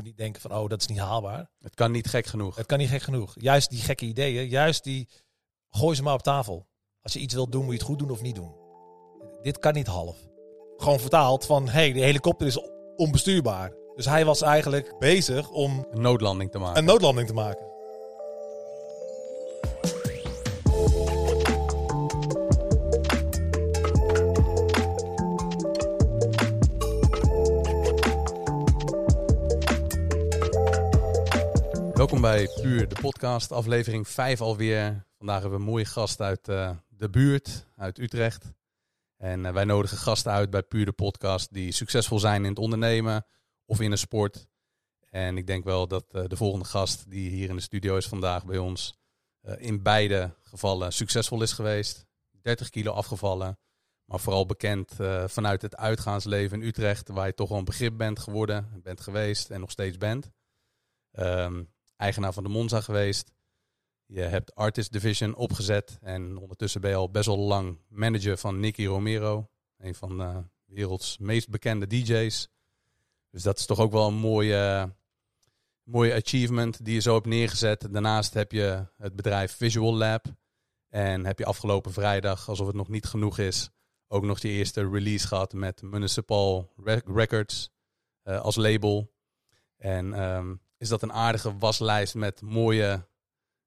moet niet denken van, oh, dat is niet haalbaar. Het kan niet gek genoeg. Het kan niet gek genoeg. Juist die gekke ideeën, juist die, gooi ze maar op tafel. Als je iets wilt doen, moet je het goed doen of niet doen. Dit kan niet half. Gewoon vertaald van, hé, hey, de helikopter is onbestuurbaar. Dus hij was eigenlijk bezig om Een noodlanding te maken. een noodlanding te maken. Welkom bij Puur, de podcast, aflevering 5 alweer. Vandaag hebben we een mooie gast uit eh, de buurt, uit Utrecht. En eh, wij nodigen gasten uit bij Puur, de podcast, die succesvol zijn in het ondernemen of in een sport. En ik denk wel dat eh, de volgende gast die hier in de studio is vandaag bij ons, in beide gevallen succesvol is geweest. 30 kilo afgevallen, maar vooral bekend vanuit het uitgaansleven in Utrecht, waar je toch wel een begrip bent geworden, bent geweest en nog steeds bent. Ehm, eigenaar van de Monza geweest. Je hebt Artist Division opgezet en ondertussen ben je al best wel lang manager van Nicky Romero. Een van de werelds meest bekende DJ's. Dus dat is toch ook wel een mooie, mooie achievement die je zo hebt neergezet. Daarnaast heb je het bedrijf Visual Lab. En heb je afgelopen vrijdag, alsof het nog niet genoeg is, ook nog je eerste release gehad met Municipal Re- Records eh, als label. En ehm, is dat een aardige waslijst met mooie,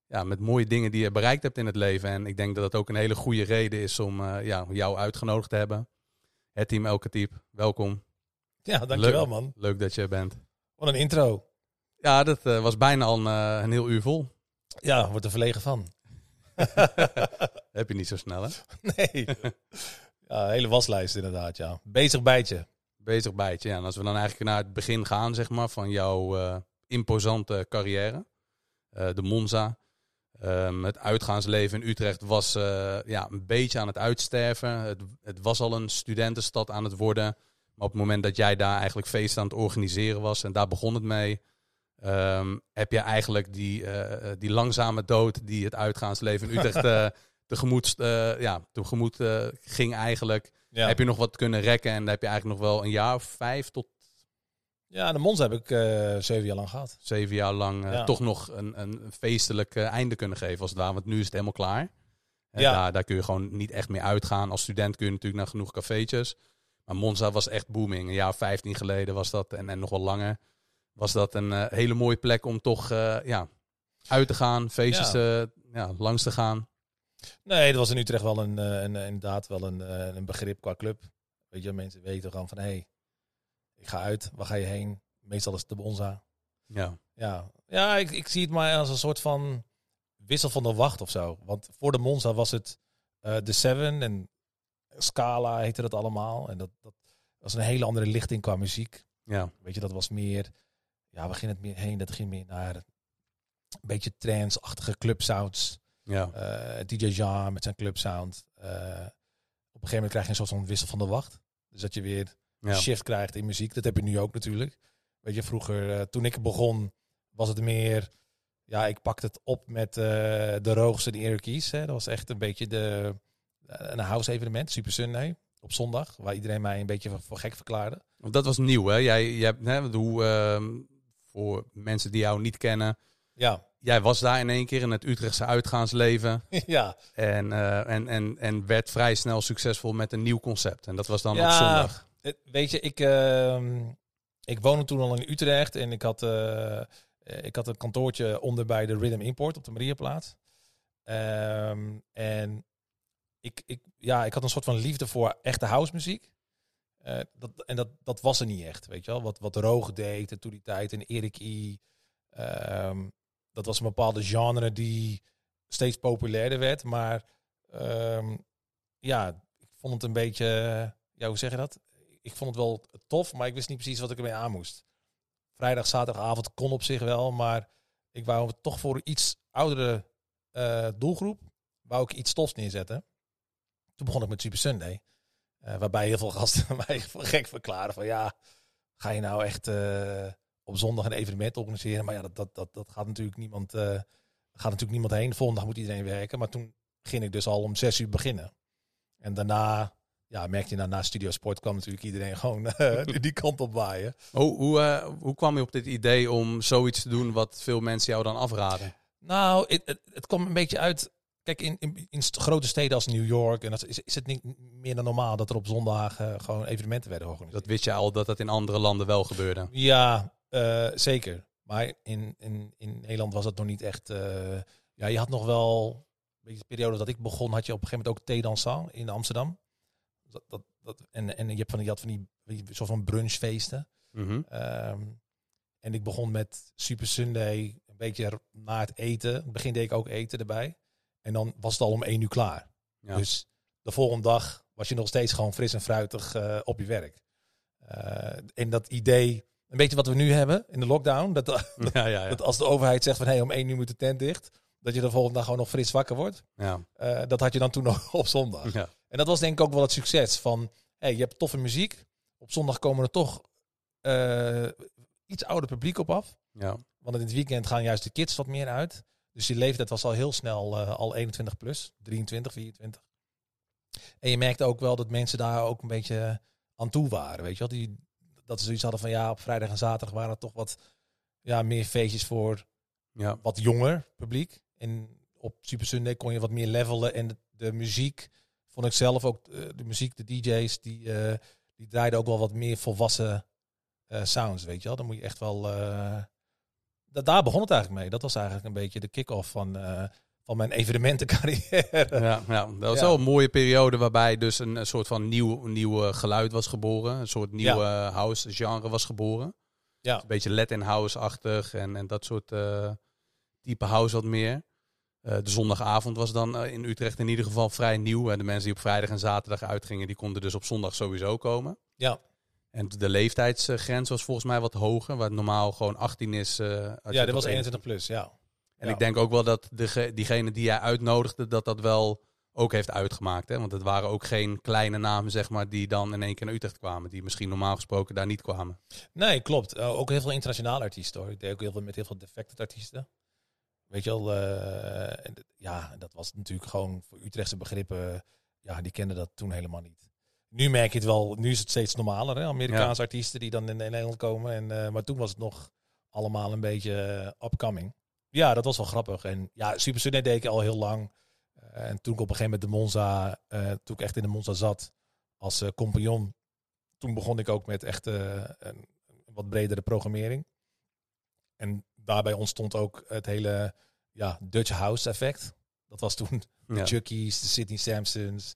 ja, met mooie dingen die je bereikt hebt in het leven. En ik denk dat het ook een hele goede reden is om eh, ja, jou uitgenodigd te hebben. Het team Elke Type, welkom. Ja, dankjewel Leuk. man. Leuk dat je er bent. Wat een intro. Ja, dat eh, was bijna al een, eh, een heel uur vol. Ja, wordt er verlegen van. Heb je niet zo snel, hè? Nee. Ja, hele waslijst inderdaad, ja. Bezig bijtje. Bezig bijtje. Ja, en als we dan eigenlijk naar het begin gaan, zeg maar, van jouw imposante carrière. Eh, de Monza. Ehm, het uitgaansleven in Utrecht was eh, ja, een beetje aan het uitsterven. Het, het was al een studentenstad aan het worden. Maar op het moment dat jij daar eigenlijk feesten aan het organiseren was, en daar begon het mee, ehm, heb je eigenlijk die, eh, die langzame dood die het uitgaansleven in Utrecht eh, tegemoet, eh, ja, tegemoet ging eigenlijk. Ja, Heb je nog wat kunnen rekken en dan heb je eigenlijk nog wel een jaar of vijf tot ja de Mons heb ik eh, zeven jaar lang gehad. zeven jaar lang eh, Ja. toch nog een, een feestelijk eh, einde kunnen geven als het ware. Want nu is het helemaal klaar. En Ja. daar, daar kun je gewoon niet echt meer uitgaan. Als student kun je natuurlijk naar genoeg cafeetjes. Maar Monza was echt booming. Een jaar of 15 geleden was dat, en, en nog wel langer, was dat een hele mooie plek om toch ja, uit te gaan, feestjes Ja. ja, langs te gaan. Nee, dat was in Utrecht wel een, een, inderdaad wel een, een begrip qua club. Weet je, mensen weten gewoon van, hé, hey, ik ga uit. Waar ga je heen? Meestal is het de Bonza. Ja, Ja, ja ik, ik zie het maar als een soort van wissel van de wacht of zo. Want voor de Monza was het eh, de Seven en Scala heette dat allemaal. En dat, dat was een hele andere lichting qua muziek. ja, Weet je, dat was meer, ja, waar ging het meer heen? Dat ging meer naar een beetje trance-achtige clubsounds. ja. Eh, DJ Jean met zijn clubsound. Eh op een gegeven moment krijg je een soort van wissel van de wacht. Dus dat je weer ja. shift krijgt in muziek. Dat heb je nu ook natuurlijk. Weet je, vroeger, eh, toen ik begon, was het meer... Ja, ik pakte het op met eh, de Roogs en de Irakees. Hè. Dat was echt een beetje de, eh, een house evenement, Super Sunday, op zondag. Waar iedereen mij een beetje voor, gek verklaarde. Dat was nieuw, hè? Jij, jij hebt, hè, hoe, ehm, voor mensen die jou niet kennen, Ja, jij was daar in één keer in het Utrechtse uitgaansleven. ja. En, en, en, en werd vrij snel succesvol met een nieuw concept. En dat was dan Ja. op zondag. Eh, Weet je, ik, ehm, ik woonde toen al in Utrecht en ik had, eh, ik had een kantoortje onder bij de Rhythm Import op de Mariaplaats. Ehm, en ik, ik, ja, ik had een soort van liefde voor echte housemuziek. Eh, dat, en dat, dat was er niet echt, weet je wel. Wat, wat Roog deed en toen die tijd en Erik I. ehm, dat was een bepaalde genre die steeds populairder werd. Maar ja, ik vond het een beetje, ja, hoe zeg je dat? Ik vond het wel tof, maar ik wist niet precies wat ik ermee aan moest. Vrijdag, zaterdagavond kon op zich wel, maar ik wou toch voor een iets oudere eh, doelgroep, wou ik iets tofs neerzetten. Toen begon ik met Super Sunday, eh, waarbij heel veel gasten mij gek verklaren van ja, ga je nou echt eh, op zondag een evenement organiseren? Maar ja, dat, dat, dat, dat gaat natuurlijk niemand, gaat natuurlijk niemand heen. De volgende dag moet iedereen werken. Maar toen ging ik dus al om zes uur beginnen. En daarna ja, merkte je nou, na Studio Sport kwam natuurlijk iedereen gewoon eh, die kant op waaien. Oh, hoe, eh, hoe kwam je op dit idee om zoiets te doen wat veel mensen jou dan afraden? Nou, het, het, het kwam een beetje uit. Kijk, in, in, in grote steden als New York en dat is, is het niet meer dan normaal dat er op zondag eh, gewoon evenementen werden georganiseerd. Dat wist je al dat dat in andere landen wel gebeurde. Ja, eh, zeker. Maar in, in, in Nederland was het nog niet echt. ja, je had nog wel. Een beetje de periode dat ik begon, had je op een gegeven moment ook thee dansant in Amsterdam. Dat, dat, dat, en, en je, hebt van, die- je had van die, soort van brunchfeesten. Mhm. Ehm, en ik begon met Super Sunday, een beetje na het eten. In het begin deed ik ook eten erbij. En dan was het al om één uur klaar. Ja. Dus de volgende dag was je nog steeds gewoon fris en fruitig eh, op je werk. Eh, en dat idee, een beetje wat we nu hebben in de lockdown. Dat, ja, ja, ja. dat als de overheid zegt van hé, om één uur moet de tent dicht. Dat je de volgende dag gewoon nog fris wakker wordt. ja. Eh, dat had je dan toen nog op zondag. ja. En dat was denk ik ook wel het succes van, hey, je hebt toffe muziek. Op zondag komen er toch eh, iets ouder publiek op af. ja. Want in het weekend gaan juist de kids wat meer uit. Dus die leeftijd was al heel snel eh, al 21 plus, 23, 24. En je merkte ook wel dat mensen daar ook een beetje aan toe waren. Weet je wel? Die, dat ze zoiets hadden van ja, op vrijdag en zaterdag waren er toch wat ja, meer feestjes voor ja. wat jonger publiek. En op Super Sunday kon je wat meer levelen. En de, de muziek vond ik zelf ook, eh, de muziek, de DJ's, die, eh, die draaiden ook wel wat meer volwassen eh, sounds, weet je wel. Dan moet je echt wel... eh, da- daar begon het eigenlijk mee. Dat was eigenlijk een beetje de kick-off van, van mijn evenementencarrière. Ja, ja, dat was Ja. wel een mooie periode waarbij dus een, een soort van nieuw, nieuw geluid was geboren. Een soort nieuwe eh, house genre was geboren. Ja. Een beetje Latin house-achtig en, en dat soort type house wat meer. Eh, de zondagavond was dan eh, in Utrecht in ieder geval vrij nieuw. En de mensen die op vrijdag en zaterdag uitgingen, die konden dus op zondag sowieso komen. Ja. En de leeftijdsgrens was volgens mij wat hoger. Waar normaal gewoon 18 is. eh, Ja, dit was 21 plus, ja. En Ja. ik denk ook wel dat de, diegene die jij uitnodigde, dat dat wel ook heeft uitgemaakt. Hè? Want het waren ook geen kleine namen, zeg maar, die dan in één keer naar Utrecht kwamen. Die misschien normaal gesproken daar niet kwamen. Nee, klopt. Ook heel veel internationale artiesten hoor. Ik deed ook heel veel met heel veel defected artiesten. Weet je wel, eh, en ja, dat was natuurlijk gewoon voor Utrechtse begrippen. Ja, die kenden dat toen helemaal niet. Nu merk je het wel, nu is het steeds normaler. Hè? Amerikaanse artiesten die dan in, Nederland komen. En, eh, maar toen was het nog allemaal een beetje eh, upcoming. Ja, dat was wel grappig. En ja, Super Sunday deed ik al heel lang. En toen ik op een gegeven moment de Monza, toen ik echt in de Monza zat als eh, compagnon, toen begon ik ook met echt een wat bredere programmering. En daarbij ontstond ook het hele ja, Dutch House effect. Dat was toen de Ja. Chuckies, de Sydney Sampsons,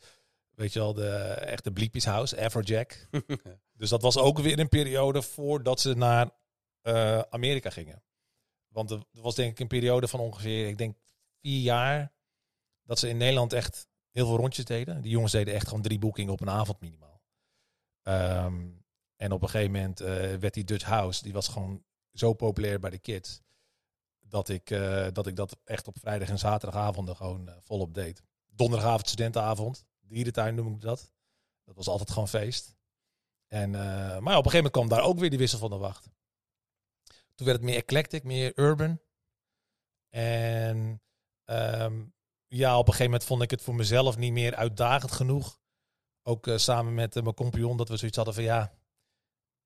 weet je wel, de echte Bleepies House, Afrojack. dus dat was ook weer een periode voordat ze naar eh, Amerika gingen. Want er er was denk ik een periode van ongeveer, ik denk vier jaar, dat ze in Nederland echt heel veel rondjes deden. Die jongens deden echt gewoon drie boekingen op een avond minimaal. Ehm, en op een gegeven moment eh, werd die Dutch House, die was gewoon zo populair bij de kids, dat ik, eh, dat, ik dat echt op vrijdag en zaterdagavonden gewoon eh, volop deed. Donderdagavond studentenavond, dierentuin noem ik dat. Dat was altijd gewoon feest. En, eh, maar op een gegeven moment kwam daar ook weer die wissel van de wacht. Toen werd het meer eclectic, meer urban. En ehm, ja, op een gegeven moment vond ik het voor mezelf niet meer uitdagend genoeg. Ook samen met mijn compagnon, dat we zoiets hadden van ja,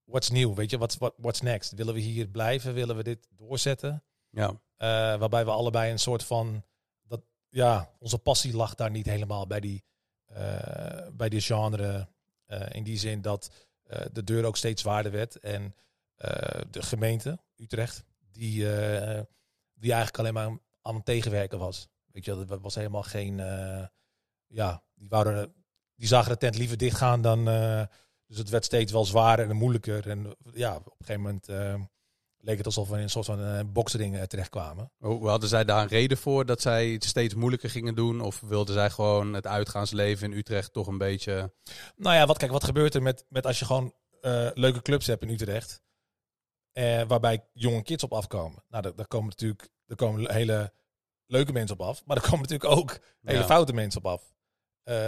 what's nieuw? Weet je, what's, what, what's next? Willen we hier blijven? Willen we dit doorzetten? Ja, Eh, waarbij we allebei een soort van, dat, ja, onze passie lag daar niet helemaal bij die, eh, bij die genre. eh, in die zin dat de deur ook steeds zwaarder werd. En de gemeente, Utrecht, die, die eigenlijk alleen maar aan het tegenwerken was. Weet je, dat was helemaal geen, ja, die, wouden, die zagen de tent liever dichtgaan dan, dus het werd steeds wel zwaarder en moeilijker. En ja, op een gegeven moment eh, leek het alsof we in een soort van eh, boksring eh, terechtkwamen. Hoe hadden zij daar een reden voor dat zij het steeds moeilijker gingen doen? Of wilden zij gewoon het uitgaansleven in Utrecht toch een beetje... Nou ja, wat, kijk, wat gebeurt er met, met als je gewoon leuke clubs hebt in Utrecht, waarbij jonge kids op afkomen? Nou, daar, daar komen natuurlijk daar komen hele leuke mensen op af, maar er komen natuurlijk ook hele Ja. foute mensen op af.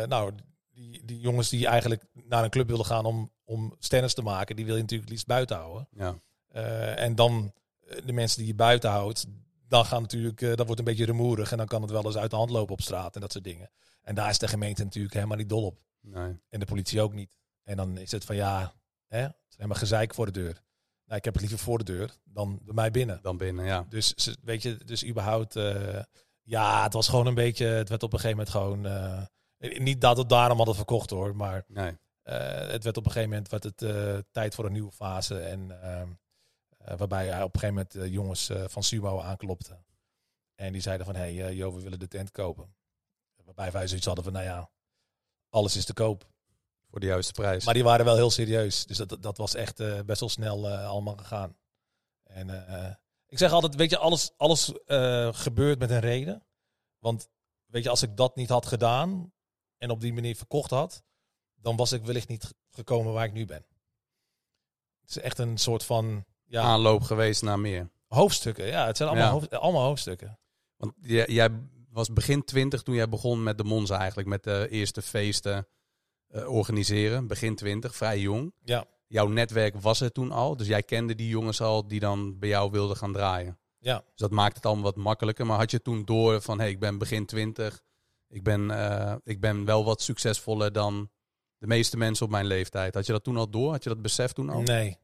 Nou, die, die jongens die eigenlijk naar een club willen gaan om, om stennis te maken, die wil je natuurlijk het liefst buiten houden. Ja, Eh, en dan eh, de mensen die je buiten houdt, dan gaan natuurlijk, eh, dat wordt een beetje rumoerig en dan kan het wel eens uit de hand lopen op straat en dat soort dingen. En daar is de gemeente natuurlijk helemaal niet dol op. Nee. En de politie ook niet. En dan is het van ja, hè, het is helemaal gezeik voor de deur. Nou, ik heb het liever voor de deur dan bij mij binnen. Dan binnen, ja. Dus weet je, dus überhaupt, ja, het was gewoon een beetje, het werd op een gegeven moment gewoon, niet dat het daarom hadden verkocht hoor, maar Nee. eh, het werd op een gegeven moment werd het, eh, tijd voor een nieuwe fase. En ehm, eh, waarbij hij op een gegeven moment jongens van Sumo aanklopte. En die zeiden van, hé hey, joh, we willen de tent kopen. Waarbij wij zoiets hadden van, nou ja, alles is te koop. Voor de juiste prijs. Maar die waren wel heel serieus. Dus dat, dat was echt best wel snel allemaal gegaan. En ik zeg altijd, weet je, alles, alles gebeurt met een reden. Want weet je, als ik dat niet had gedaan en op die manier verkocht had, dan was ik wellicht niet gekomen waar ik nu ben. Het is echt een soort van ja, Aanloop geweest naar meer. hoofdstukken. Ja, het zijn allemaal, Ja. hoofd- allemaal hoofdstukken. Want jij, jij was begin 20 toen jij begon met de Monza eigenlijk. Met de eerste feesten eh, organiseren. Begin 20, vrij jong. Ja. Jouw netwerk was er toen al. Dus jij kende die jongens al die dan bij jou wilden gaan draaien. Ja. Dus dat maakt het allemaal wat makkelijker. Maar had je toen door van, hé, hey, ik ben begin 20. Ik ben, eh, ik ben wel wat succesvoller dan de meeste mensen op mijn leeftijd. Had je dat toen al door? Had je dat besef toen al? Nee.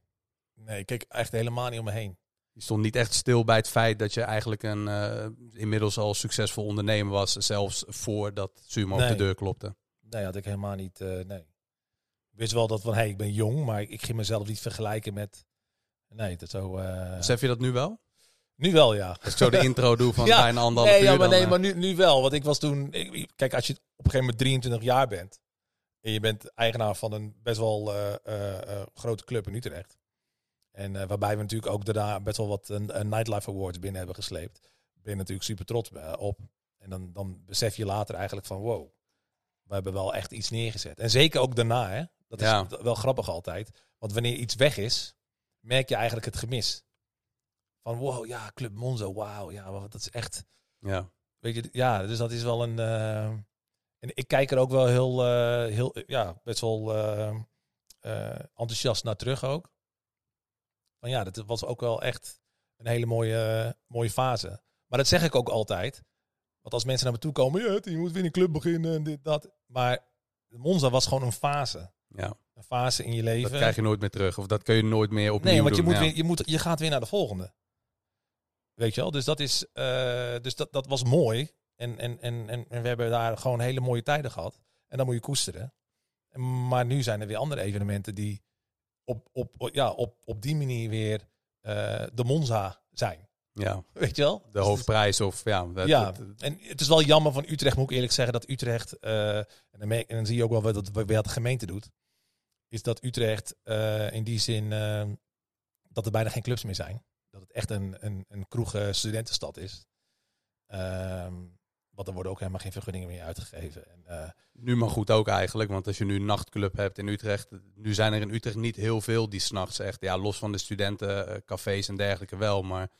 Nee, ik keek echt helemaal niet om me heen. Je stond niet echt stil bij het feit dat je eigenlijk een eh, inmiddels al succesvol ondernemer was. Zelfs voordat Sumo op de deur klopte. Nee, had ik helemaal niet. eh, nee. Ik wist wel dat van, hé, hey, ik ben jong, maar ik, ik ging mezelf niet vergelijken met. Nee, dat zo. eh, Besef je dat nu wel? Nu wel, ja. Als ik zo de intro doe van Ja, bijna anderhalf Nee, uur. ja, maar, dan, nee, eh, maar nu, nu wel. Want ik was toen. ik- kijk, als je op een gegeven moment 23 jaar bent. En je bent eigenaar van een best wel eh, eh, grote club in Utrecht. En waarbij we natuurlijk ook daarna best wel wat een, een Nightlife Awards binnen hebben gesleept. Ben je natuurlijk super trots op. En dan, dan besef je later eigenlijk van wow. We hebben wel echt iets neergezet. En zeker ook daarna, hè. Dat is Ja. wel grappig altijd. Want wanneer iets weg is, merk je eigenlijk het gemis. Van wow, ja, Club Monzo, wauw. Ja, dat is echt... ja. Weet je, ja, dus dat is wel een. eh, en ik kijk er ook wel heel, eh, heel ja, best wel eh, enthousiast naar terug ook. Van ja, dat was ook wel echt een hele mooie, mooie fase. Maar dat zeg ik ook altijd. Want als mensen naar me toe komen, ja, je moet weer een club beginnen en dit, dat. Maar Monza was gewoon een fase. ja, Een fase in je leven. dat krijg je nooit meer terug. Of dat kun je nooit meer opnieuw Nee, want je, doen. moet ja. weer, je, moet, je gaat weer naar de volgende. Weet je wel? Dus dat, is, eh, dus dat, dat was mooi. En, en, en, en, en we hebben daar gewoon hele mooie tijden gehad. En dan moet je koesteren. En- Maar nu zijn er weer andere evenementen die op, op, ja, op, op die manier weer eh, de Monza zijn. ja, Weet je wel? de hoofdprijs of ja. dat- Ja, dat- en het is wel jammer van Utrecht, moet ik eerlijk zeggen, dat Utrecht, eh, en, dan merk, en dan zie je ook wel wat, wat de gemeente doet, is dat Utrecht in die zin dat er bijna geen clubs meer zijn. Dat het echt een, een, een kroeg studentenstad is. Ehm, want er worden ook helemaal geen vergunningen meer uitgegeven. En, eh, Nu maar goed ook eigenlijk, want als je nu een nachtclub hebt in Utrecht, nu zijn er in Utrecht niet heel veel die s'nachts echt, ja, los van de studentencafés en dergelijke wel, maar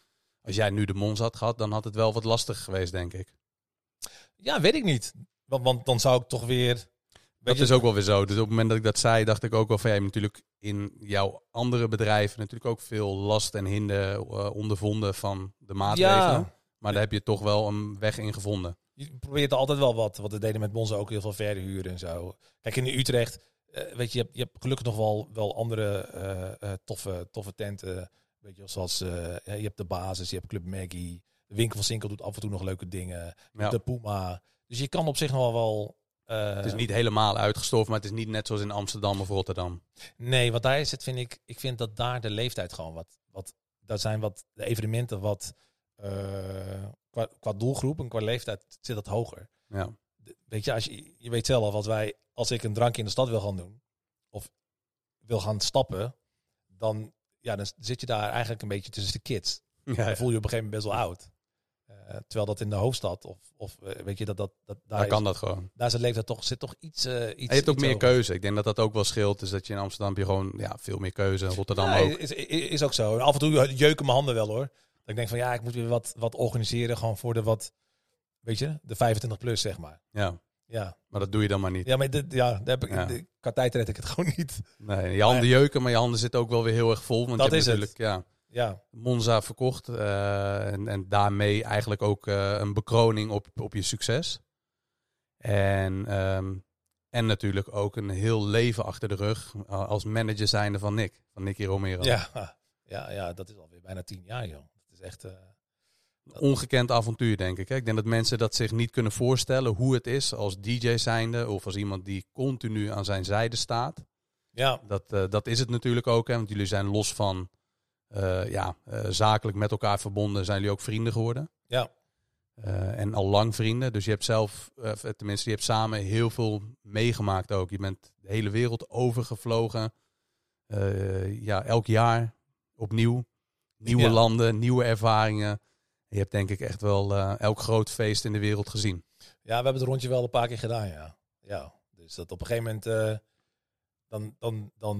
als jij nu de Mons had gehad, dan had het wel wat lastig geweest, denk ik. ja, weet ik niet. Want, want dan zou ik toch weer... weet Dat je- is ook wel weer zo. Dus op het moment dat ik dat zei, dacht ik ook wel van, jij hebt natuurlijk in jouw andere bedrijven natuurlijk ook veel last en hinder eh, ondervonden van de maatregelen. Ja, Maar daar heb je toch wel een weg in gevonden. je probeert altijd wel wat. Want we deden met Monza ook heel veel verhuren en zo. Kijk, in Utrecht, eh, weet je, je hebt, je hebt gelukkig nog wel, wel andere eh, toffe, toffe tenten. Weet je, zoals ja, je hebt de basis, je hebt Club Maggie. De winkel van Sinkel doet af en toe nog leuke dingen. Ja. De Puma. Dus je kan op zich nog wel wel... eh, Het is niet helemaal uitgestorven, maar het is niet net zoals in Amsterdam of Rotterdam. Nee, want daar is het, vind ik, ik vind dat daar de leeftijd gewoon wat, wat daar zijn wat de evenementen wat eh, qua, qua doelgroep en qua leeftijd zit dat hoger. Ja. weet je, als je, je weet zelf, als wij, als ik een drankje in de stad wil gaan doen, of wil gaan stappen, dan, ja, dan zit je daar eigenlijk een beetje tussen de kids. Ja, Dan voel je op een gegeven moment best wel oud. Eh, terwijl dat in de hoofdstad, of, of eh, weet je, dat, dat, dat daar, daar is, kan dat gewoon. daar het leeftijd toch, zit toch iets, eh, iets En je hebt ook meer keuze. Ik denk dat dat ook wel scheelt. Dus dat je in Amsterdam heb je gewoon ja, veel meer keuze. Rotterdam Ja, ook. Is, is, ook zo. Af en toe jeuken mijn handen wel hoor. Dat ik denk van ja, ik moet weer wat, wat organiseren, gewoon voor de wat, weet je, de 25 plus zeg maar. Ja, Ja, maar dat doe je dan maar niet. ja maar dit, ja, daar heb ik, Ja. de- qua tijd red ik het gewoon niet. Nee, je handen jeuken, maar je handen zitten ook wel weer heel erg vol. Want Dat je is het. natuurlijk ja, Ja, Monza verkocht. eh, en, en daarmee eigenlijk ook eh, een bekroning op, op je succes. En ehm, En natuurlijk ook een heel leven achter de rug uh, als manager zijnde van Nick, van Nicky Romero. Ja, ja, ja, dat is alweer bijna tien jaar, joh. Dat is echt... Uh, Ongekend avontuur, denk ik. Hè? Ik denk dat mensen dat zich niet kunnen voorstellen hoe het is als DJ zijnde of als iemand die continu aan zijn zijde staat. Ja. Dat, dat is het natuurlijk ook, hè? want jullie zijn los van uh, ja, zakelijk met elkaar verbonden, zijn jullie ook vrienden geworden. Ja. Uh, en al lang vrienden. Dus je hebt zelf, tenminste, je hebt samen heel veel meegemaakt ook. Je bent de hele wereld overgevlogen. Ja, elk jaar opnieuw. Nieuwe ja. landen, nieuwe ervaringen. Je hebt denk ik echt wel elk groot feest in de wereld gezien. Ja, we hebben het rondje wel een paar keer gedaan, ja. Ja, dus dat op een gegeven moment, dan, dan, dan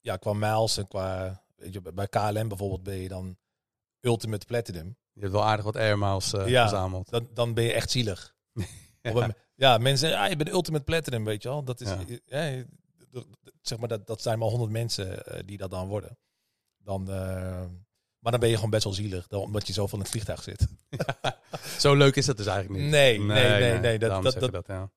ja, qua miles en qua, weet je, bij KLM bijvoorbeeld ben je dan Ultimate Platinum. Je hebt wel aardig wat air miles uh, ja, verzameld. Dan, dan ben je echt zielig. ja. Een, ja, mensen zeggen, ah, je bent ultimate platinum, weet je wel. Dat is, ja. zeg maar, dat, dat zijn maar honderd mensen uh, die dat dan worden. Dan, uh, maar dan ben je gewoon best wel zielig, omdat je zoveel in het vliegtuig zit. Zo leuk is dat dus eigenlijk niet. Nee, nee, nee. nee, nee. Dat, dat, dat, dat, ja.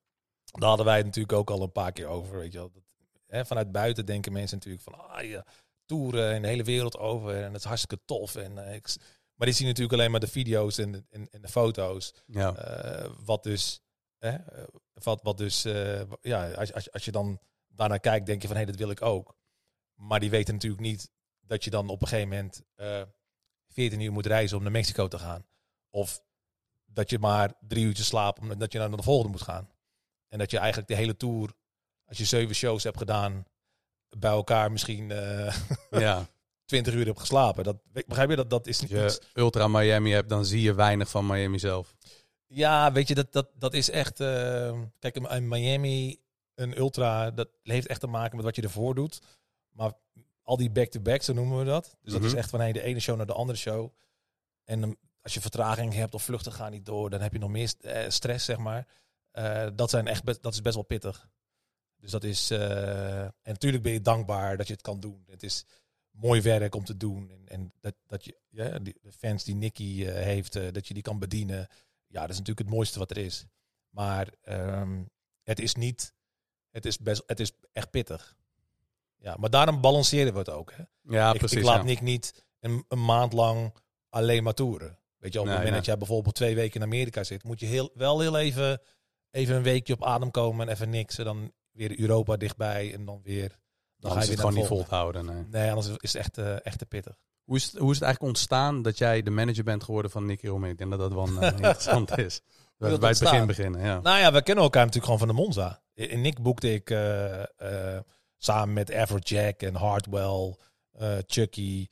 Daar hadden wij het natuurlijk ook al een paar keer over, weet je wel. Dat, hè, vanuit buiten denken mensen natuurlijk van, ah, ja, toeren in de hele wereld over en dat is hartstikke tof. En ik, maar die zien natuurlijk alleen maar de video's en de, en, en de foto's. Ja. Uh, wat dus, eh, wat, wat dus, uh, ja, als, als, als je dan daarnaar kijkt, denk je van hé, hey, dat wil ik ook. Maar die weten natuurlijk niet dat je dan op een gegeven moment uh, 14 uur moet reizen om naar Mexico te gaan. Of dat je maar drie uurtjes slaapt omdat je naar de volgende moet gaan. En dat je eigenlijk de hele tour, als je zeven shows hebt gedaan, bij elkaar misschien ja. 20 uur heb geslapen. Dat, begrijp je dat? Dat is niet. Als je Ultra Miami hebt, dan zie je weinig van Miami zelf. Ja, weet je, dat, dat, dat is echt. Uh, kijk, in Miami, een Ultra, dat heeft echt te maken met wat je ervoor doet. Maar al die back-to-back, zo noemen we dat. Dus dat is echt van hey, de ene show naar de andere show. En um, als je vertraging hebt of vluchten gaan niet door, dan heb je nog meer st uh, stress, zeg maar. Uh, dat, zijn echt dat is best wel pittig. Dus dat is. en natuurlijk ben je dankbaar dat je het kan doen. Het is mooi werk om te doen. En, en dat, dat je ja, de fans die Nicky uh, heeft, uh, dat je die kan bedienen. Ja, dat is natuurlijk het mooiste wat er is. Maar um, het is niet, het is, best, het is echt pittig. Ja, maar daarom balanceren we het ook. Hè? Ja, ik, precies. Ik laat ja. Nick niet een, een, maand lang alleen maar toeren. Weet je, op het Nee, moment dat jij bijvoorbeeld twee weken in Amerika zit, moet je heel, wel heel even, even een weekje op adem komen en even niks. En dan weer Europa dichtbij en dan weer Dan ga je het gewoon niet het vol te houden. Nee. Nee, anders is het echt, uh, echt te pittig. Hoe, is het, hoe is het eigenlijk ontstaan dat jij de manager bent geworden van Nicky Romero? Ik denk dat dat wel uh, interessant is. Dat we bij het begin beginnen, ja. Nou ja, we kennen elkaar natuurlijk gewoon van de Monza. In Nick boekte ik uh, uh, samen met Everjack en Hardwell, Chucky.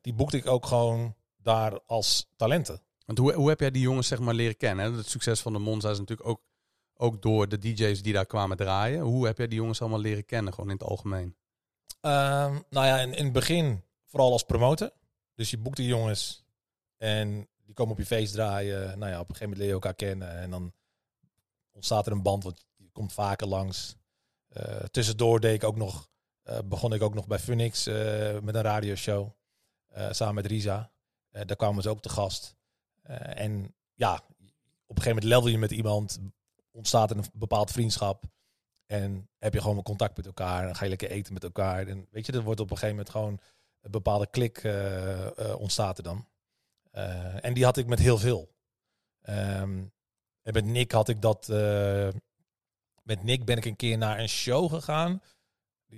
die boekte ik ook gewoon daar als talenten. Want hoe, hoe heb jij die jongens zeg maar leren kennen? Hè? Het succes van de Monza is natuurlijk ook, ook door de DJ's die daar kwamen draaien. Hoe heb jij die jongens allemaal leren kennen, gewoon in het algemeen? Um, nou ja, in, in het begin vooral als promotor. Dus je boekt die jongens en die komen op je feest draaien. Nou ja, op een gegeven moment leer je elkaar kennen. En dan ontstaat er een band, want je komt vaker langs. Uh, tussendoor deed ik ook nog, uh, begon ik ook nog bij Phoenix uh, met een radioshow. samen met Risa. daar kwamen ze ook te gast. en ja, op een gegeven moment level je met iemand. Ontstaat een bepaald vriendschap. En heb je gewoon contact met elkaar. En ga je lekker eten met elkaar. En weet je, er wordt op een gegeven moment gewoon een bepaalde klik uh, ontstaat er dan. Uh, en die had ik met heel veel. Um, en met Nick had ik dat. met Nick ben ik een keer naar een show gegaan.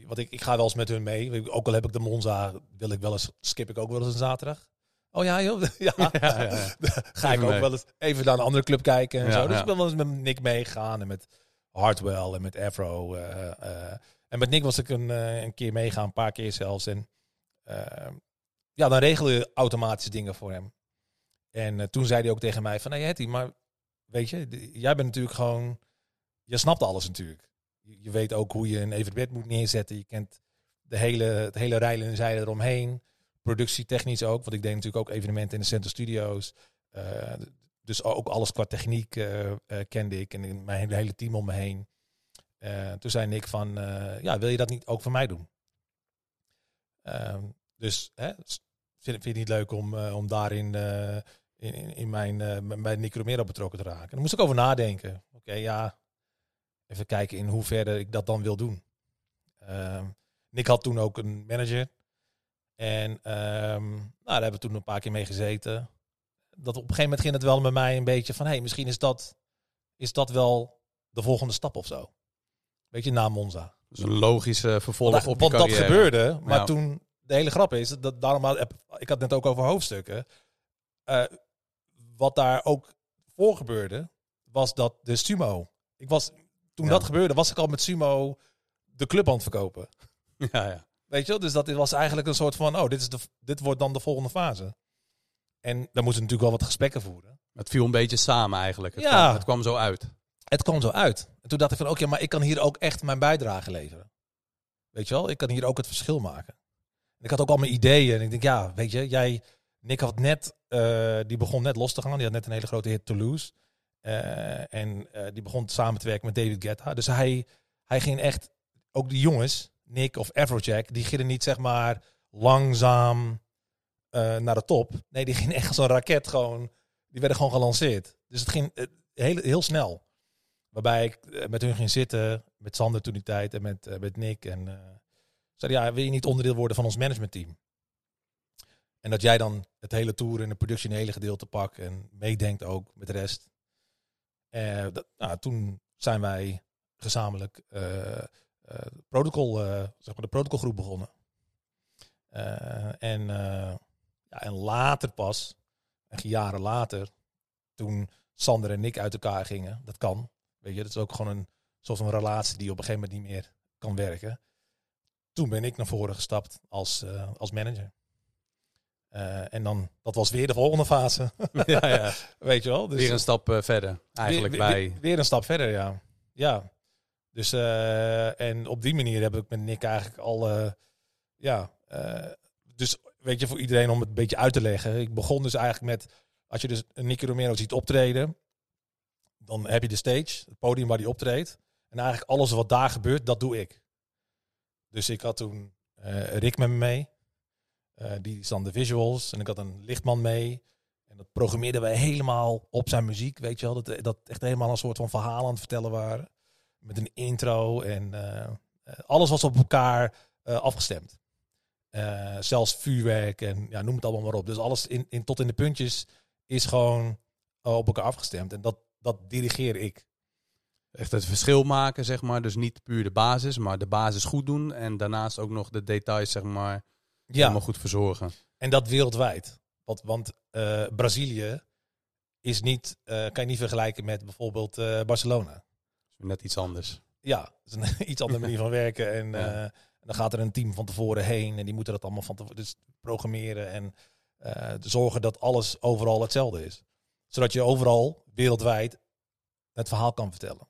Wat ik, ik ga wel eens met hun mee. Ook al heb ik de Monza, wil ik wel eens, skip ik ook wel eens een zaterdag. Oh ja, joh. Ja. ja, ja, ja. ga ik ook mee. wel eens even naar een andere club kijken en zo. Dus ik ben wel eens met Nick meegegaan en met Hardwell en met Afro. eh, eh. en met Nick was ik een, eh, een keer meegaan, een paar keer zelfs. En uh, ja, dan regel je automatisch dingen voor hem. En uh, toen zei hij ook tegen mij van, nee Hetty, maar weet je, jij bent natuurlijk gewoon, je snapt alles natuurlijk. Je, je weet ook hoe je een evenement moet neerzetten. Je kent de hele, het hele rijlen en zeilen eromheen. Productietechnisch ook, want ik deed natuurlijk ook evenementen in de Center Studios. Uh, dus ook alles qua techniek uh, uh, kende ik en mijn hele, team om me heen. Toen zei Nick van, ja, wil je dat niet ook voor mij doen? Um, dus hè, vind, vind het niet leuk om, om daarin in, in, mijn, uh, bij Nick Romero betrokken te raken? Daar moest ik over nadenken. Oké, ja, even kijken in hoeverre ik dat dan wil doen. Ehm, Nick had toen ook een manager. En ehm, nou, daar hebben we toen een paar keer mee gezeten. Dat op een gegeven moment ging het wel met mij een beetje van... hey, misschien is dat, is dat wel de volgende stap of zo. Beetje na Monza. Dus een logische vervolg Want, op je want dat gebeurde. Maar toen, de hele grap is, dat daarom had, heb- ik had het net ook over hoofdstukken. Eh, wat daar ook voor gebeurde, was dat de sumo. Ik was, toen Ja. dat gebeurde, was ik al met sumo de club aan het verkopen. Ja, ja. Weet je wel? Dus dat was eigenlijk een soort van, oh, dit, is de, dit wordt dan de volgende fase. En daar moesten we natuurlijk wel wat gesprekken voeren. Het viel een beetje samen eigenlijk. Het, Ja. kwam, het kwam zo uit. Het kwam zo uit. En toen dacht ik van, oké, maar ik kan hier ook echt mijn bijdrage leveren. Weet je wel? Ik kan hier ook het verschil maken. En ik had ook al mijn ideeën. En ik denk, ja, weet je, jij... Nick had net, eh, die begon net los te gaan. Die had net een hele grote hit Toulouse. Eh, en eh, die begon samen te werken met David Guetta. Dus hij, hij ging echt, ook die jongens, Nick of Afrojack, die gingen niet zeg maar langzaam eh, naar de top. Nee, die gingen echt als een raket gewoon, die werden gewoon gelanceerd. Dus het ging eh, heel, heel snel. Waarbij ik eh, met hun ging zitten, met Sander toen die tijd en met, met Nick. En zei, ja, wil je niet onderdeel worden van ons managementteam? En dat jij dan het hele tour en de hele gedeelte pakt en meedenkt ook met de rest. Dat, nou, toen zijn wij gezamenlijk protocol, eh, zeg maar de protocolgroep begonnen. Eh, en, eh, ja, en later pas, echt jaren later, toen Sander en Nick uit elkaar gingen, dat kan. Weet je, dat is ook gewoon een soort van relatie die op een gegeven moment niet meer kan werken. Toen ben ik naar voren gestapt als, eh, als manager. Eh, en dan, dat was weer de volgende fase. ja, ja. Weet je wel? Dus Weer een stap eh, verder. Eigenlijk weer, bij... Weer, weer een stap verder, ja. Ja. Dus, eh, en op die manier heb ik met Nick eigenlijk al, ja. eh, dus weet je, voor iedereen om het een beetje uit te leggen. Ik begon dus eigenlijk met, als je dus Nicky Romero ziet optreden, dan heb je de stage, het podium waar hij optreedt. En eigenlijk alles wat daar gebeurt, dat doe ik. Dus ik had toen eh, Rick met me mee. Die is dan de visuals. En ik had een lichtman mee. En dat programmeerden wij helemaal op zijn muziek, weet je wel. Dat, dat echt helemaal een soort van verhaal aan het vertellen waren. Met een intro en eh, eh, alles was op elkaar eh, afgestemd. Zelfs vuurwerk en ja, noem het allemaal maar op. Dus alles in, in, tot in de puntjes is gewoon op elkaar afgestemd. En dat, dat dirigeer ik. Echt het verschil maken, zeg maar. Dus niet puur de basis, maar de basis goed doen. En daarnaast ook nog de details, zeg maar, Ja, helemaal goed verzorgen. en dat wereldwijd. Want, want Brazilië is niet, kan je niet vergelijken met bijvoorbeeld Barcelona. Net iets anders. Ja, is een iets andere manier van werken. En Ja. eh, dan gaat er een team van tevoren heen en die moeten dat allemaal van tevoren dus programmeren en eh, zorgen dat alles overal hetzelfde is. Zodat je overal wereldwijd het verhaal kan vertellen.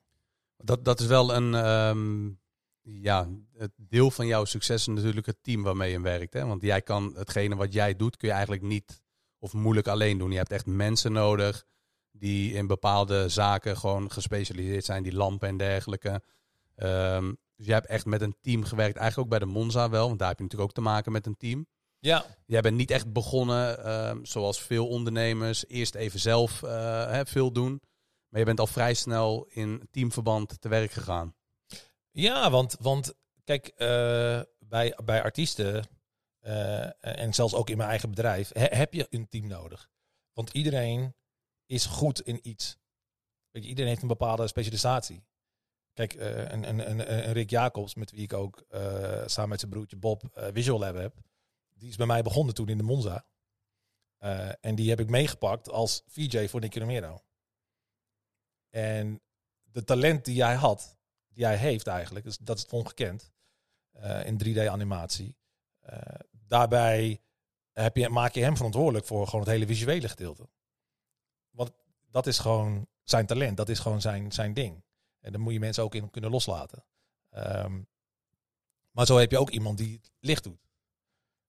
Dat, dat is wel een, ehm, ja, het deel van jouw succes is natuurlijk het team waarmee je werkt. Hè? Want jij kan hetgene wat jij doet, kun je eigenlijk niet of moeilijk alleen doen. Je hebt echt mensen nodig die in bepaalde zaken gewoon gespecialiseerd zijn, die lampen en dergelijke. Ehm, dus jij hebt echt met een team gewerkt, eigenlijk ook bij de Monza wel, want daar heb je natuurlijk ook te maken met een team. Ja, Jij bent niet echt begonnen, ehm, zoals veel ondernemers, eerst even zelf eh, hè, veel doen. Maar je bent al vrij snel in teamverband te werk gegaan. ja want, want kijk, eh, bij, bij artiesten eh, en zelfs ook in mijn eigen bedrijf he- heb je een team nodig. Want iedereen is goed in iets. Weet je, iedereen heeft een bepaalde specialisatie. Kijk, eh, een, een, een, een Rick Jacobs, met wie ik ook eh, samen met zijn broertje Bob eh, Visual Lab heb, die is bij mij begonnen toen in de Monza. En die heb ik meegepakt als VJ voor Nicky Romero. En de talent die jij had, die hij heeft eigenlijk, dus dat is ongekend in 3D-animatie. Eh, daarbij heb je, maak je hem verantwoordelijk voor gewoon het hele visuele gedeelte. Dat is gewoon zijn talent, dat is gewoon zijn, zijn ding. En daar moet je mensen ook in kunnen loslaten. Ehm, maar zo heb je ook iemand die het licht doet.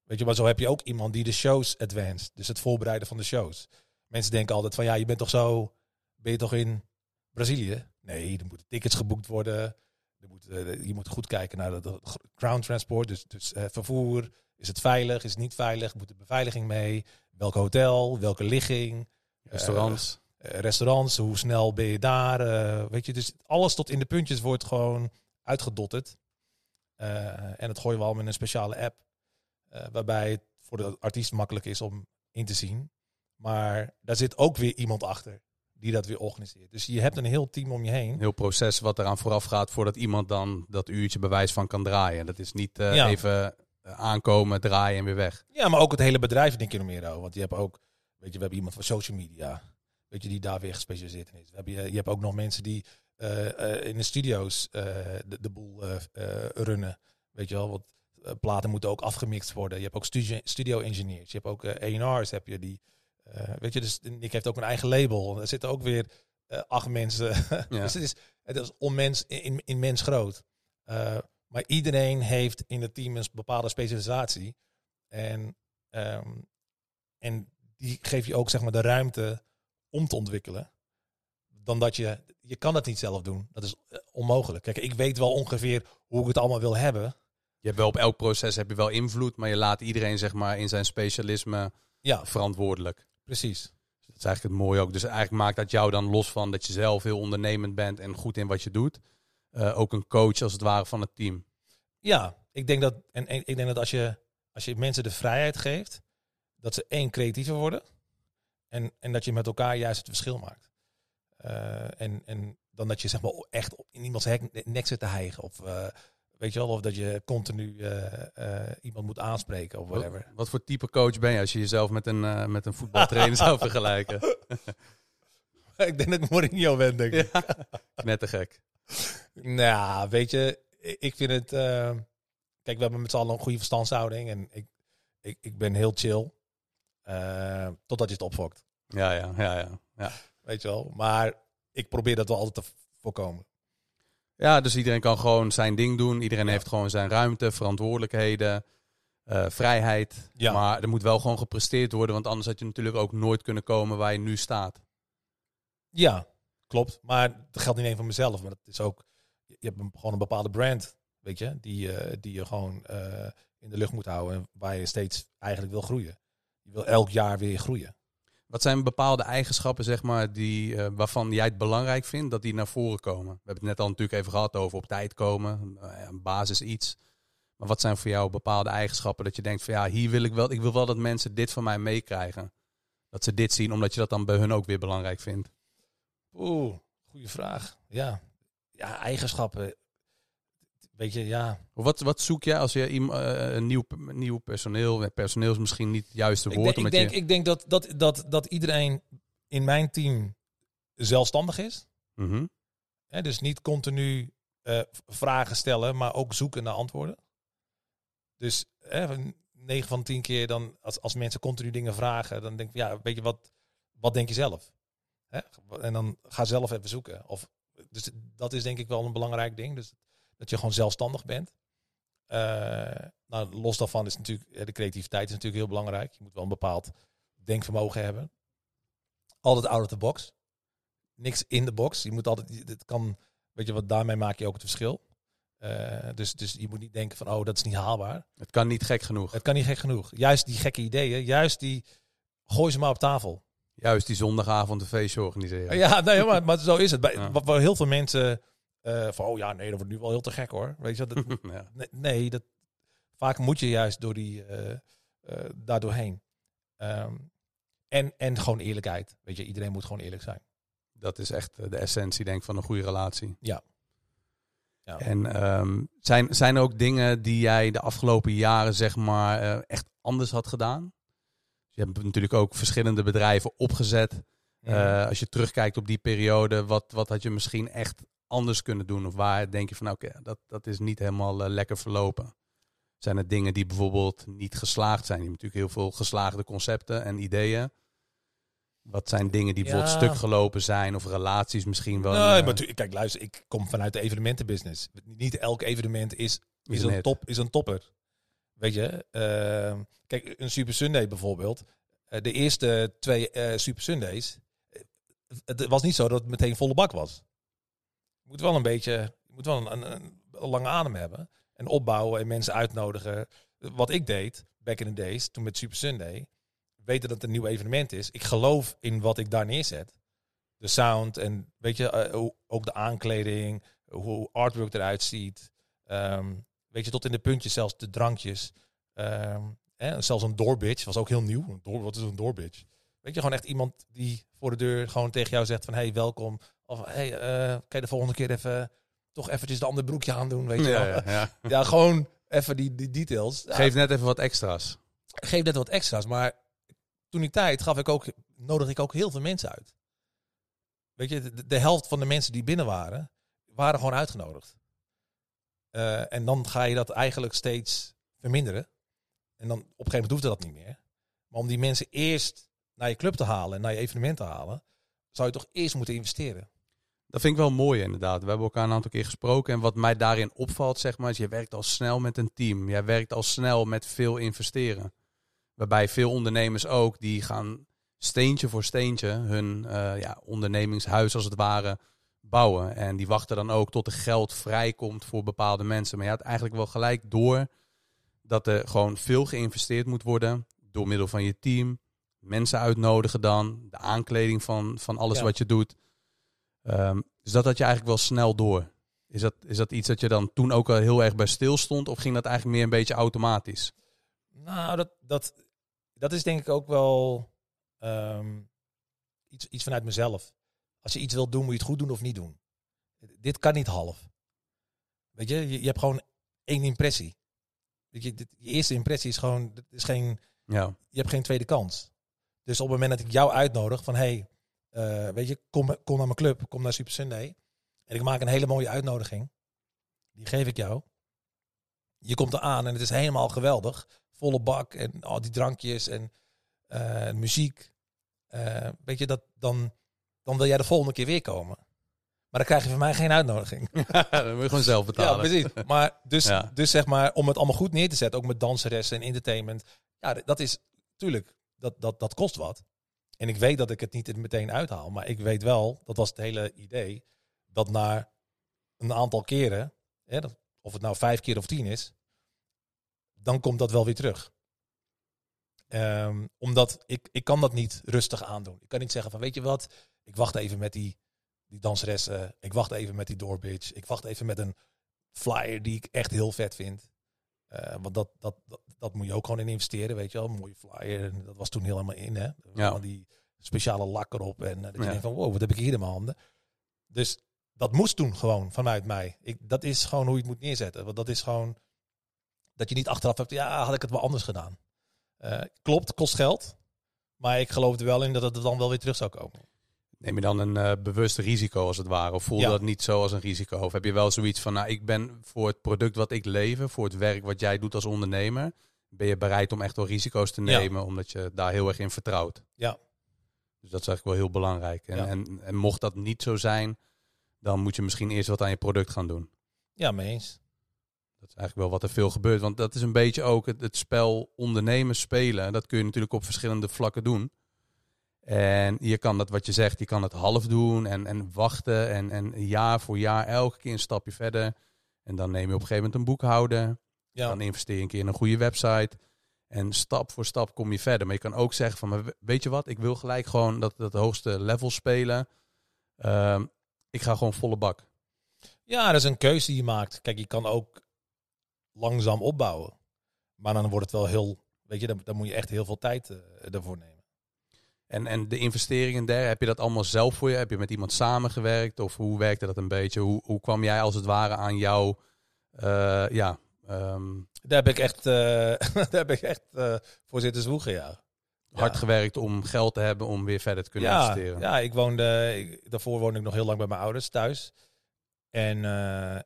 Weet je, maar zo heb je ook iemand die de shows advanced. Dus het voorbereiden van de shows. Mensen denken altijd van ja, je bent toch zo, ben je toch in Brazilië? Nee, er moeten tickets geboekt worden. Er moet, eh, je moet goed kijken naar de, ground transport, dus, dus eh, vervoer. Is het veilig? Is het niet veilig? Moet de beveiliging mee? Welk hotel? Welke ligging? Restaurants. Eh, restaurants, hoe snel ben je daar? eh, weet je, dus alles tot in de puntjes wordt gewoon uitgedotterd. Eh, en dat gooien we al met een speciale app. waarbij het voor de artiest makkelijk is om in te zien. Maar daar zit ook weer iemand achter die dat weer organiseert. Dus je hebt een heel team om je heen. Een heel proces wat eraan vooraf gaat voordat iemand dan dat uurtje bewijs van kan draaien. Dat is niet Ja. even aankomen, draaien en weer weg. Ja, maar ook het hele bedrijf denk je er meer over. Want je hebt ook, weet je, we hebben iemand van social media. Weet je, die daar weer gespecialiseerd in is. We hebben, je hebt ook nog mensen die eh, eh, in de studio's eh, de, de boel eh, eh, runnen. Weet je wel, want eh, platen moeten ook afgemixt worden. Je hebt ook studio, studio engineers. Je hebt ook eh A&R's heb je die. eh, weet je, dus Nick heeft ook een eigen label. Er zitten ook weer eh, acht mensen. Ja. dus het is, het is onmens, in, in mens groot. Eh, maar iedereen heeft in het team een bepaalde specialisatie. En, ehm, en die geef je ook zeg maar de ruimte om te ontwikkelen. Dan dat je, je kan het niet zelf doen. Dat is eh, onmogelijk. Kijk, ik weet wel ongeveer hoe ik het allemaal wil hebben. Je hebt wel op elk proces heb je wel invloed, maar je laat iedereen zeg maar in zijn specialisme Ja, verantwoordelijk. precies. Dat is eigenlijk het mooie ook. Dus eigenlijk maakt dat jou dan los van dat je zelf heel ondernemend bent en goed in wat je doet. eh, ook een coach als het ware van het team. Ja, ik denk dat, en, en ik denk dat als je, als je mensen de vrijheid geeft, dat ze één creatiever worden. En, en dat je met elkaar juist het verschil maakt. Eh, en, en dan dat je zeg maar echt in iemands hek, nek zit te hijgen. Of eh, weet je wel, of dat je continu eh, iemand moet aanspreken of whatever. wat voor type coach ben je als je jezelf met een, met een voetbaltrainer zou vergelijken? ik denk dat ik Mourinho ben, denk ik. Net te gek. Nou, weet je, ik vind het. kijk, we hebben met z'n allen een goede verstandshouding. En ik, ik, ik ben heel chill. Eh, totdat je het opfokt. Ja, ja, ja, ja. ja. Weet je wel. Maar ik probeer dat wel altijd te voorkomen. Ja, dus iedereen kan gewoon zijn ding doen. Iedereen Ja. heeft gewoon zijn ruimte, verantwoordelijkheden, eh, vrijheid. Ja. Maar er moet wel gewoon gepresteerd worden, want anders had je natuurlijk ook nooit kunnen komen waar je nu staat. Ja, klopt. Maar dat geldt niet alleen voor mezelf. Maar dat is ook. Je hebt gewoon een bepaalde brand. Weet je, die, eh, die je gewoon in de lucht moet houden. En waar je steeds eigenlijk wil groeien. Je wil elk jaar weer groeien. Wat zijn bepaalde eigenschappen, zeg maar, die, eh, waarvan jij het belangrijk vindt dat die naar voren komen? We hebben het net al natuurlijk even gehad over op tijd komen, ja, een basis iets. Maar wat zijn voor jou bepaalde eigenschappen dat je denkt van ja, hier wil ik wel, ik wil wel dat mensen dit van mij meekrijgen. Dat ze dit zien, omdat je dat dan bij hun ook weer belangrijk vindt. Oeh, goede vraag. Ja. Ja, eigenschappen. Weet je, ja. Wat, wat zoek je als je iem- eh, een nieuw, nieuw personeel, personeel is misschien niet het juiste Ik woord, denk, ik denk, je... ik denk dat, dat, dat, dat iedereen in mijn team zelfstandig is. Mhm. Dus niet continu eh, vragen stellen, maar ook zoeken naar antwoorden. Dus hè, 9 van de 10 keer dan, als, als mensen continu dingen vragen, dan denk ik, ja, weet je wat, wat denk je zelf? Hè? En dan ga zelf even zoeken. Of, dus dat is denk ik wel een belangrijk ding. Dus dat je gewoon zelfstandig bent. Eh, nou, los daarvan is natuurlijk, eh, de creativiteit is natuurlijk heel belangrijk. Je moet wel een bepaald denkvermogen hebben. Altijd out of the box. Niks in de box. Je moet altijd, het kan, weet je wat, daarmee maak je ook het verschil. Eh, dus, dus je moet niet denken van, oh, dat is niet haalbaar. Het kan niet gek genoeg. Het kan niet gek genoeg. Juist die gekke ideeën, juist die, gooi ze maar op tafel. Juist die zondagavond een feestje organiseren. Ja, nee, maar, maar zo is het. Bij, Ja. Waar heel veel mensen eh, van, oh ja, nee, dat wordt nu wel heel te gek hoor. Weet je, dat, Ja. nee, nee, dat, vaak moet je juist door die, eh eh, daardoorheen. Ehm, en, en gewoon eerlijkheid. Weet je, iedereen moet gewoon eerlijk zijn. Dat is echt de essentie, denk ik, van een goede relatie. Ja. Ja. En ehm, zijn, zijn er ook dingen die jij de afgelopen jaren, zeg maar, echt anders had gedaan? Je hebt natuurlijk ook verschillende bedrijven opgezet. Eh, als je terugkijkt op die periode, wat, wat had je misschien echt anders kunnen doen? Of waar denk je van, oké, dat, dat is niet helemaal eh, lekker verlopen? Zijn er dingen die bijvoorbeeld niet geslaagd zijn? Je hebt natuurlijk heel veel geslaagde concepten en ideeën. Wat zijn dingen die bijvoorbeeld Ja. stuk gelopen zijn? Of relaties misschien wel? Nee, maar kijk, luister, ik kom vanuit de evenementenbusiness. Niet elk evenement is, is, is een, top, is een topper. Weet je? Ehm, kijk, een Super Sunday bijvoorbeeld. eh, de eerste twee eh, Super Sundays. Het was niet zo dat het meteen volle bak was. Moet wel een beetje, je moet wel een, een, lange adem hebben. En opbouwen en mensen uitnodigen. Wat ik deed, back in the days, toen met Super Sunday. Weten dat het een nieuw evenement is. Ik geloof in wat ik daar neerzet. de sound en weet je, eh, ook de aankleding, hoe artwork eruit ziet. Ehm, weet je, tot in de puntjes zelfs de drankjes. Ehm, hè, zelfs een doorbitch was ook heel nieuw. Door, wat is een doorbitch? Weet je, gewoon echt iemand die voor de deur gewoon tegen jou zegt van... hey, welkom. Of hey, eh, kan je de volgende keer even toch eventjes de andere broekje aandoen, weet je Ja, wel. ja, ja. Ja, gewoon even die, die details. Geef net even wat extra's. geef net wat extra's. Maar toen die tijd gaf ik ook, nodig ik ook heel veel mensen uit. Weet je, de, de helft van de mensen die binnen waren, waren gewoon uitgenodigd. Eh, en dan ga je dat eigenlijk steeds verminderen. En dan op een gegeven moment hoefde dat niet meer. Maar om die mensen eerst naar je club te halen en naar je evenement te halen, zou je toch eerst moeten investeren. Dat vind ik wel mooi inderdaad. We hebben elkaar een aantal keer gesproken. En wat mij daarin opvalt, zeg maar, is je werkt al snel met een team. Jij werkt al snel met veel investeren. Waarbij veel ondernemers ook, die gaan steentje voor steentje hun eh, ja, ondernemingshuis als het ware bouwen. En die wachten dan ook tot er geld vrijkomt voor bepaalde mensen. Maar je had eigenlijk wel gelijk door dat er gewoon veel geïnvesteerd moet worden door middel van je team. Mensen uitnodigen dan, de aankleding van, van alles Ja. wat je doet. Ehm, dus dat had je eigenlijk wel snel door. Is dat, is dat iets dat je dan toen ook al heel erg bij stil stond? Of ging dat eigenlijk meer een beetje automatisch? Nou, dat, dat, dat is denk ik ook wel ehm, iets, iets vanuit mezelf. Als je iets wilt doen, moet je het goed doen of niet doen. Dit kan niet half. Weet je, je, je hebt gewoon één impressie. Weet je, dit, je eerste impressie is gewoon, is geen, Ja, je hebt geen tweede kans. Dus op het moment dat ik jou uitnodig van, hey, eh, weet je, kom, kom naar mijn club, kom naar Super Sunday. En ik maak een hele mooie uitnodiging. Die geef ik jou. Je komt eraan en het is helemaal geweldig. Volle bak en al die drankjes en eh, muziek. Eh, weet je, dat, dan, dan wil jij de volgende keer weer komen. Maar dan krijg je van mij geen uitnodiging. dan moet je gewoon zelf Ja, betalen. precies. Maar dus, Ja. dus zeg maar, om het allemaal goed neer te zetten, ook met danseressen en entertainment. Ja, dat is natuurlijk, dat, dat, dat kost wat. En ik weet dat ik het niet meteen uithaal. Maar ik weet wel, dat was het hele idee, dat na een aantal keren, hè, of het nou vijf keer of tien is, dan komt dat wel weer terug. Ehm, omdat ik, ik kan dat niet rustig aandoen. Ik kan niet zeggen van, weet je wat, ik wacht even met die, die danseressen. Ik wacht even met die doorbitch. Ik wacht even met een flyer die ik echt heel vet vind. Eh, want dat, dat, dat, dat moet je ook gewoon in investeren, weet je wel. Een mooie flyer. En dat was toen helemaal in, hè. Ja. Die speciale lak erop. En eh, dat je Ja. denkt van, wow, wat heb ik hier in mijn handen. Dus dat moest toen gewoon vanuit mij. Ik, dat is gewoon hoe je het moet neerzetten. Want dat is gewoon dat je niet achteraf hebt, ja, had ik het wel anders gedaan. Eh, klopt, kost geld. Maar ik geloof er wel in dat het er dan wel weer terug zou komen. Neem je dan een eh, bewust risico als het ware? Of voel je Ja. dat niet zo als een risico? Of heb je wel zoiets van, nou, ik ben voor het product wat ik lever, voor het werk wat jij doet als ondernemer, ben je bereid om echt wel risico's te Ja. nemen, omdat je daar heel erg in vertrouwt? Ja. Dus dat is eigenlijk wel heel belangrijk. En, Ja. en, en mocht dat niet zo zijn, dan moet je misschien eerst wat aan je product gaan doen. Ja, mee eens. Dat is eigenlijk wel wat er veel gebeurt. Want dat is een beetje ook het, het spel ondernemen spelen. Dat kun je natuurlijk op verschillende vlakken doen. En je kan dat wat je zegt, je kan het half doen en, en wachten. En, en jaar voor jaar elke keer een stapje verder. En dan neem je op een gegeven moment een boekhouder. Ja, Dan investeer je een keer in een goede website. En stap voor stap kom je verder. Maar je kan ook zeggen van, weet je wat, ik wil gelijk gewoon dat, dat hoogste level spelen. Ehm, ik ga gewoon volle bak. ja, dat is een keuze die je maakt. Kijk, je kan ook langzaam opbouwen. Maar dan wordt het wel heel, weet je, dan, dan moet je echt heel veel tijd eh, ervoor nemen. En, en de investeringen daar, heb je dat allemaal zelf voor je? Heb je met iemand samengewerkt? Of hoe werkte dat een beetje? Hoe, hoe kwam jij als het ware aan jouw, eh, ja, ehm, Daar heb ik echt, eh, daar heb ik echt eh, voor zitten zwoegen, ja. hard Ja. gewerkt om geld te hebben om weer verder te kunnen ja, investeren? Ja, ik woonde, ik, daarvoor woonde ik nog heel lang bij mijn ouders thuis. En,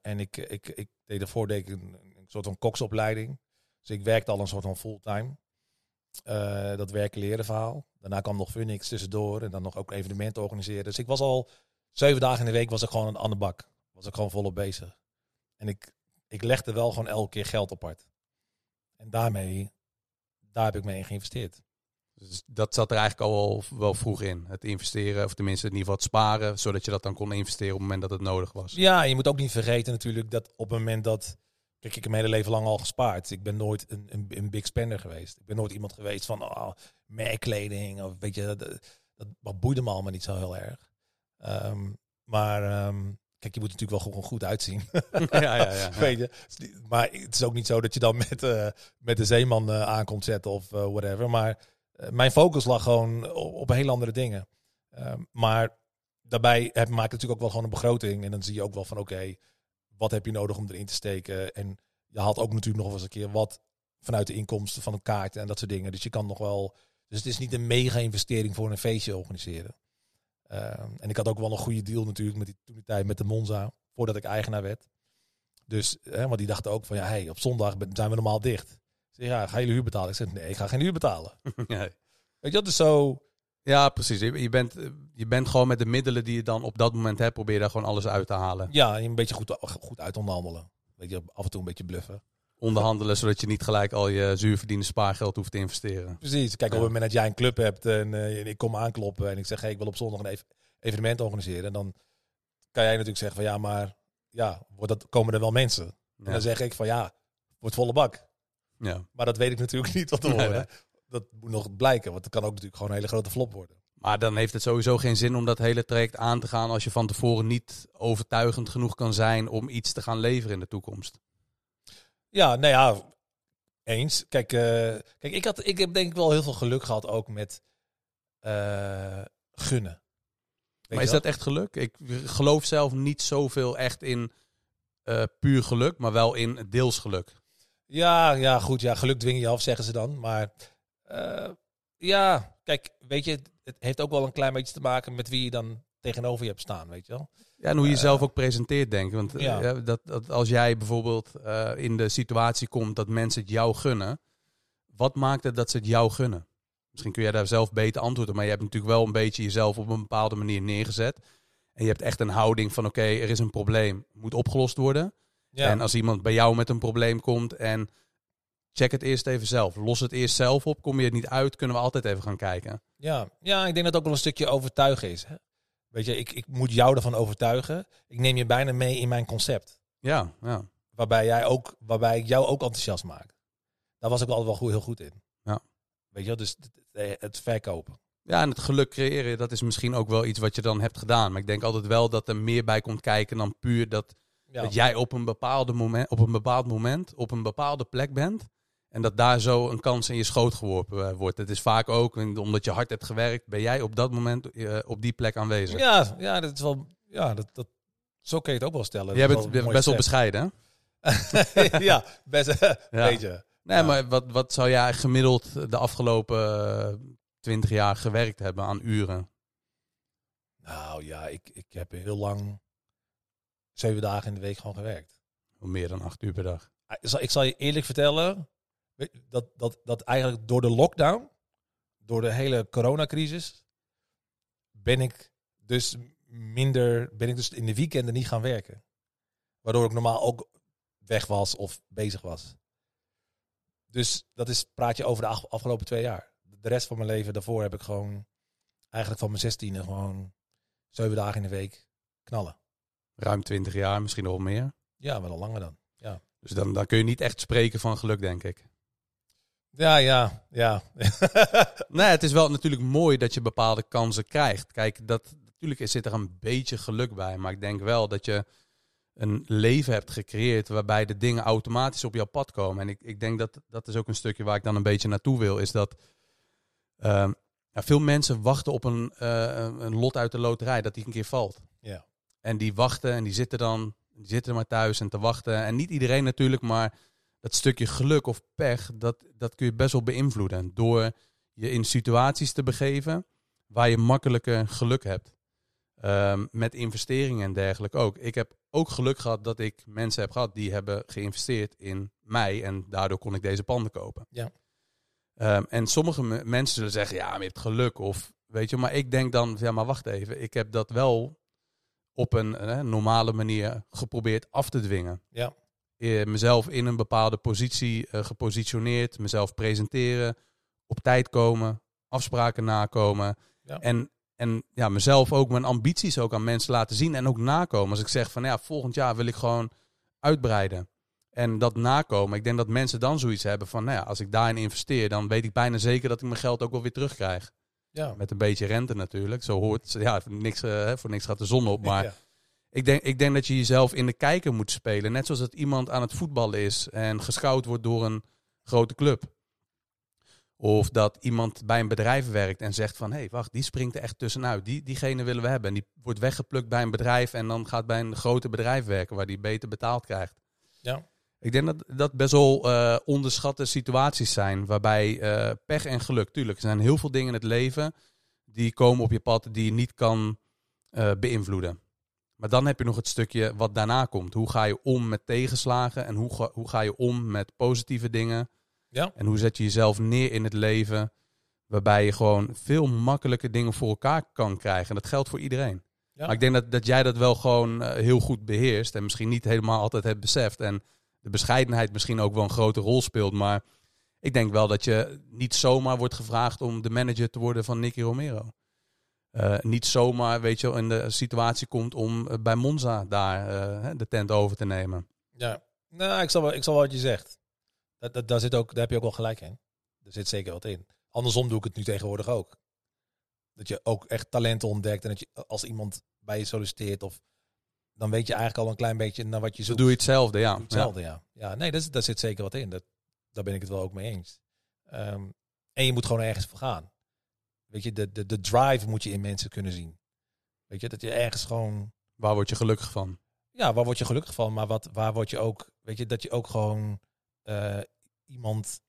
en ik, ik, ik deed daarvoor deed ik een, een soort van koksopleiding. Dus ik werkte al een soort van fulltime. Dat werken leren verhaal. Daarna kwam nog Phoenix tussendoor en dan nog ook evenementen organiseren. Dus ik was al zeven dagen in de week was ik gewoon aan de bak. Was ik gewoon volop bezig. En ik, ik legde wel gewoon elke keer geld apart. En daarmee, daar heb ik mee in geïnvesteerd. Dus dat zat er eigenlijk al wel, wel vroeg in. Het investeren, of tenminste in ieder geval het sparen, zodat je dat dan kon investeren op het moment dat het nodig was. Ja, je moet ook niet vergeten natuurlijk dat op het moment dat... Kijk, ik heb mijn hele leven lang al gespaard. Ik ben nooit een, een, een big spender geweest. Ik ben nooit iemand geweest van oh, merkkleding of weet je, dat, dat, dat boeide me allemaal niet zo heel erg. Ehm, maar ehm, kijk, je moet natuurlijk wel gewoon goed uitzien. ja, ja, ja. Weet je? Maar het is ook niet zo dat je dan met, eh, met de zeeman uh, aan komt zetten of uh, whatever. Maar mijn focus lag gewoon op, op heel andere dingen. Ehm, maar daarbij heb, maak ik natuurlijk ook wel gewoon een begroting. En dan zie je ook wel van oké, wat heb je nodig om erin te steken? En je haalt ook natuurlijk nog eens een keer wat vanuit de inkomsten van een kaart en dat soort dingen. Dus je kan nog wel. Dus het is niet een mega investering voor een feestje organiseren. Ehm, en ik had ook wel een goede deal natuurlijk met die, toen die tijd met de Monza, voordat ik eigenaar werd. Dus, hè, want die dachten ook van ja, hey, op zondag zijn we normaal dicht. Ik zeg, ja, ga je huur betalen? Ik zeg, nee, ik ga geen huur betalen. Nee. Weet je, dat is zo. Ja, precies. Je, je, bent, je bent gewoon met de middelen die je dan op dat moment hebt, probeer daar gewoon alles uit te halen. Ja, een beetje goed, goed uit onderhandelen. Weet je, af en toe een beetje bluffen. Onderhandelen, zodat je niet gelijk al je zuurverdiende spaargeld hoeft te investeren. Precies. Kijk, op het moment dat jij een club hebt en, uh, ik kom aankloppen en ik zeg, hey, ik wil op zondag een ev evenement organiseren, dan kan jij natuurlijk zeggen van ja, maar ja, wordt dat, komen er wel mensen? Ja. En dan zeg ik van ja, wordt volle bak. Ja. Maar dat weet ik natuurlijk niet wat te horen. Nee, dat moet nog blijken, want het kan ook natuurlijk gewoon een hele grote flop worden. Maar dan heeft het sowieso geen zin om dat hele traject aan te gaan als je van tevoren niet overtuigend genoeg kan zijn om iets te gaan leveren in de toekomst. Ja, nou ja, eens. Kijk, uh, kijk ik, had, ik heb denk ik wel heel veel geluk gehad ook met uh, gunnen. Weet maar is dat echt geluk? Ik geloof zelf niet zoveel echt in uh, puur geluk, maar wel in deels geluk. Ja, ja, goed. Ja, geluk dwing je af, zeggen ze dan. Maar ja, kijk, weet je, het heeft ook wel een klein beetje te maken met wie je dan tegenover je hebt staan, weet je wel. Ja, en hoe je jezelf ook presenteert, denk ik. Want ja. dat, dat als jij bijvoorbeeld in de situatie komt dat mensen het jou gunnen, wat maakt het dat ze het jou gunnen? Misschien kun jij daar zelf beter antwoorden, maar je hebt natuurlijk wel een beetje jezelf op een bepaalde manier neergezet. En je hebt echt een houding van oké, okay, er is een probleem, moet opgelost worden. Ja. En als iemand bij jou met een probleem komt en check het eerst even zelf. Los het eerst zelf op. Kom je het niet uit, kunnen we altijd even gaan kijken. Ja, ja ik denk dat het ook wel een stukje overtuigen is. Hè? Weet je, ik, ik moet jou ervan overtuigen. Ik neem je bijna mee in mijn concept. Ja, ja. Waarbij, jij ook, waarbij ik jou ook enthousiast maak. Daar was ik altijd wel goed, heel goed in. Ja. Weet je, dus het, het verkopen. Ja, en het geluk creëren, dat is misschien ook wel iets wat je dan hebt gedaan. Maar ik denk altijd wel dat er meer bij komt kijken dan puur dat, ja. dat jij op een, bepaalde moment, op een bepaald moment op een bepaalde plek bent. En dat daar zo een kans in je schoot geworpen eh, wordt. Het is vaak ook, omdat je hard hebt gewerkt, ben jij op dat moment uh, op die plek aanwezig. Ja, ja dat is wel. Ja, dat, dat, zo kun je het ook wel stellen. Jij bent best wel bescheiden, ja, best een ja. beetje. Nee, ja. maar wat, wat zou jij gemiddeld de afgelopen twintig jaar gewerkt hebben aan uren? Nou ja, ik, ik heb heel lang zeven dagen in de week gewoon gewerkt. Meer dan acht uur per dag. Ik zal je eerlijk vertellen, dat, dat, dat eigenlijk door de lockdown, door de hele coronacrisis, ben ik dus minder, ben ik dus in de weekenden niet gaan werken. Waardoor ik normaal ook weg was of bezig was. Dus dat is, praat je over de afgelopen twee jaar. De rest van mijn leven daarvoor heb ik gewoon, eigenlijk van mijn zestiende, gewoon zeven dagen in de week knallen. Ruim twintig jaar, misschien nog meer. Ja, wel al langer dan. Ja. Dus dan, dan kun je niet echt spreken van geluk, denk ik. Ja, ja, ja. nee, het is wel natuurlijk mooi dat je bepaalde kansen krijgt. Kijk, dat, natuurlijk zit er een beetje geluk bij. Maar ik denk wel dat je een leven hebt gecreëerd waarbij de dingen automatisch op jouw pad komen. En ik, ik denk dat dat is ook een stukje waar ik dan een beetje naartoe wil. Is dat uh, ja, veel mensen wachten op een, uh, een lot uit de loterij, dat die een keer valt. Ja. En die wachten en die zitten dan, die zitten maar thuis en te wachten. En niet iedereen natuurlijk, maar dat stukje geluk of pech, dat, dat kun je best wel beïnvloeden. Door je in situaties te begeven waar je makkelijker geluk hebt. Um, met investeringen en dergelijke ook. Ik heb ook geluk gehad dat ik mensen heb gehad die hebben geïnvesteerd in mij. En daardoor kon ik deze panden kopen. Ja. Um, en sommige mensen zullen zeggen, ja, maar je hebt geluk. Of weet je, maar ik denk dan, ja, maar wacht even. Ik heb dat wel op een eh, normale manier geprobeerd af te dwingen. Ja. Eh, mezelf in een bepaalde positie uh, gepositioneerd, mezelf presenteren, op tijd komen, afspraken nakomen. Ja. En, en ja, mezelf ook, mijn ambities ook aan mensen laten zien en ook nakomen. Als ik zeg van ja, volgend jaar wil ik gewoon uitbreiden. En dat nakomen, ik denk dat mensen dan zoiets hebben van, nou ja, als ik daarin investeer, dan weet ik bijna zeker dat ik mijn geld ook wel weer terugkrijg. Ja. Met een beetje rente natuurlijk. Zo hoort ja, voor niks, eh, voor niks gaat de zon op. Maar Ja. Ik, denk, ik denk dat je jezelf in de kijker moet spelen. Net zoals dat iemand aan het voetballen is en gescout wordt door een grote club. Of dat iemand bij een bedrijf werkt en zegt van... hé, hey, wacht, die springt er echt tussenuit. Die, diegene willen we hebben. En die wordt weggeplukt bij een bedrijf... en dan gaat bij een grote bedrijf werken... waar die beter betaald krijgt. Ja. Ik denk dat dat best wel eh, onderschatte situaties zijn... waarbij eh, pech en geluk... tuurlijk, er zijn heel veel dingen in het leven... die komen op je pad die je niet kan eh, beïnvloeden. Maar dan heb je nog het stukje wat daarna komt. Hoe ga je om met tegenslagen... en hoe ga, hoe ga je om met positieve dingen... Ja. En hoe zet je jezelf neer in het leven waarbij je gewoon veel makkelijke dingen voor elkaar kan krijgen. En dat geldt voor iedereen. Ja. Maar ik denk dat, dat jij dat wel gewoon eh, heel goed beheerst en misschien niet helemaal altijd hebt beseft. En de bescheidenheid misschien ook wel een grote rol speelt. Maar ik denk wel dat je niet zomaar wordt gevraagd om de manager te worden van Nicky Romero. Eh, niet zomaar, weet je, in de situatie komt om eh, bij Monza daar eh, de tent over te nemen. Ja, nou, ik zal wel, ik zal wel wat je zegt. Dat, dat, daar, zit ook, daar heb je ook wel gelijk in. Er zit zeker wat in. Andersom doe ik het nu tegenwoordig ook. Dat je ook echt talenten ontdekt en dat je als iemand bij je solliciteert of dan weet je eigenlijk al een klein beetje naar wat je Zo zoekt. doe je hetzelfde, ja. Hetzelfde, ja. Ja, nee, daar, zit- daar zit zeker wat in. Dat, daar ben ik het wel ook mee eens. Ehm, en je moet gewoon ergens voor gaan. Weet je, de, de, de drive moet je in mensen kunnen zien. Weet je, dat je ergens gewoon Waar word je gelukkig van? ja, waar word je gelukkig van? Maar wat, waar word je ook, weet je, dat je ook gewoon eh, iemand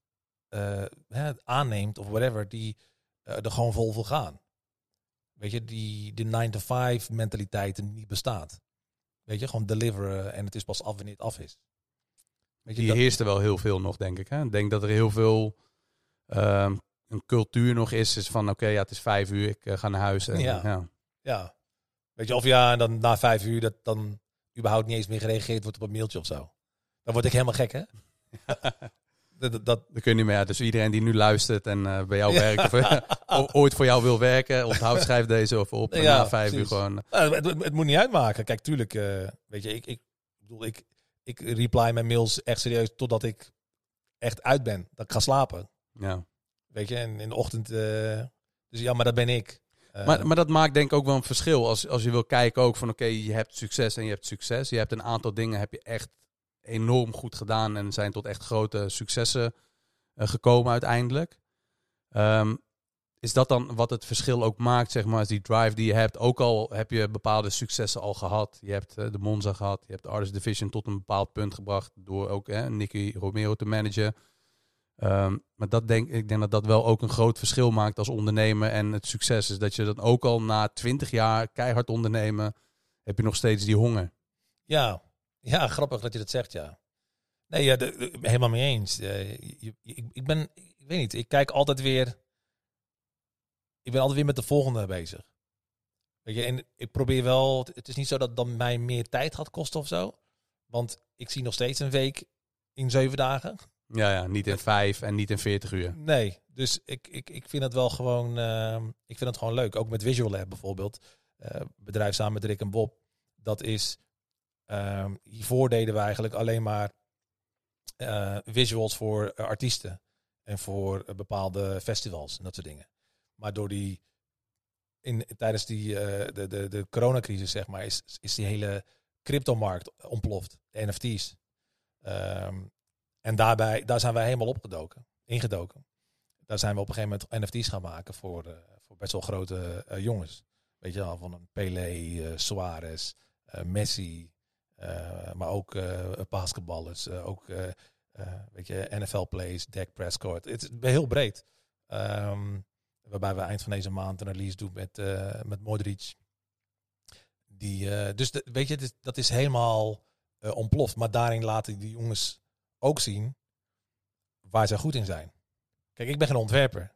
eh, hè, aanneemt of whatever, die eh, er gewoon vol wil gaan. Weet je, die de 9-to-5 mentaliteit niet bestaat. Weet je, gewoon deliveren en het is pas af wanneer het af is. Weet je, Die dat- heerst er wel heel veel nog, denk ik. Hè? Ik denk dat er heel veel ehm, een cultuur nog is. Is van, oké, ja, het is vijf uur, ik eh, ga naar huis. En, Ja. ja. ja. Weet je, of ja, en dan na vijf uur dat dan überhaupt niet eens meer gereageerd wordt op een mailtje of zo. Dan word ik helemaal gek, hè? dat, dat, dat, kun je niet meer. Dus iedereen die nu luistert en eh, bij jou werkt... of eh, ooit voor jou wil werken... onthoud, schrijf deze of op. Ja, na vijf precies. uur gewoon... Nou, het, moet niet uitmaken. Kijk, tuurlijk, weet je, ik, ik bedoel, ik, ik reply mijn mails echt serieus totdat ik echt uit ben. Dat ik ga slapen. Ja. Weet je, en in de ochtend. eh, dus ja, maar dat ben ik. Eh, Maar, maar dat maakt denk ik ook wel een verschil. Als, als je wil kijken ook van... oké, je hebt succes en je hebt succes. Je hebt een aantal dingen heb je echt enorm goed gedaan... en zijn tot echt grote successen eh, gekomen uiteindelijk. Ehm, is dat dan wat het verschil ook maakt, zeg maar, als die drive die je hebt? Ook al heb je bepaalde successen al gehad. Je hebt de Monza gehad, je hebt de Artist Division tot een bepaald punt gebracht door ook Nicky Romero te managen. Ehm, maar dat denk, ik denk dat dat wel ook een groot verschil maakt als ondernemer. En het succes is dat je dan ook al na twintig jaar keihard ondernemen, heb je nog steeds die honger. ja. ja, grappig dat je dat zegt, ja. Nee, ja, helemaal mee eens. Eh, ik, ben, ik weet niet, ik kijk altijd weer. Ik ben altijd weer met de volgende bezig. Weet je, en ik probeer wel. Het is niet zo dat dan mij meer tijd gaat kosten of zo. Want ik zie nog steeds een week in zeven dagen. Ja, ja, niet in vijf en niet in veertig uur. Nee, dus ik, ik, ik vind het wel gewoon, ehm, ik vind het gewoon leuk. Ook met Visual Lab bijvoorbeeld. eh, bedrijf samen met Rick en Bob. Dat is, ehm, hiervoor deden we eigenlijk alleen maar eh, visuals voor eh, artiesten. En voor bepaalde festivals en dat soort dingen. Maar door die, in, tijdens die, de, de, de coronacrisis zeg maar, is, is die hele cryptomarkt ontploft. De NFT's. Ehm, en daarbij, daar zijn wij helemaal opgedoken, ingedoken. Daar zijn we op een gegeven moment NFT's gaan maken voor, eh, voor best wel grote eh, jongens. Weet je wel, van een Pelé, eh, Suarez, Messi, maar ook basketballers, ook weet je, NFL-plays, Dak Prescott. Het is heel breed. Ehm, waarbij we eind van deze maand een release doen met, met Modric. Die, dus de- weet je, dat is helemaal ontploft. Maar daarin laten die jongens ook zien waar zij goed in zijn. Kijk, ik ben geen ontwerper.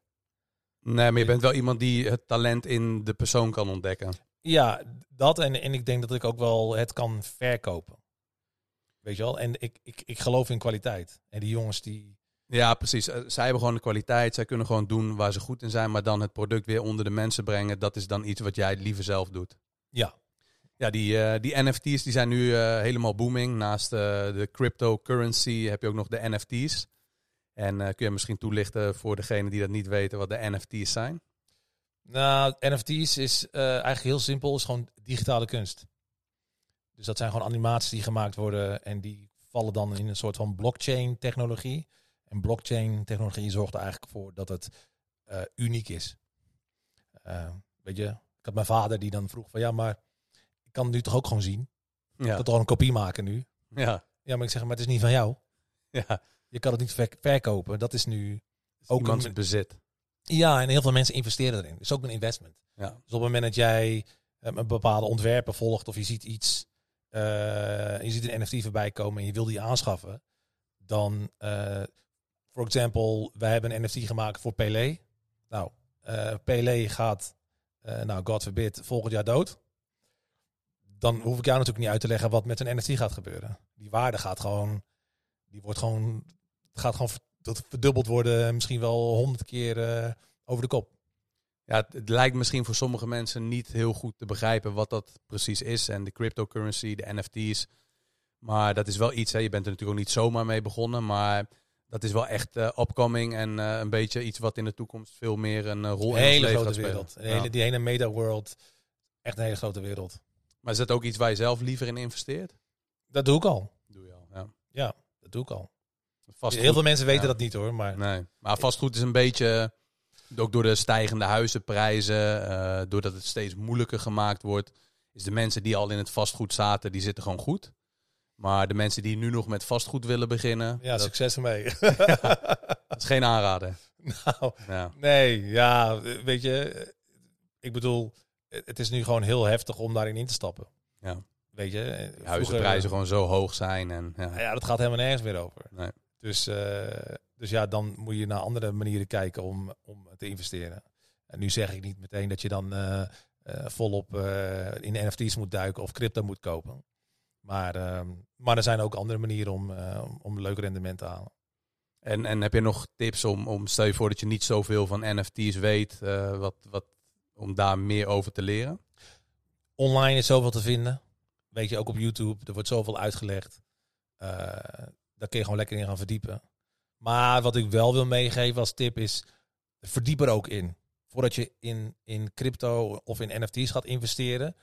Nee, maar je bent wel iemand die het talent in de persoon kan ontdekken. Ja, dat en, en ik denk dat ik ook wel het kan verkopen. Weet je wel? En ik, ik, ik geloof in kwaliteit. En die jongens die... Ja, precies. Eh, Zij hebben gewoon de kwaliteit. Zij kunnen gewoon doen waar ze goed in zijn. Maar dan het product weer onder de mensen brengen. Dat is dan iets wat jij liever zelf doet. Ja, Ja, die, eh, die NFT's die zijn nu eh, helemaal booming. Naast eh, de cryptocurrency heb je ook nog de NFT's. En kun je misschien toelichten voor degenen die dat niet weten wat de NFT's zijn? Nou, NFT's is eigenlijk heel simpel. is gewoon digitale kunst. Dus dat zijn gewoon animaties die gemaakt worden en die vallen dan in een soort van blockchain technologie. En blockchain technologie zorgt er eigenlijk voor dat het uniek is. Weet je, ik had mijn vader die dan vroeg van ja, maar ik kan het nu toch ook gewoon zien. Ja. kan toch een kopie maken nu. Ja. Ja, maar ik zeg maar het is niet van jou. Ja. Je kan het niet verk- verkopen. Dat is nu ook een, bezit. ja, en heel veel mensen investeren erin. Het is ook een investment. Ja. Dus op het moment dat jij eh, een bepaalde ontwerpen volgt of je ziet iets, eh, je ziet een NFT voorbij komen en je wil die aanschaffen, dan, eh voor example, wij hebben een NFT gemaakt voor Pelé. Nou, Pelé gaat, nou, God forbid, volgend jaar dood. Dan hoef ik jou natuurlijk niet uit te leggen wat met een NFT gaat gebeuren. Die waarde gaat gewoon, die wordt gewoon, het gaat gewoon tot verdubbeld worden, misschien wel honderd keer eh, over de kop. Ja, het, het lijkt misschien voor sommige mensen niet heel goed te begrijpen wat dat precies is. En de cryptocurrency, de NFT's. Maar dat is wel iets, hè. je bent er natuurlijk ook niet zomaar mee begonnen. Maar dat is wel echt eh upcoming en eh, een beetje iets wat in de toekomst veel meer een rol in hele gaat spelen. wereld. Ja. hele, die hele meta-world. Echt een hele grote wereld. Maar is dat ook iets waar je zelf liever in investeert? Dat doe ik al. Doe je al, ja. Dat doe ik al. Vastgoed, Heel veel mensen weten ja. dat niet hoor. Maar Nee, maar vastgoed is een beetje, ook door de stijgende huizenprijzen, eh, doordat het steeds moeilijker gemaakt wordt, is de mensen die al in het vastgoed zaten, die zitten gewoon goed. Maar de mensen die nu nog met vastgoed willen beginnen, ja, dat, succes ermee. dat is geen aanrader. nou, Ja, nee, ja, weet je. Ik bedoel, het is nu gewoon heel heftig om daarin in te stappen. Ja. Weet je. vroeger- huizenprijzen gewoon zo hoog zijn. En, ja. Ja, dat gaat helemaal nergens meer over. Nee. Dus, eh, dus ja, dan moet je naar andere manieren kijken om, om te investeren. En nu zeg ik niet meteen dat je dan eh, eh, volop eh, in NFT's moet duiken of crypto moet kopen. Maar, ehm, maar er zijn ook andere manieren om, eh, om- leuk rendement te halen. En, en heb je nog tips om, om, stel je voor dat je niet zoveel van NFT's weet, eh, wat, wat, om daar meer over te leren? Online is zoveel te vinden. Weet je, ook op YouTube. Er wordt zoveel uitgelegd. Eh, daar kun je gewoon lekker in gaan verdiepen. Maar wat ik wel wil meegeven als tip is, verdiep er ook in. Voordat je in, in crypto of in NFT's gaat investeren,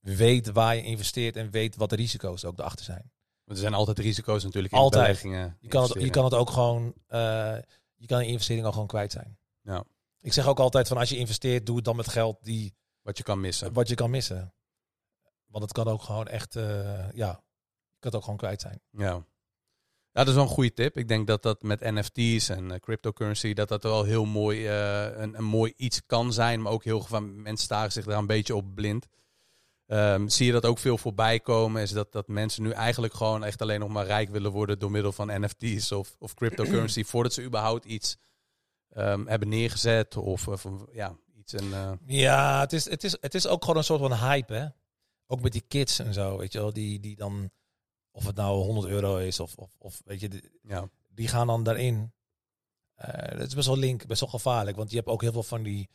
weet waar je investeert en weet wat de risico's ook erachter zijn. Want er zijn altijd risico's natuurlijk in Altijd. beleggingen. Je kan het, je kan het ook gewoon, eh, je kan een investering ook gewoon kwijt zijn. Ja. Ik zeg ook altijd van als je investeert, doe het dan met geld die, Wat je kan missen. wat je kan missen. Want het kan ook gewoon echt, eh, ja, je kan het ook gewoon kwijt zijn. Ja. Ja, dat is wel een goede tip. Ik denk dat dat met NFT's en eh, cryptocurrency, dat dat wel heel mooi, eh, een, een mooi iets kan zijn. Maar ook heel veel mensen staren zich daar een beetje op blind. Ehm, zie je dat ook veel voorbij komen? Is dat, dat mensen nu eigenlijk gewoon echt alleen nog maar rijk willen worden door middel van NFT's of, of cryptocurrency, voordat ze überhaupt iets ehm, hebben neergezet of, of ja, iets. En, eh, Ja, het is, het, is, het is ook gewoon een soort van hype, hè. Ook met die kids en zo, weet je wel. Die, die dan, of het nou 100 euro is of, of, of weet je, die, ja. die gaan dan daarin. Eh, dat is best wel link, best wel gevaarlijk. Want je hebt ook heel veel van die...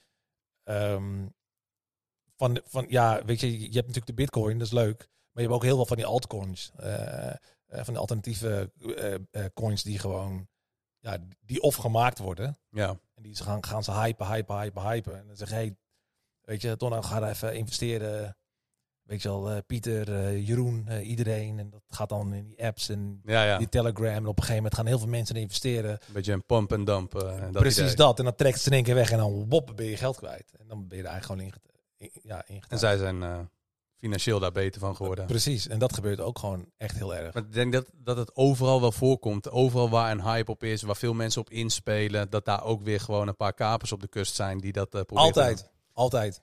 ehm, van, van, ja, weet je, je hebt natuurlijk de bitcoin, dat is leuk. Maar je hebt ook heel veel van die altcoins. eh, eh, van de alternatieve eh, eh, coins die gewoon... Ja, die of gemaakt worden. ja. En die gaan, gaan ze hypen, hypen, hypen, hypen. En dan zeg je, hey, weet je, Ton, nou ga even investeren. Weet je wel, eh, Pieter, eh, Jeroen, eh, iedereen. En dat gaat dan in die apps en Ja, ja. die Telegram. En op een gegeven moment gaan heel veel mensen investeren. Een beetje een pump en dump. dat Precies idee. dat. En dan trekt ze in één keer weg en dan wop, ben je geld kwijt. En dan ben je er eigenlijk gewoon in, ja, En ingetrapt. zij zijn financieel daar beter van geworden. Precies. En dat gebeurt ook gewoon echt heel erg. Maar ik denk dat, dat het overal wel voorkomt. Overal waar een hype op is, waar veel mensen op inspelen, dat daar ook weer gewoon een paar kapers op de kust zijn die dat eh proberen. Altijd. Altijd.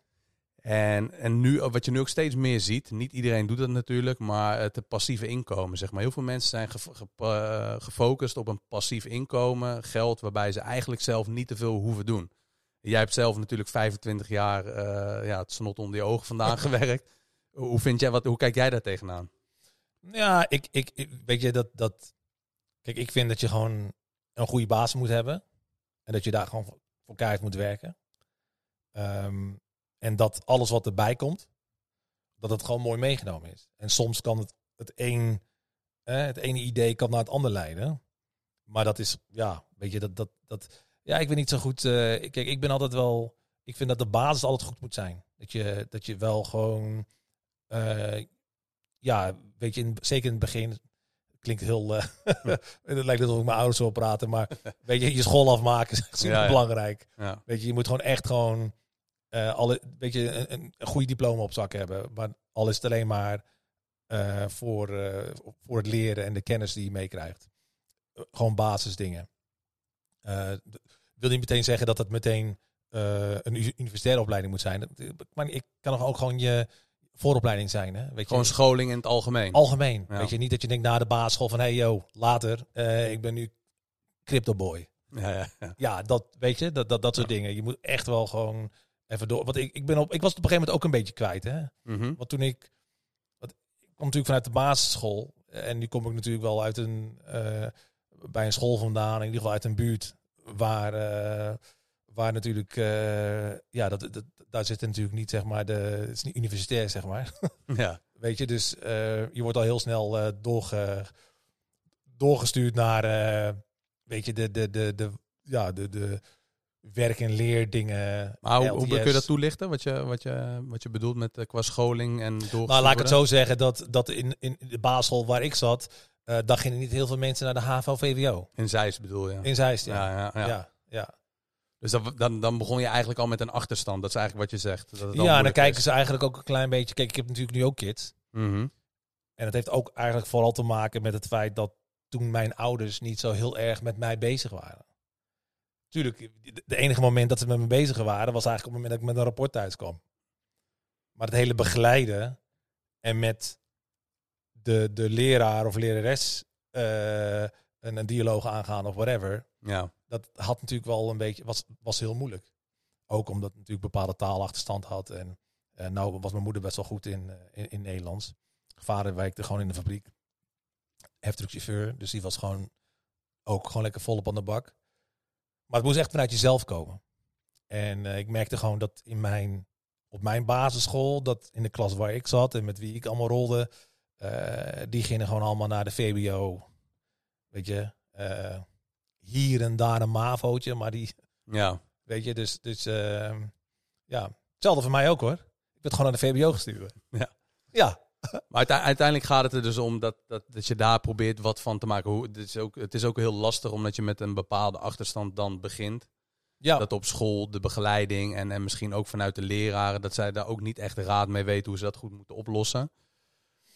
En, en nu, wat je nu ook steeds meer ziet, niet iedereen doet dat natuurlijk, maar het passieve inkomen, zeg maar. Heel veel mensen zijn eh, gefocust op een passief inkomen, geld waarbij ze eigenlijk zelf niet te veel hoeven doen. Jij hebt zelf natuurlijk 25 jaar eh, ja, het snot onder je ogen vandaan gewerkt. Hoe, vind jij, wat, hoe kijk jij daar tegenaan? Ja, ik, ik, weet je dat, dat. Kijk, ik vind dat je gewoon een goede baas moet hebben. En dat je daar gewoon voor- keihard moet werken. Ehm, en dat alles wat erbij komt, dat het gewoon mooi meegenomen is. En soms kan het, het, een, het ene idee kan naar het ander leiden. Maar dat is, ja, weet je, dat, dat, dat ja, ik weet niet zo goed. eh, kijk, ik ben altijd wel, ik vind dat de basis altijd goed moet zijn. Dat je, dat je wel gewoon, eh, ja, weet je, in, zeker in het begin, klinkt heel, eh, het lijkt alsof ik mijn ouders wil praten, maar weet je, je school afmaken is echt super Ja, ja. belangrijk. Ja. Weet je, je moet gewoon echt gewoon, eh, alle, weet je, een, een, een goede diploma op zak hebben. Maar al is het alleen maar voor, voor het leren en de kennis die je meekrijgt. Gewoon basisdingen. Wil niet meteen zeggen dat het meteen een universitaire opleiding moet zijn. Maar ik kan nog ook gewoon je vooropleiding zijn. Hè? Weet Gewoon je, scholing in het algemeen. algemeen. Ja. Weet je, niet dat je denkt na de basisschool van hey yo, later, eh, ik ben nu crypto boy. Ja, ja, ja. Ja, dat weet je, dat, dat, dat soort dingen. Je moet echt wel gewoon even door. Want ik, ik, ben op, ik was het op een gegeven moment ook een beetje kwijt. Hè? Mhm. Want toen ik, wat, ik kom natuurlijk vanuit de basisschool. En nu kom ik natuurlijk wel uit een, eh, bij een school vandaan. In ieder geval uit een buurt waar, eh, waar natuurlijk, eh, ja, dat, dat, daar zit natuurlijk niet, zeg maar, de, het is niet universitair, zeg maar. ja. Weet je, dus eh, je wordt al heel snel eh, doorge, doorgestuurd naar, eh, weet je, de, de, de, de, ja, de, de werk- en leerdingen. Maar hoe, hoe kun je dat toelichten? Wat je, wat je, wat je bedoelt met eh, qua scholing en doorgestuurd Nou, laat ik het zo zeggen, dat, dat in, in de basisschool waar ik zat, eh daar gingen niet heel veel mensen naar de HAVO-VWO. In Zeist bedoel je? In Zeist, ja. ja, ja, ja. Ja, ja. Dus dat, dan, dan begon je eigenlijk al met een achterstand. Dat is eigenlijk wat je zegt. Dat het ja en dan kijken is. ze eigenlijk ook een klein beetje. Kijk, ik heb natuurlijk nu ook kids. Mhm. En dat heeft ook eigenlijk vooral te maken met het feit dat toen mijn ouders niet zo heel erg met mij bezig waren. Tuurlijk, de enige moment dat ze met me bezig waren was eigenlijk op het moment dat ik met een rapport thuis kwam. Maar het hele begeleiden en met de, de leraar of lerares eh, een, een dialoog aangaan of whatever, Ja. Dat had natuurlijk wel een beetje, was, was heel moeilijk. Ook omdat natuurlijk bepaalde taalachterstand had. En eh, nou was mijn moeder best wel goed in, eh, in, in Nederlands. Vader werkte gewoon in de fabriek. Heftruckchauffeur. Dus die was gewoon ook gewoon lekker volop aan de bak. Maar het moest echt vanuit jezelf komen. En eh, ik merkte gewoon dat in mijn, op mijn basisschool, dat in de klas waar ik zat en met wie ik allemaal rolde, die gingen gewoon allemaal naar de VBO. Weet je, hier en daar een MAVO'tje, maar die, Ja. weet je, dus, dus eh, ja, hetzelfde voor mij ook hoor. Ik werd gewoon naar de VBO gestuurd. Ja. Ja, Maar uite- uiteindelijk gaat het er dus om dat, dat, dat je daar probeert wat van te maken. Hoe, het, is ook, het is ook heel lastig omdat je met een bepaalde achterstand dan begint. ja. Dat op school de begeleiding en, en misschien ook vanuit de leraren, dat zij daar ook niet echt raad mee weten hoe ze dat goed moeten oplossen.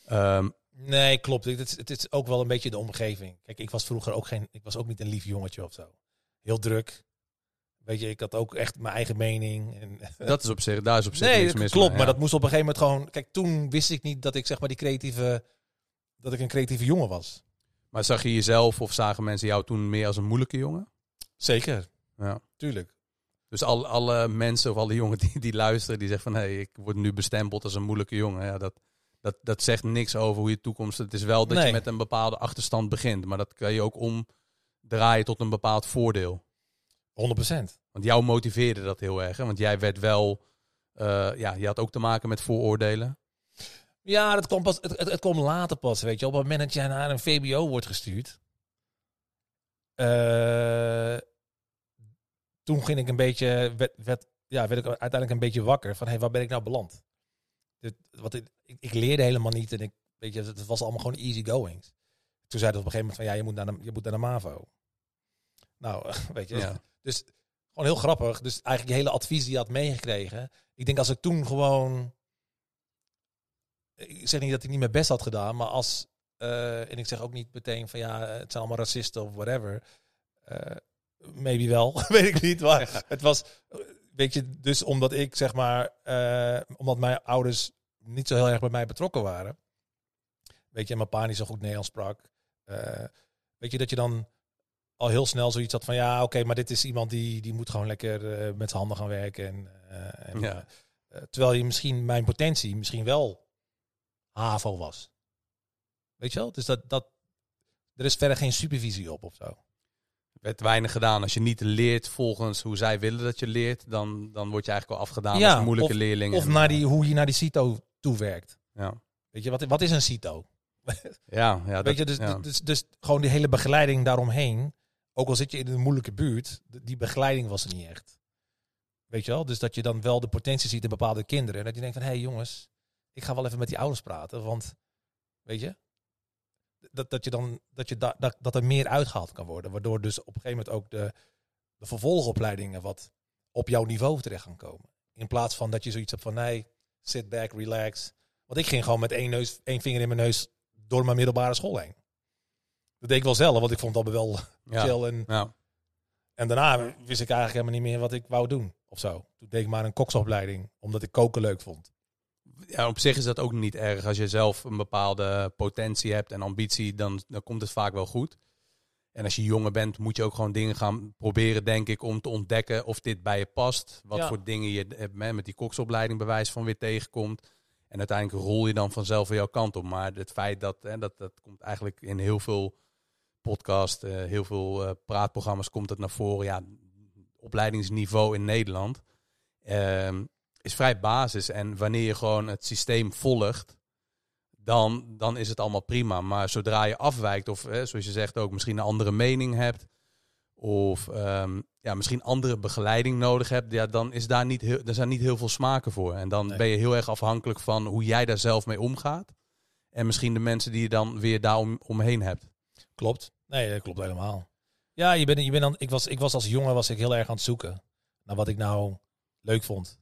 Ehm, Nee, klopt. Het is, het is ook wel een beetje de omgeving. Kijk, ik was vroeger ook geen, ik was ook niet een lief jongetje of zo. Heel druk. Weet je, ik had ook echt mijn eigen mening. En, dat is op zich, daar is op zich nee, niks mis klopt. Maar ja. dat moest op een gegeven moment gewoon. Kijk, toen wist ik niet dat ik zeg maar die creatieve, dat ik een creatieve jongen was. Maar zag je jezelf of zagen mensen jou toen meer als een moeilijke jongen? Zeker, Ja. tuurlijk. Dus al, alle mensen of alle jongen die, die luisteren, die zeggen van hé, hey, ik word nu bestempeld als een moeilijke jongen. Ja, dat, dat, dat zegt niks over hoe je toekomst. Het is wel dat je met een bepaalde achterstand begint. Maar dat kan je ook omdraaien tot een bepaald voordeel. 100% Want jou motiveerde dat heel erg. Hè? Want jij werd wel, eh, ja, je had ook te maken met vooroordelen. Ja, dat komt pas, het, het, later pas, weet je. Op het moment dat jij naar een VBO wordt gestuurd. eh, toen ging ik een beetje, werd, werd, ja, werd ik uiteindelijk een beetje wakker van, hé, waar ben ik nou beland? Dit, wat ik, ik, ik leerde helemaal niet en ik, weet je, het was allemaal gewoon easy goings. Toen zei het op een gegeven moment van, ja, je moet naar de, je moet naar de MAVO. Nou, weet je, Ja. dus gewoon heel grappig. Dus eigenlijk je hele advies die je had meegekregen. Ik denk als ik toen gewoon ik zeg niet dat ik niet mijn best had gedaan, maar als, eh, en ik zeg ook niet meteen van ja, het zijn allemaal racisten of whatever. Eh, maybe wel, weet ik niet. Maar het was, eh, weet je, dus omdat ik zeg maar, omdat mijn ouders niet zo heel erg bij mij betrokken waren. Weet je, en mijn pa niet zo goed Nederlands sprak. eh, weet je, dat je dan al heel snel zoiets had van ja, oké, maar dit is iemand die, die moet gewoon lekker eh, met zijn handen gaan werken. En, eh, en, Ja. terwijl je misschien mijn potentie misschien wel HAVO was. Weet je wel? Dus dat, dat, er is verder geen supervisie op of zo. Er werd weinig gedaan. Als je niet leert volgens hoe zij willen dat je leert, dan, dan word je eigenlijk al afgedaan Ja, als moeilijke of- leerling. Of naar die, hoe je naar die CITO toe werkt. Ja, Weet je, wat, wat is een CITO? ja, ja, dat, Weet je, dus, ja. dus, dus gewoon die hele begeleiding daaromheen. Ook al zit je in een moeilijke buurt, die begeleiding was er niet echt. Weet Weet je wel? Dus dat je dan wel de potentie ziet in bepaalde kinderen. En dat je denkt van, hé hey, jongens, ik ga wel even met die ouders praten. Want, weet je, dat, dat, je dan, dat, je da, dat, dat er meer uitgehaald kan worden. Waardoor dus op een gegeven moment ook de, de vervolgopleidingen wat op jouw niveau terecht gaan komen. In plaats van dat je zoiets hebt van, nee, sit back, relax. Want ik ging gewoon met één, neus, één vinger in mijn neus door mijn middelbare school heen. Dat deed ik wel zelf, want ik vond dat wel Ja. chill. En, Ja. en daarna wist ik eigenlijk helemaal niet meer wat ik wou doen. Of zo. Toen deed ik maar een koksopleiding, omdat ik koken leuk vond. ja, op zich is dat ook niet erg. Als je zelf een bepaalde potentie hebt en ambitie, dan, dan komt het vaak wel goed. En als je jonger bent, moet je ook gewoon dingen gaan proberen, denk ik, om te ontdekken of dit bij je past. Wat Ja. voor dingen je eh, met die koksopleiding bewijs van weer tegenkomt. En uiteindelijk rol je dan vanzelf weer jouw kant op. Maar het feit dat, hè, dat, dat komt eigenlijk in heel veel podcasts, eh, heel veel eh, praatprogramma's komt het naar voren. Ja, opleidingsniveau in Nederland ehm, is vrij basis. En wanneer je gewoon het systeem volgt, dan, dan is het allemaal prima. Maar zodra je afwijkt, of hè, zoals je zegt ook misschien een andere mening hebt, of ehm, ja, misschien andere begeleiding nodig hebt, ja, dan is daar niet heel, er zijn niet heel veel smaken voor. En dan Nee. ben je heel erg afhankelijk van hoe jij daar zelf mee omgaat. En misschien de mensen die je dan weer daar om, omheen hebt. Klopt. Nee, dat klopt helemaal. Ja, je bent, je bent dan, ik, was, ik was als jongen was ik heel erg aan het zoeken naar wat ik nou leuk vond.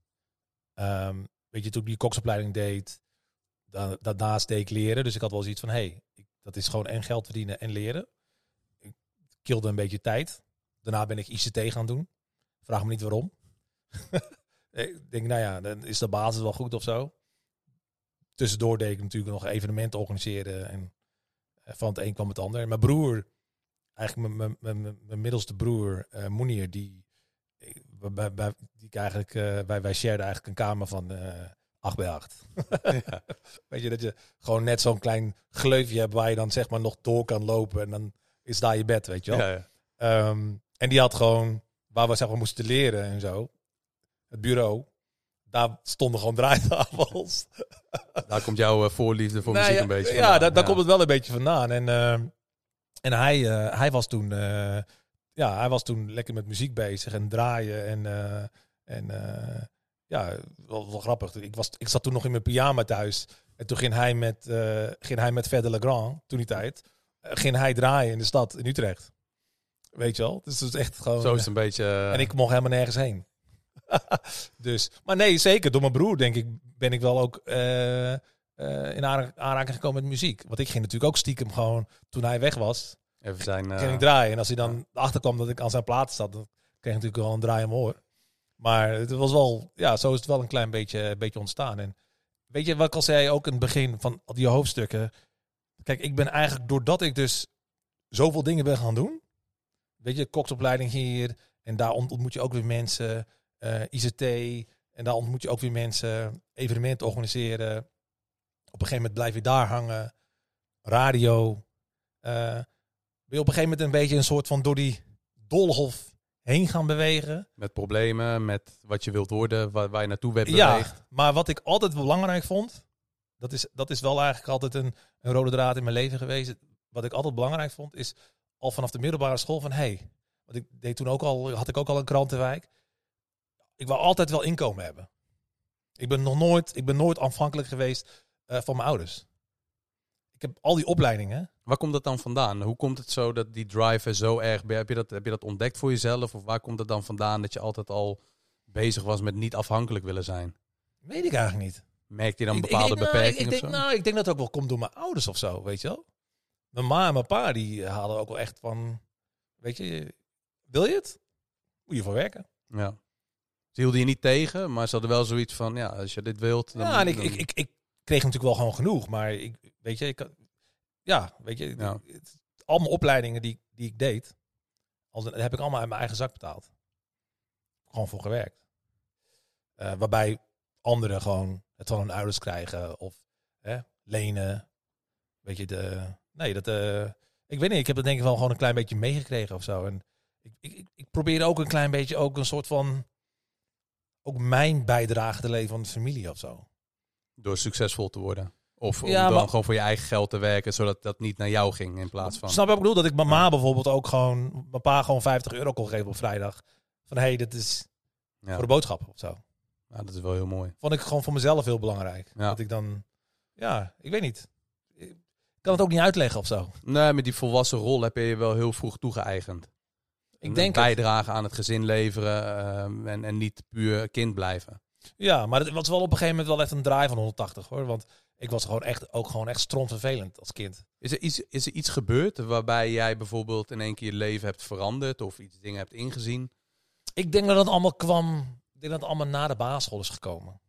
Ehm, weet je, toen ik die koksopleiding deed, da, daarnaast deed ik leren. Dus ik had wel zoiets van, hé, hey, dat is gewoon en geld verdienen en leren. Ik kilde een beetje tijd. Daarna ben ik ICT gaan doen. Vraag me niet waarom. ik denk, nou ja, dan is de basis wel goed of zo. Tussendoor deed ik natuurlijk nog evenementen organiseren en eh, van het een kwam het ander. Mijn broer, eigenlijk mijn, middelste broer, eh Moenier, die, die ik eigenlijk, eh, wij, wij shareden eigenlijk een kamer van 8 bij 8. Weet je, dat je gewoon net zo'n klein gleufje hebt waar je dan zeg maar nog door kan lopen en dan is daar je bed, weet je wel. Ja, ja. Ehm, en die had gewoon, waar we zeg maar moesten leren en zo, het bureau, daar stonden gewoon draaitafels. Daar komt jouw eh, voorliefde voor Nou muziek ja, een beetje Ja, vandaan. daar, daar komt het wel een beetje vandaan. En, ehm, en hij, eh, hij was toen, eh, ja, hij was toen lekker met muziek bezig en draaien en, en ja, wel, wel grappig. Ik, was, ik zat toen nog in mijn pyjama thuis en toen ging hij met, eh ging hij met Verder Legrand, toen die tijd, eh, ging hij draaien in de stad in Utrecht. Weet je wel? Dus het is echt gewoon. Zo is het een beetje... eh, En ik mocht helemaal nergens heen. dus, maar nee, zeker. Door mijn broer, denk ik, ben ik wel ook in aanra- aanraking gekomen met muziek. Want ik ging natuurlijk ook stiekem gewoon, toen hij weg was, even zijn... ging ik draaien. En als hij dan achterkwam dat ik aan zijn platen zat, dan kreeg ik natuurlijk wel een draai om oor. Maar het was wel, ja, zo is het wel een klein beetje, beetje ontstaan. En weet je wat ik al zei, ook in het begin van die hoofdstukken. Kijk, ik ben eigenlijk, doordat ik dus zoveel dingen ben gaan doen. Weet je, koksopleiding hier. En daar ont- ontmoet je ook weer mensen. eh, ICT. En daar ontmoet je ook weer mensen. Evenementen organiseren. Op een gegeven moment blijf je daar hangen. Radio. Eh, ben je op een gegeven moment een beetje een soort van door die doolhof heen gaan bewegen. Met problemen, met wat je wilt worden, waar, waar je naartoe werd Ja, beweegd. maar wat ik altijd belangrijk vond, dat is, dat is wel eigenlijk altijd een, een rode draad in mijn leven geweest. Wat ik altijd belangrijk vond, is al vanaf de middelbare school van, hey, want ik deed toen ook al, had ik ook al een krantenwijk. Ik wou altijd wel inkomen hebben. Ik ben nog nooit, ik ben nooit afhankelijk geweest eh, van mijn ouders. Ik heb al die opleidingen. Waar komt dat dan vandaan? Hoe komt het zo dat die drive er zo erg... Heb je, dat, heb je dat ontdekt voor jezelf? Of waar komt het dan vandaan dat je altijd al bezig was met niet afhankelijk willen zijn? Weet ik eigenlijk niet. Merkte je dan Ik- ik- bepaalde ik- nou, beperkingen ik, of denk, zo? Nou, ik denk dat het ook wel komt door mijn ouders of zo, weet je wel. Mijn ma en mijn pa, die hadden ook wel echt van... Weet je, wil je het? Moet je voor werken. Ja. Ze hielden je niet tegen, maar ze hadden wel zoiets van... Ja, als je dit wilt... Dan, ja, en ik, dan- ik, ik, ik kreeg natuurlijk wel gewoon genoeg. Maar ik, weet je, ik, ja, weet je, Ja. het- al mijn opleidingen die, die ik deed, als, heb ik allemaal uit mijn eigen zak betaald. Gewoon voor gewerkt. Eh, waarbij anderen gewoon het van hun ouders krijgen of hè, lenen. Weet je, de, nee, dat, eh, ik weet niet, ik heb dat denk ik wel gewoon een klein beetje meegekregen of zo. En ik, ik, ik, ik probeer ook een klein beetje ook een soort van, ook mijn bijdrage te leveren aan de familie of zo. Door succesvol te worden. Of om Ja, dan maar- gewoon voor je eigen geld te werken, zodat dat niet naar jou ging in plaats van... Snap je wat ik bedoel? Dat ik mijn ma bijvoorbeeld ook gewoon, mijn pa gewoon 50 euro kon geven op vrijdag. Van hé, hey, dit is, Ja. Voor de boodschappen of zo. Ja, dat is wel heel mooi. Vond ik gewoon voor mezelf heel belangrijk. Ja. Dat ik dan, ja, ik weet niet. Ik kan het ook niet uitleggen of zo. Nee, met die volwassen rol heb je je wel heel vroeg toegeëigend. Ik denk bijdrage aan het gezin leveren ehm, en, en niet puur kind blijven. Ja, maar het was wel op een gegeven moment wel echt een draai van 180 hoor. Want ik was gewoon echt, ook gewoon echt strontvervelend als kind. Is er, iets, is er iets gebeurd waarbij jij bijvoorbeeld in één keer je leven hebt veranderd of iets dingen hebt ingezien? Ik denk dat het allemaal kwam, ik denk dat het allemaal na de basisschool is gekomen.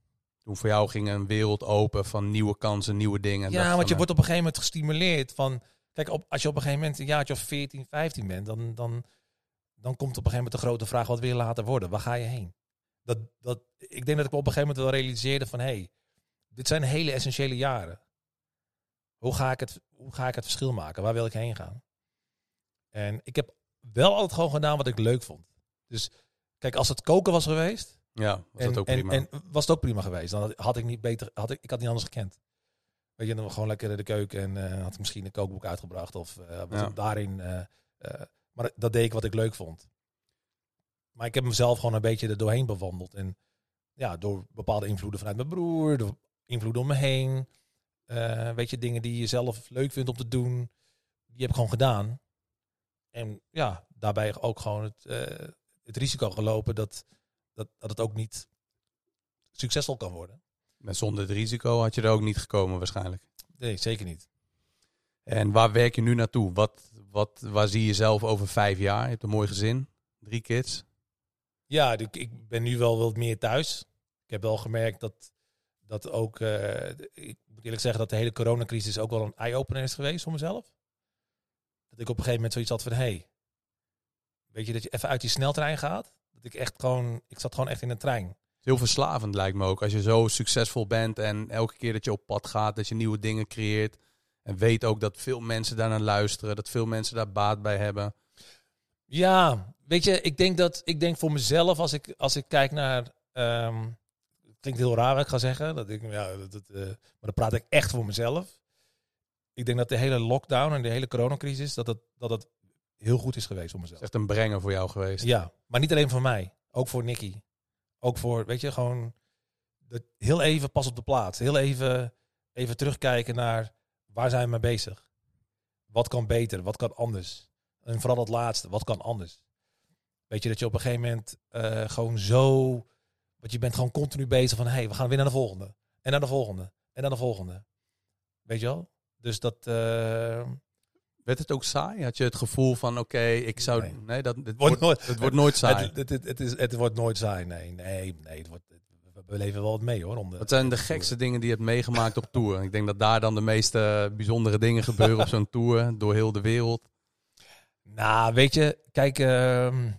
Toen voor jou ging een wereld open van nieuwe kansen, nieuwe dingen. ja, Dat want je wordt op een gegeven moment gestimuleerd van... Kijk, op, als je op een gegeven moment een jaartje of 14, 15 bent, dan, dan, dan komt op een gegeven moment de grote vraag, wat wil je later worden? Waar ga je heen? Dat, dat, ik denk dat ik op een gegeven moment wel realiseerde van, hé, hey, dit zijn hele essentiële jaren. Hoe ga, ik het, hoe ga ik het verschil maken? Waar wil ik heen gaan? En ik heb wel altijd gewoon gedaan wat ik leuk vond. Dus kijk, als het koken was geweest, Ja, was en, dat ook en- prima. En, was het ook prima geweest. Dan had- ik niet beter, had ik, ik had niet anders gekend. Weet je, dan gewoon lekker in de keuken en eh, had ik misschien een kookboek uitgebracht of eh, was Ja. het daarin. eh, maar dat deed ik wat ik leuk vond. Maar ik heb mezelf gewoon een beetje er doorheen bewandeld. En ja, door bepaalde invloeden vanuit mijn broer, door invloeden om me heen. eh, weet je, dingen die je zelf leuk vindt om te doen, die heb ik gewoon gedaan. En ja, daarbij ook gewoon het, eh, het risico gelopen dat, dat, dat het ook niet succesvol kan worden. En zonder het risico had je er ook niet gekomen waarschijnlijk. Nee, zeker niet. En waar werk je nu naartoe? Wat, wat, waar zie je jezelf over vijf jaar? Je hebt een mooi gezin, drie kids. Ja, ik, ik ben nu wel wat meer thuis. Ik heb wel gemerkt dat, dat ook, eh, ik moet eerlijk zeggen dat de hele coronacrisis ook wel een eye-opener is geweest voor mezelf. Dat ik op een gegeven moment zoiets had van, hey, weet je dat je even uit die sneltrein gaat? Dat ik echt gewoon, ik zat gewoon echt in een trein. Heel verslavend lijkt me ook. Als je zo succesvol bent en elke keer dat je op pad gaat, dat je nieuwe dingen creëert. En weet ook dat veel mensen daarnaar luisteren, dat veel mensen daar baat bij hebben. Ja, weet je, ik denk dat ik denk voor mezelf als ik als ik kijk naar, ehm, klinkt heel raar wat ik ga zeggen, dat ik ja, dat, eh, maar dan praat ik echt voor mezelf. Ik denk dat de hele lockdown en de hele coronacrisis dat het dat het heel goed is geweest voor Het mezelf. is echt een brenger voor jou geweest. Ja, maar niet alleen voor mij, ook voor Nicky, ook voor weet je gewoon dat heel even pas op de plaats, heel even even terugkijken naar waar zijn we mee bezig, wat kan beter, wat kan anders. En vooral dat laatste, wat kan anders? Weet je, dat je op een gegeven moment eh, gewoon zo... Want je bent gewoon continu bezig van... Hé, hey, we gaan weer naar de volgende. En naar de volgende. En naar de volgende. Weet je wel? Dus dat... eh, Werd het ook saai? Had je het gevoel van, oké, ik zou... Nee. Nee, dat, het, wordt nooit, het wordt nooit saai. Het, het, het, het is, het wordt nooit saai. Nee, nee, nee. Het wordt, we leven wel wat mee hoor. Om de, Wat zijn de gekste dingen die je hebt meegemaakt op tour? Ik denk dat daar dan de meeste bijzondere dingen gebeuren op zo'n tour, door heel de wereld. Nou, weet je, kijk, ehm,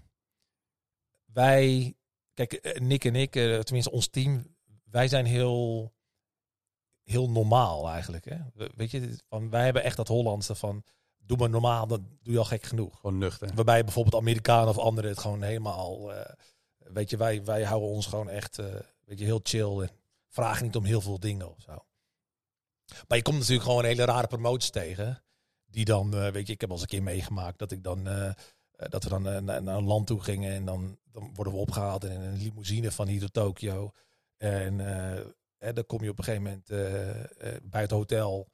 wij, kijk, eh, Nick en ik, eh, tenminste ons team, wij zijn heel, heel normaal eigenlijk. Hè? We- Weet je, van, wij hebben echt dat Hollandse van, doe maar normaal, dan doe je al gek genoeg. Gewoon nuchter. Waarbij bijvoorbeeld Amerikanen of anderen het gewoon helemaal, eh, weet je, wij, wij houden ons gewoon echt, weet je, heel chill en vragen niet om heel veel dingen of zo. Maar je komt natuurlijk gewoon hele rare promoties tegen. Die dan, weet je, ik heb al eens een keer meegemaakt dat ik dan, dat we dan naar, naar een land toe gingen en dan, dan worden we opgehaald in een limousine van hier tot Tokio. En eh, dan kom je op een gegeven moment eh, eh, bij het hotel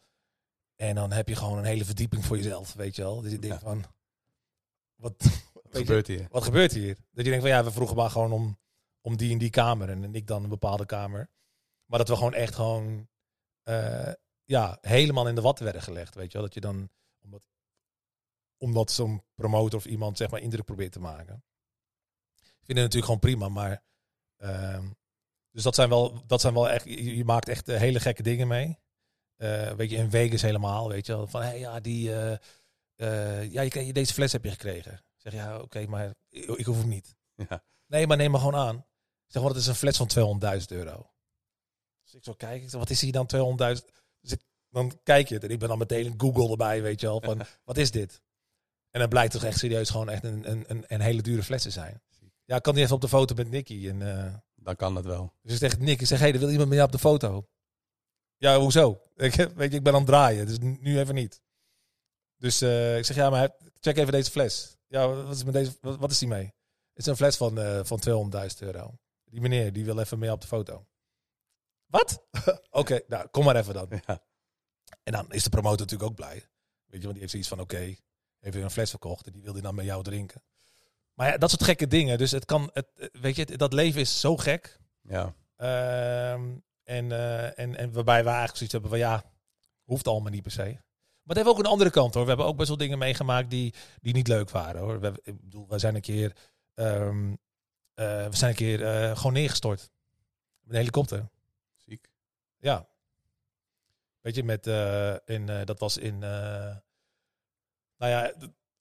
en dan heb je gewoon een hele verdieping voor jezelf, weet je wel. Dus ik denk Ja. van, wat, Wat je, gebeurt hier? wat gebeurt hier? Dat je denkt van ja, we vroegen maar gewoon om, om die en die kamer en ik dan een bepaalde kamer. Maar dat we gewoon echt gewoon ja, helemaal in de watten werden gelegd. Weet je wel? Dat je dan, omdat, omdat zo'n promotor of iemand zeg maar indruk probeert te maken. Het natuurlijk gewoon prima, maar ehm, dus dat zijn wel, dat zijn wel echt, je, maakt echt eh, hele gekke dingen mee. Eh, weet je, in Vegas helemaal, weet je wel. Van, hé, ja, die, eh, ja, je, deze fles heb je gekregen. Ik zeg, ja, oké, maar ik, ik hoef hem niet. Ja. Nee, maar neem maar gewoon aan. Ik zeg, wat is een fles van 200.000 euro? Dus ik zo kijk, ik zeg, wat is hier dan 200.000? Dus ik, dan kijk je het en ik ben dan meteen Google erbij, weet je wel, van wat is dit? En dan blijkt toch echt serieus gewoon echt een, een, een, een hele dure fles te zijn. Ja, kan niet even op de foto met Nicky. En, eh, Dan kan dat wel. dus ik zeg Nick, ik zeg, hé, hey, er wil iemand met jou op de foto. Ja, hoezo? Ik, weet je, ik ben aan het draaien, dus nu even niet. Dus eh, ik zeg, ja, maar check even deze fles. Ja, wat is, met deze, wat, wat is die mee? Het is een fles van, eh van 200.000 euro. die meneer, die wil even mee op de foto. Wat? oké, nou, kom maar even dan. Ja. En dan is de promotor natuurlijk ook blij. Weet je, want die heeft zoiets van, oké, heeft weer een fles verkocht en die wil die dan met jou drinken. Maar ja, dat soort gekke dingen. Dus het kan, het, weet je, dat leven is zo gek. Ja. Ehm, en, eh, en, en waarbij we eigenlijk zoiets hebben van, ja, hoeft allemaal niet per se. Maar het heeft ook een andere kant hoor. We hebben ook best wel dingen meegemaakt die, die niet leuk waren hoor. We, ik bedoel, we zijn een keer, ehm, eh, we zijn een keer eh, gewoon neergestort. Met een helikopter. Ziek. Ja. Weet je, met, in, dat was in, nou ja,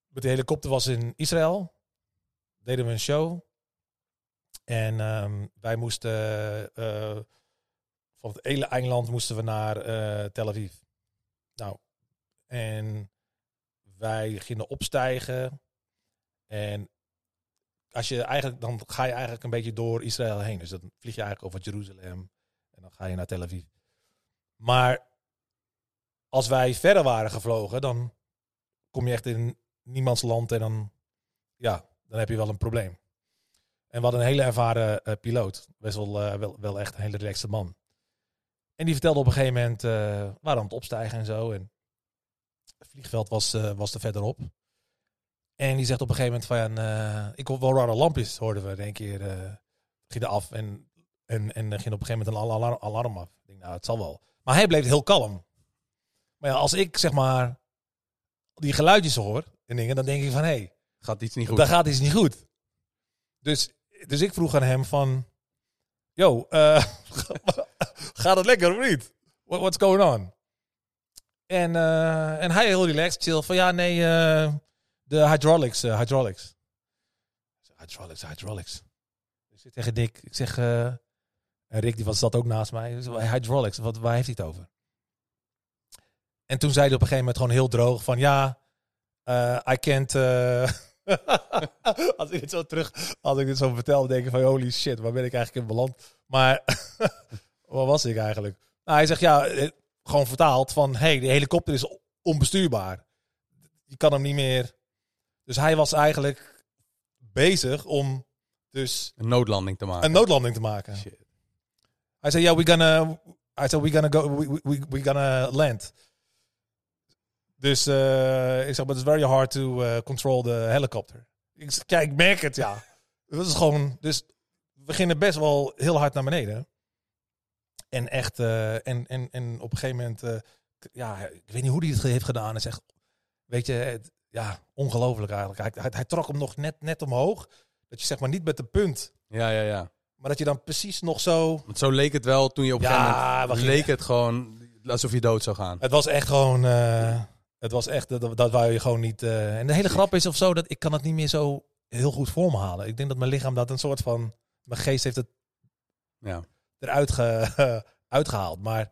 met de helikopter was in Israël. Deden we een show. En ehm, wij moesten, eh, van het hele eiland moesten we naar eh, Tel Aviv. Nou, en wij gingen opstijgen. En als je eigenlijk, dan ga je eigenlijk een beetje door Israël heen. Dus dan vlieg je eigenlijk over Jeruzalem. En dan ga je naar Tel Aviv. Maar als wij verder waren gevlogen, dan kom je echt in niemands land en dan, ja, dan heb je wel een probleem. En hadden een hele ervaren eh, piloot. Best wel, eh, wel, wel echt een hele relaxte man. En die vertelde op een gegeven moment, eh, we waren aan het opstijgen en zo. En het vliegveld was, eh, was er verderop. En die zegt op een gegeven moment van, eh, ik hoor wel rare lampjes, hoorden we in één keer. eh ging er af en, en, en ging op een gegeven moment een alarm, alarm af. Ik denk, nou, het zal wel. Maar hij bleef heel kalm. Maar ja, als ik zeg maar die geluidjes hoor en dingen, dan denk ik van, hé, hey, Gaat iets niet goed. daar gaat iets niet goed. Dus, dus ik vroeg aan hem van, yo, eh, gaat het lekker of niet? What, what's going on? En, eh, en hij heel relaxed, chill, van ja, nee, eh, de hydraulics, hydraulics. Ik Hydraulics, hydraulics. Ik zit tegen Dick, ik zeg, en Rick die was zat ook naast mij, Ik hydraulics, wat, waar heeft hij het over? En toen zei hij op een gegeven moment gewoon heel droog van ja, I can't. als ik dit zo terug, als ik dit zo vertel, denk ik van holy shit, waar ben ik eigenlijk in beland? Maar waar was ik eigenlijk? Nou, hij zegt ja, eh, gewoon vertaald van hey, de helikopter is onbestuurbaar. Je kan hem niet meer. Dus hij was eigenlijk bezig om dus Een noodlanding te maken. een noodlanding te maken. Shit. Hij zei, yeah, we gonna, I said, we gonna go, we, we, we gonna land. Dus eh, ik zeg, but it's very hard to eh, control the helicopter. Ik zeg, kijk, ik merk het, ja. Dat is gewoon, dus we gingen best wel heel hard naar beneden. En echt, eh, en, en, en op een gegeven moment, ja, ik weet niet hoe hij het heeft gedaan. Is echt, weet je, het- ja, ongelooflijk eigenlijk. Hij, hij, hij trok hem nog net, net omhoog. Dat je zeg maar niet met de punt, Ja, ja, ja. maar dat je dan precies nog zo Want zo leek het wel toen je op een Ja, gegeven moment... leek het gewoon alsof je dood zou gaan. Het was echt gewoon. Het was echt. Dat, dat wou je gewoon niet. eh. en de hele grap is of zo dat ik kan het niet meer zo heel goed voor me halen. Ik denk dat mijn lichaam dat een soort van. Mijn geest heeft het Ja. eruit ge, uitgehaald. Maar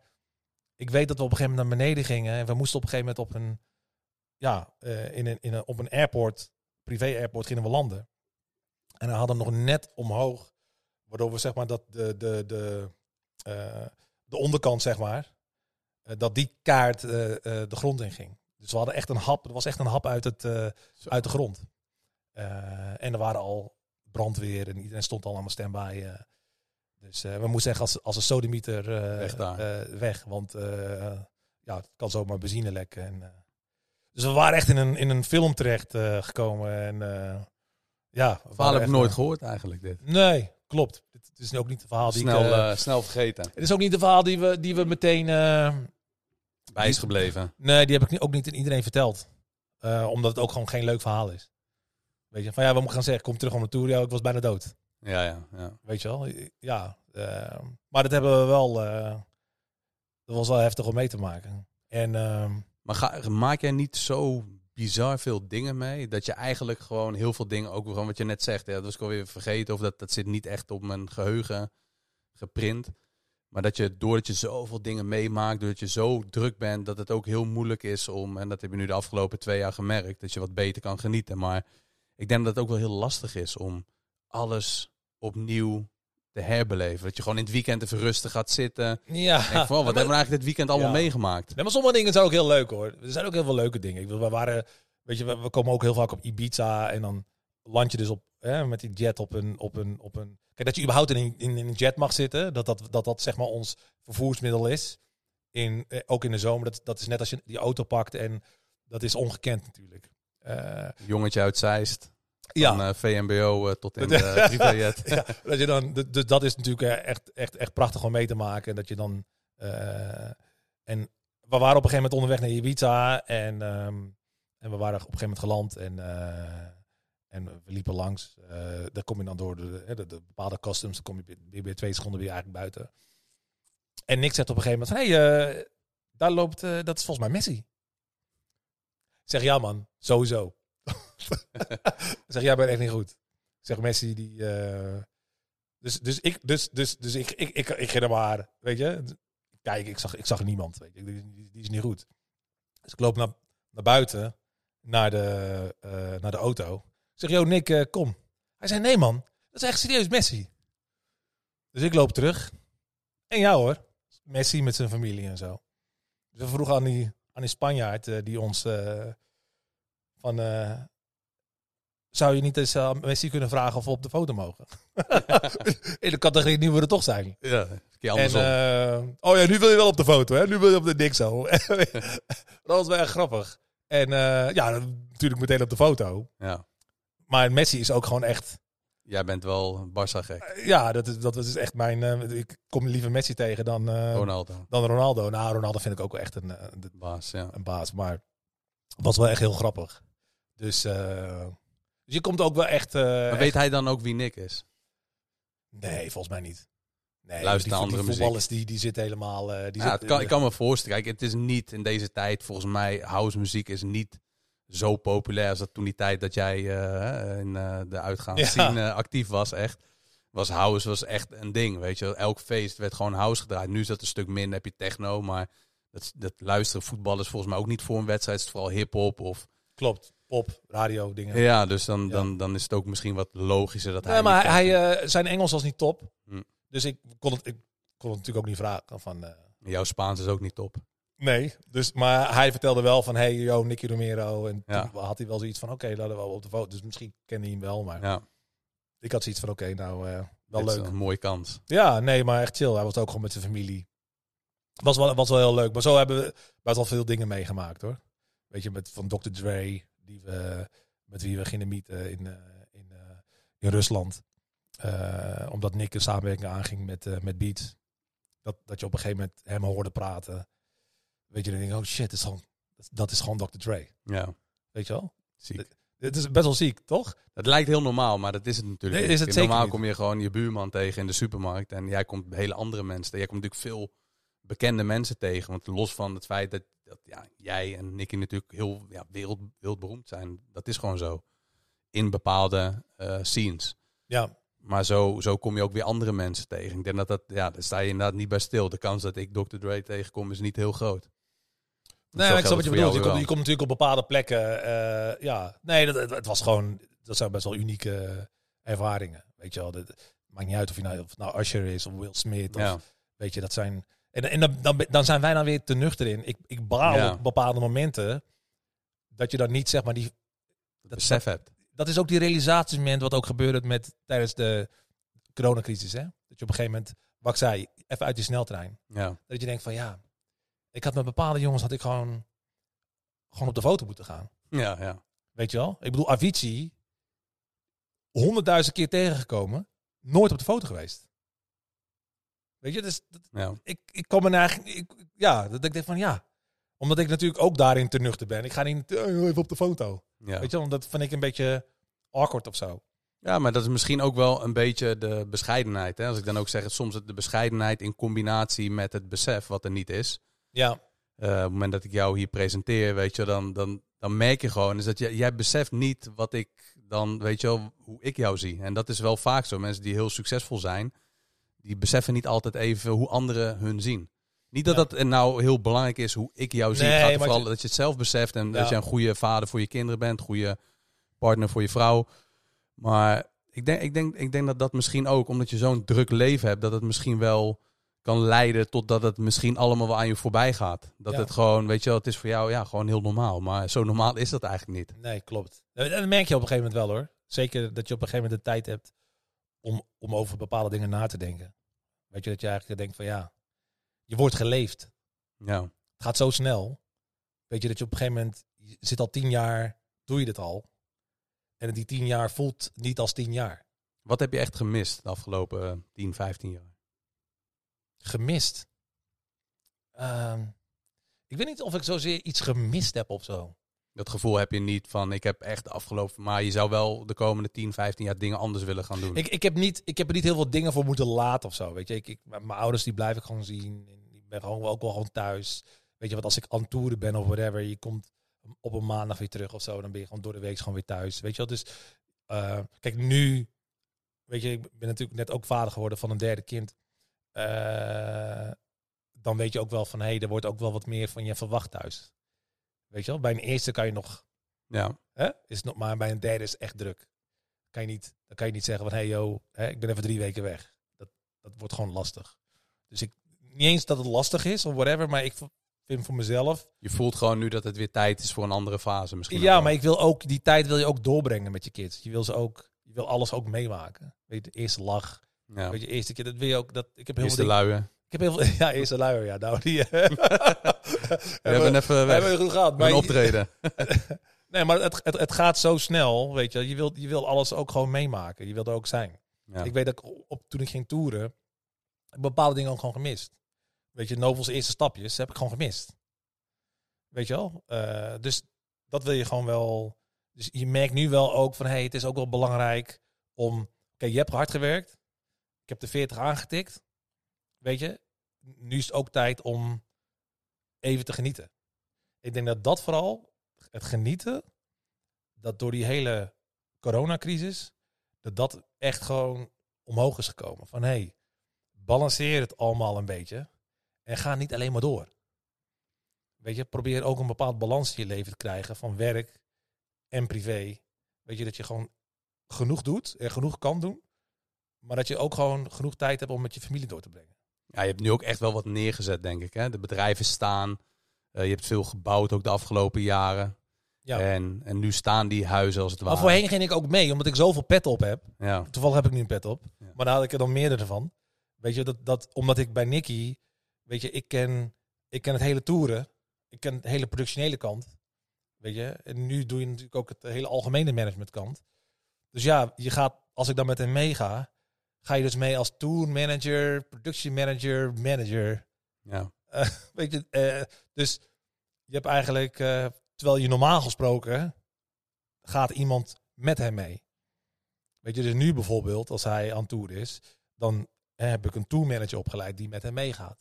ik weet dat we op een gegeven moment naar beneden gingen. En we moesten op een gegeven moment op een. Ja, eh, in een, in een, op een airport. Privé airport gingen we landen. En we hadden nog net omhoog. Waardoor we zeg maar dat de. de, de eh, de onderkant, zeg maar, dat die kaart de grond in ging. Dus we hadden echt een hap, er was echt een hap uit, het, eh, uit de grond. Eh, en er waren al brandweer en iedereen stond al allemaal stand-by. eh. dus we moesten echt als, als een sodemieter Weg weg, want ja, het kan zomaar benzine lekken. En, dus we waren echt in een, in een film terecht gekomen. En, ja, Verhaal heb ik nooit eh, gehoord eigenlijk, dit. Nee, klopt. Het is ook niet het verhaal die Snel, ik... snel vergeten. het is ook niet het verhaal die we, die we meteen... Bij is gebleven. Nee, die heb ik ook niet aan iedereen verteld. Eh, omdat het ook gewoon geen leuk verhaal is. Weet je, van ja, we moeten gaan zeggen, kom terug om de tour. Ja, ik was bijna dood. Ja, ja, ja. Weet je wel? Ja. eh, maar dat hebben we wel... eh, dat was wel heftig om mee te maken. En ehm, Maar ga, maak jij niet zo bizar veel dingen mee? Dat je eigenlijk gewoon heel veel dingen, ook gewoon wat je net zegt, ja, dat was ik alweer vergeten. Of dat, dat zit niet echt op mijn geheugen geprint. Maar dat je, doordat je zoveel dingen meemaakt, doordat je zo druk bent, dat het ook heel moeilijk is om, en dat heb je nu de afgelopen twee jaar gemerkt, dat je wat beter kan genieten. Maar ik denk dat het ook wel heel lastig is om alles opnieuw te herbeleven. Dat je gewoon in het weekend even rustig gaat zitten. ja. En oh, wat hebben we eigenlijk dit weekend allemaal Ja. meegemaakt? Nee, maar sommige dingen zijn ook heel leuk hoor. Er zijn ook heel veel leuke dingen. Ik bedoel, we waren, weet je, we, we komen ook heel vaak op Ibiza en dan land je dus op hè, met die jet op een, op een, op een. Kijk, dat je überhaupt in een, in een jet mag zitten, dat dat, dat, dat zeg maar ons vervoersmiddel is. In, eh, ook in de zomer. Dat, dat is net als je die auto pakt en dat is ongekend natuurlijk. Eh, Jongetje uit Zeist. ja. Van eh, VMBO tot in de privéjet. ja, dat je dan, dus dat is natuurlijk echt, echt, echt prachtig om mee te maken. Dat je dan. en we waren op een gegeven moment onderweg naar Ibiza. En, ehm, en we waren op een gegeven moment geland. En, en we liepen langs. eh daar kom je dan door de, de, de bepaalde customs. Dan kom je binnen- binnen twee seconden weer eigenlijk buiten. En Nick zegt op een gegeven moment: hey, eh, daar loopt. eh, dat is volgens mij Messi. Zeg ja, man, sowieso. Zeg jij bent echt niet goed. Zeg Messi die. dus, dus ik, dus, dus, dus ik, ik, ik, ik ging er maar, weet je. Kijk, ik zag, ik zag niemand, weet je. Die, die, is niet goed. Dus ik loop naar, naar buiten, naar de, naar de auto. Ik zeg, yo Nick, eh, kom. Hij zei, nee man, dat is echt serieus Messi. Dus ik loop terug. En ja hoor, Messi met zijn familie en zo. Dus we vroegen aan die, aan die Spanjaard eh, die ons eh, van... zou je niet eens aan Messi kunnen vragen of we op de foto mogen? In de categorie, nu we er toch zijn. Ja, En, oh ja, nu wil je wel op de foto, hè? Nu wil je op de dik zo. dat was wel erg grappig. En ja, natuurlijk meteen op de foto. ja. Maar Messi is ook gewoon echt... Jij bent wel Barça gek. eh, Ja, dat is, dat is echt mijn... eh, ik kom liever Messi tegen dan, eh, Ronaldo. dan Ronaldo. Nou, Ronaldo vind ik ook wel echt een, de- Baas, ja. een baas. Maar was wel echt heel grappig. Dus, dus je komt ook wel echt... Maar echt- weet hij dan ook wie Nick is? Nee, volgens mij niet. Nee, Luister die, naar die andere muziek. voetballers die, die zitten helemaal... die Ja, kan, ik kan me voorstellen. Kijk, het is niet in deze tijd, volgens mij, house muziek is niet zo populair als dat toen die tijd dat jij eh, in eh, de uitgaansscene eh, actief was, echt. Was house was echt een ding, weet je. Elk feest werd gewoon house gedraaid. Nu is dat een stuk minder, heb je techno, maar dat, dat luisteren voetballers volgens mij ook niet voor een wedstrijd. Het is vooral hip-hop of... Klopt, pop, radio, dingen. Ja, dus dan, Ja. Dan, dan is het ook misschien wat logischer dat hij... Nee, maar hij, zijn Engels was niet top. Hm. Dus ik kon, het, ik kon het natuurlijk ook niet vragen van... Jouw Spaans is ook niet top. Nee, dus, maar hij vertelde wel van... Hey, yo, Nicky Romero. En Ja. toen had hij wel zoiets van... Oké, laten we wel op de foto. Dus misschien kende hij hem wel. Maar Ja, ik had zoiets van... Oké, nou, eh, wel dit is leuk. een mooie kans. Ja, nee, maar echt chill. Hij was ook gewoon met zijn familie. Was wel, was wel heel leuk. Maar zo hebben we best wel veel dingen meegemaakt hoor. Weet je, met van Dr. Dre, die we, met wie we gingen meeten in, eh, in, eh, in Rusland. Omdat Nick een samenwerking aanging met, met Beats. Dat, dat je op een gegeven moment hem hoorde praten. Weet je, dan denk je, oh shit, dat is gewoon, dat is gewoon Dr. Dre. Ja, Weet je wel? ziek. Het is best wel ziek, toch? Het lijkt heel normaal, maar dat is het natuurlijk Nee, is het Normaal niet. kom je gewoon je buurman tegen in de supermarkt en jij komt hele andere mensen. Jij komt natuurlijk veel bekende mensen tegen. Want los van het feit dat, dat ja, jij en Nicky natuurlijk heel ja, wereld, wereldberoemd zijn. Dat is gewoon zo. In bepaalde eh, scenes. Ja, Maar zo, zo kom je ook weer andere mensen tegen. Ik denk dat dat, ja, daar sta je inderdaad niet bij stil. De kans dat ik Dr. Dre tegenkom is niet heel groot. Nee, maar ik snap wat je bedoelt. Je komt, je komt natuurlijk op bepaalde plekken. eh, ja, nee, dat, het, was gewoon. Dat zijn best wel unieke ervaringen. Weet je wel, dat, het maakt niet uit of je nou, of nou Usher is of Will Smith. Of, Ja, Weet je, dat zijn. En, en dan, dan, dan zijn wij dan weer te nuchter in. Ik, ik baal Ja. op bepaalde momenten. Dat je dan niet zeg maar die. dat besef hebt. Dat is ook die realisatiemoment wat ook gebeurde met tijdens de coronacrisis. Hè? Dat je op een gegeven moment, wat ik zei, even uit die sneltrein. Ja, Dat je denkt van ja, ik had met bepaalde jongens had ik gewoon, gewoon op de foto moeten gaan. ja, ja. Weet je wel? Ik bedoel, Avicii, honderdduizend keer tegengekomen, nooit op de foto geweest. Weet je, dus dat- ja. ik, ik kom er naar, ik, ja, dat ik denk van ja, omdat ik natuurlijk ook daarin te nuchter ben. Ik ga niet eh, even op de foto. ja. Weet je, want dat vind ik een beetje awkward of zo. Ja, maar dat is misschien ook wel een beetje de bescheidenheid. Hè? Als ik dan ook zeg, soms het de bescheidenheid in combinatie met het besef wat er niet is. Ja, Eh, op het moment dat ik jou hier presenteer, weet je, dan, dan, dan merk je gewoon is dat jij, jij beseft niet wat ik dan, weet je wel, hoe ik jou zie. En dat is wel vaak zo. Mensen die heel succesvol zijn, die beseffen niet altijd even hoe anderen hun zien. Niet dat Ja. dat nou heel belangrijk is hoe ik jou zie. Nee, het gaat vooral je- dat je het zelf beseft en Ja. dat je een goede vader voor je kinderen bent, goede partner voor je vrouw. Maar ik denk, ik denk, ik denk dat dat misschien ook, omdat je zo'n druk leven hebt, dat het misschien wel kan leiden tot dat het misschien allemaal wel aan je voorbij gaat. Dat Ja. het gewoon, weet je wel, het is voor jou ja, gewoon heel normaal. Maar zo normaal is dat eigenlijk niet. nee, klopt. En dat merk je op een gegeven moment wel hoor. Zeker dat je op een gegeven moment de tijd hebt om, om over bepaalde dingen na te denken. Weet je, dat je eigenlijk denkt van ja, je wordt geleefd. Ja. Het gaat zo snel. Weet je, dat je op een gegeven moment, je zit al tien jaar, doe je dit al. En die tien jaar voelt niet als tien jaar. Wat heb je echt gemist de afgelopen eh, 10, 15 jaar? Gemist. Ehm, ik weet niet of ik zozeer iets gemist heb of zo. Dat gevoel heb je niet van ik heb echt de afgelopen, maar je zou wel de komende 10, 15 jaar dingen anders willen gaan doen. Ik, ik, heb niet, ik heb er niet heel veel dingen voor moeten laten of zo. Weet je, ik, ik, mijn ouders die blijf ik gewoon zien. En ik ben gewoon ook wel gewoon thuis. Weet je, wat als ik aan toeren ben of whatever, je komt op een maandag weer terug of zo, dan ben je gewoon door de week gewoon weer thuis. Weet je wel, dus eh, kijk nu, weet je, ik ben natuurlijk net ook vader geworden van een derde kind. Eh, dan weet je ook wel van, hé, hey, er wordt ook wel wat meer van je verwacht thuis. Weet je wel, bij een eerste kan je nog ja. Hè? Is nog, maar bij een derde is het echt druk. Kan je niet, dan kan je niet zeggen van hey yo, hè, ik ben even drie weken weg. Dat, dat wordt gewoon lastig. Dus ik niet eens dat het lastig is of whatever, maar ik vind voor mezelf. Je voelt gewoon nu dat het weer tijd is voor een andere fase misschien. Ja, maar ik wil ook die tijd wil je ook doorbrengen met je kids. Je wil ze ook, je wil alles ook meemaken. Weet je, de eerste lach, ja. weet je, eerste keer dat wil je ook. Dat ik heb heel veel dingen- luien. Ik heb heel veel, ja, eerste luier, ja, nou die. We hebben even we hebben goed gehad. Maar optreden. Nee, maar het, het, het gaat zo snel, weet je. Je wilt, je wilt alles ook gewoon meemaken. Je wilt er ook zijn. Ja. Ik weet dat ik op, toen ik ging toeren, bepaalde dingen ook gewoon gemist. Weet je, Novels eerste stapjes heb ik gewoon gemist. Weet je wel? Eh, dus dat wil je gewoon wel. Dus je merkt nu wel ook van, hey, het is ook wel belangrijk om. Kijk, je hebt hard gewerkt. Heb de 40 aangetikt. Weet je, nu is het ook tijd om even te genieten. Ik denk dat dat vooral, het genieten, dat door die hele coronacrisis, dat dat echt gewoon omhoog is gekomen. Van hey, balanceer het allemaal een beetje en ga niet alleen maar door. Weet je, probeer ook een bepaald balans in je leven te krijgen van werk en privé. Weet je, dat je gewoon genoeg doet en genoeg kan doen, maar dat je ook gewoon genoeg tijd hebt om met je familie door te brengen. Ja, je hebt nu ook echt wel wat neergezet, denk ik. Hè? De bedrijven staan. Eh, je hebt veel gebouwd ook de afgelopen jaren. Ja. En, en nu staan die huizen als het ware. Maar voorheen ging ik ook mee, omdat ik zoveel pet op heb. Ja, Toevallig heb ik nu een pet op. Ja. Maar daar had ik er dan meerdere van. Weet je, dat, dat, omdat ik bij Nicky, weet je, ik ken, ik ken het hele toeren. Ik ken de hele productionele kant. Weet je, en nu doe je natuurlijk ook het hele algemene managementkant. Dus ja, je gaat, als ik dan met hem meega, ga je dus mee als tour manager, production manager, manager. ja. Weet je, eh, dus je hebt eigenlijk, eh, terwijl je normaal gesproken gaat iemand met hem mee. Weet je, dus nu bijvoorbeeld, als hij aan tour is, dan heb ik een tourmanager opgeleid die met hem meegaat.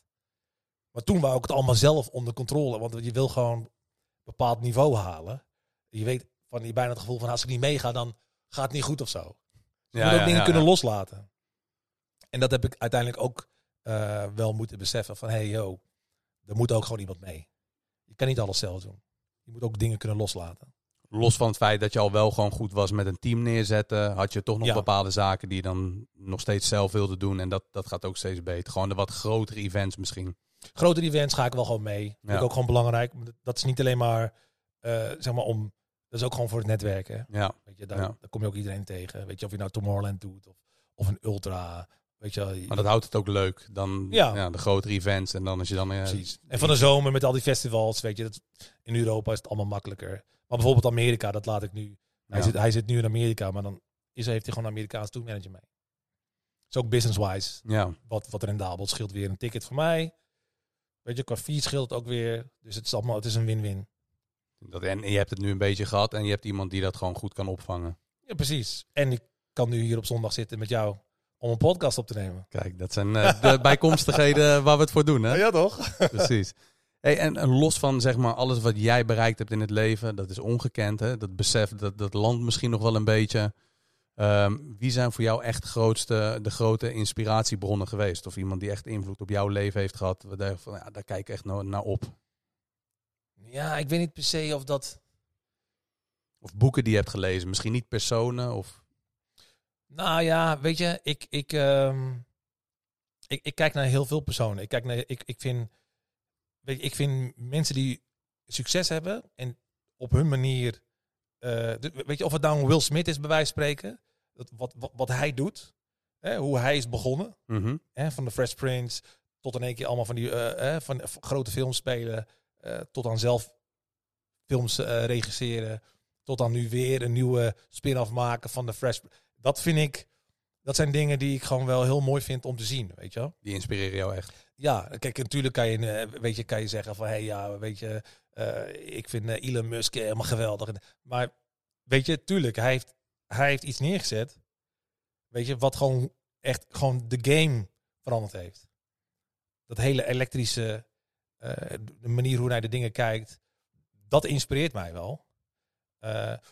Maar toen wou ik het allemaal zelf onder controle, want je wil gewoon een bepaald niveau halen. Je weet van je bijna het gevoel van als ik niet meega, dan gaat het niet goed of zo. Je Ja, moet ook ja, dingen ja, kunnen loslaten. En dat heb ik uiteindelijk ook eh, wel moeten beseffen van, hey yo, er moet ook gewoon iemand mee. Je kan niet alles zelf doen. Je moet ook dingen kunnen loslaten. Los van het feit dat je al wel gewoon goed was met een team neerzetten, had je toch nog Ja. bepaalde zaken die je dan nog steeds zelf wilde doen. En dat, dat gaat ook steeds beter. Gewoon de wat grotere events misschien. Grotere events ga ik wel gewoon mee. Vind Ja. ik ook gewoon belangrijk. Dat is niet alleen maar, eh, zeg maar om, dat is ook gewoon voor het netwerken. Ja, Weet je, daar, Ja. daar kom je ook iedereen tegen. Weet je, of je nou Tomorrowland doet of, of een Ultra. Weet je, wel. maar dat houdt het ook leuk. Dan ja. Ja. de grotere events. En dan als je dan... eh, Precies. En van de zomer met al die festivals, weet je, dat, in Europa is het allemaal makkelijker. Maar bijvoorbeeld Amerika, dat laat ik nu. Hij, Ja. zit, hij zit nu in Amerika, maar dan is, heeft hij gewoon een Amerikaans tourmanager mee. is ook business-wise Ja, wat, wat rendabel. Het scheelt weer een ticket voor mij. Weet je, qua fee scheelt het ook weer. Dus het is allemaal, het is een win-win. dat, en je hebt het nu een beetje gehad. En je hebt iemand die dat gewoon goed kan opvangen. Ja, precies. En ik kan nu hier op zondag zitten met jou om een podcast op te nemen. Kijk, dat zijn eh, de bijkomstigheden waar we het voor doen. Hè? Ja, toch? Precies. Hey, en, los van zeg maar alles wat jij bereikt hebt in het leven, dat is ongekend. Hè? Dat besef, dat, dat land misschien nog wel een beetje. Ehm, wie zijn voor jou echt grootste, de grote inspiratiebronnen geweest? Of iemand die echt invloed op jouw leven heeft gehad? Waar van, ja, daar kijk ik echt naar, naar op. Ja, ik weet niet per se of dat... Of boeken die je hebt gelezen. Misschien niet personen. Of, Nou ja, weet je, ik, ik, ehm, ik, ik kijk naar heel veel personen. Ik, kijk naar, ik, ik, vind, weet je, ik vind mensen die succes hebben en op hun manier eh, weet je, of het nou een Will Smith is, bij wijze van spreken. Dat, wat, wat, wat hij doet, hè, hoe hij is begonnen. Mhm. Hè, van de Fresh Prince tot in één keer allemaal van die eh, eh, van, grote films spelen. eh, tot aan zelf films regisseren. Tot dan nu weer een nieuwe spin-off maken van de Fresh. Dat vind ik, dat zijn dingen die ik gewoon wel heel mooi vind om te zien, weet je wel. Die inspireren jou echt. Ja, kijk, natuurlijk kan je, eh, weet je, kan je zeggen van, hé, hey, ja, weet je, eh, ik vind eh, Elon Musk helemaal geweldig. Maar weet je, tuurlijk, hij heeft, hij heeft iets neergezet, weet je, wat gewoon echt gewoon de game veranderd heeft. Dat hele elektrische, de manier hoe hij de dingen kijkt, dat inspireert mij wel.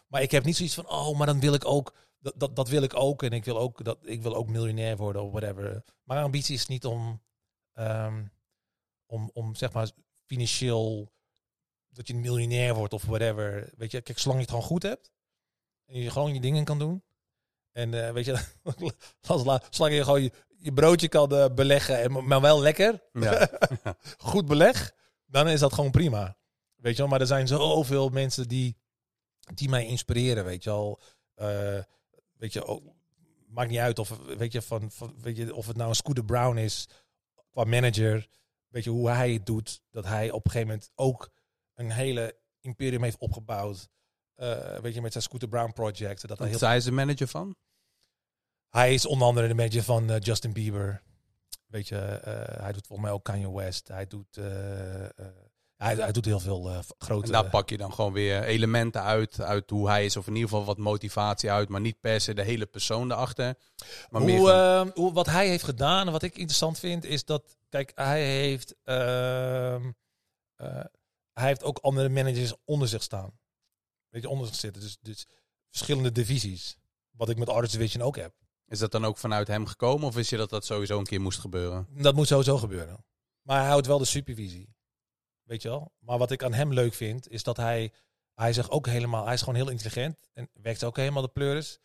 Maar ik heb niet zoiets van, oh, maar dan wil ik ook, dat, dat, dat wil ik ook en ik wil ook, dat, ik wil ook miljonair worden of whatever. Mijn ambitie is niet om, ehm, om, om zeg maar financieel dat je een miljonair wordt of whatever. Weet je, kijk, zolang je het gewoon goed hebt en je gewoon je dingen kan doen. En eh, weet je, zolang je gewoon je, je broodje kan eh, beleggen, en, maar wel lekker, Ja. goed beleg, dan is dat gewoon prima. Weet je wel, maar er zijn zoveel mensen die, die mij inspireren, weet je al. Eh, weet je, ook, maakt niet uit of, weet je, van, van, weet je, of het nou een Scooter Brown is qua manager. Weet je, hoe hij het doet. Dat hij op een gegeven moment ook een hele imperium heeft opgebouwd. Eh, weet je, met zijn Scooter Brown project. Dat hij, heel, Zij is de manager van? hij is onder andere de manager van eh, Justin Bieber. Weet je, eh, hij doet volgens mij ook Kanye West. Hij doet, hij, hij doet heel veel eh, grote... En daar pak je dan gewoon weer elementen uit, uit hoe hij is. Of in ieder geval wat motivatie uit. Maar niet per se de hele persoon erachter. Maar meer hoe, gewoon- ehm, hoe, wat hij heeft gedaan en wat ik interessant vind, is dat, kijk, hij heeft, ehm, eh, hij heeft ook andere managers onder zich staan. Weet je, onder zich zitten. Dus, dus verschillende divisies. Wat ik met Artist Division ook heb. is dat dan ook vanuit hem gekomen? Of wist je dat dat sowieso een keer moest gebeuren? Dat moet sowieso gebeuren. Maar hij houdt wel de supervisie. Weet je wel? Maar wat ik aan hem leuk vind, is dat hij, hij zich ook helemaal, hij is gewoon heel intelligent en werkt ook helemaal de pleuris.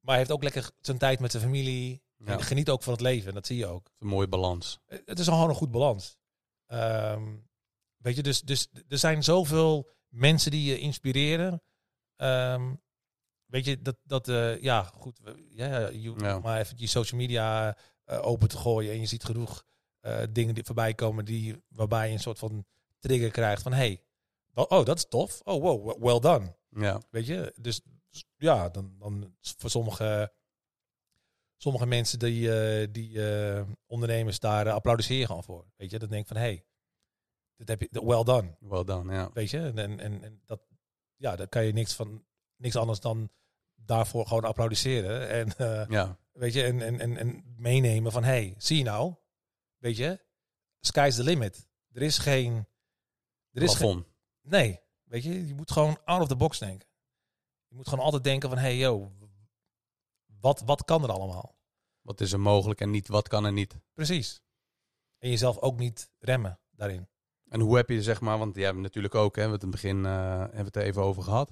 Maar hij heeft ook lekker zijn tijd met zijn familie. Ja. En geniet ook van het leven. Dat zie je ook. Een mooie balans. Eh, Het is gewoon een goed balans. Ehm, weet je, dus, dus er zijn zoveel mensen die je inspireren. Ehm, weet je, dat, dat eh, ja, goed. Ja, ja, je hoeft Ja. maar even je social media eh, open te gooien. En je ziet genoeg dingen die voorbij komen die, waarbij je een soort van trigger krijgt van, hey, dat- oh, dat is tof. Oh, wow, well done. Ja. Weet je, dus ja, dan, dan voor sommige, sommige mensen die, eh, die eh, ondernemers daar uh, applaudisseren gewoon voor. Weet je, dan denk van hey, dit heb je well done. Wel dan, ja. Weet je, en, en, en, dat, ja, daar kan je niks van, niks anders dan daarvoor gewoon applaudisseren. En eh, Ja. weet je, en, en, en, en meenemen van hey, zie je nou, weet je, sky's the limit. Er is geen, er is geen. Nee, weet je, je moet gewoon out of the box denken. Je moet gewoon altijd denken van, hey yo, wat, wat kan er allemaal? Wat is er mogelijk en niet, wat kan er niet? Precies. En jezelf ook niet remmen daarin. En hoe heb je, zeg maar, want jij hebt natuurlijk ook, hè, we het in het begin eh, hebben we het er even over gehad.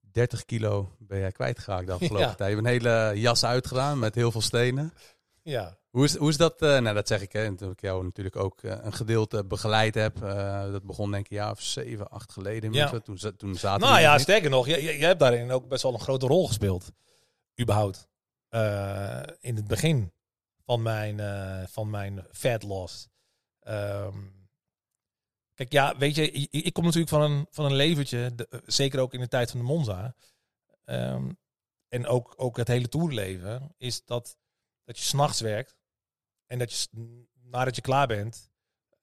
30 kilo ben jij kwijtgeraakt de afgelopen Ja. tijd. Je hebt een hele jas uitgedaan met heel veel stenen. Ja. Hoe is, hoe is dat? eh, nou, dat zeg ik, hè, toen ik jou natuurlijk ook eh, een gedeelte begeleid heb. Eh, dat begon denk ik een jaar of zeven, acht geleden. Ja. Toen, toen zaten Nou ja, sterker nog, je hebt daarin ook best wel een grote rol gespeeld. Überhaupt. In het begin van mijn, van mijn fat loss. Ehm, kijk, ja, weet je, ik, ik kom natuurlijk van een, van een leventje, de- zeker ook in de tijd van de Monza. Ehm, en ook, ook het hele toerleven, is dat, dat je s'nachts werkt. En dat je, nadat je klaar bent,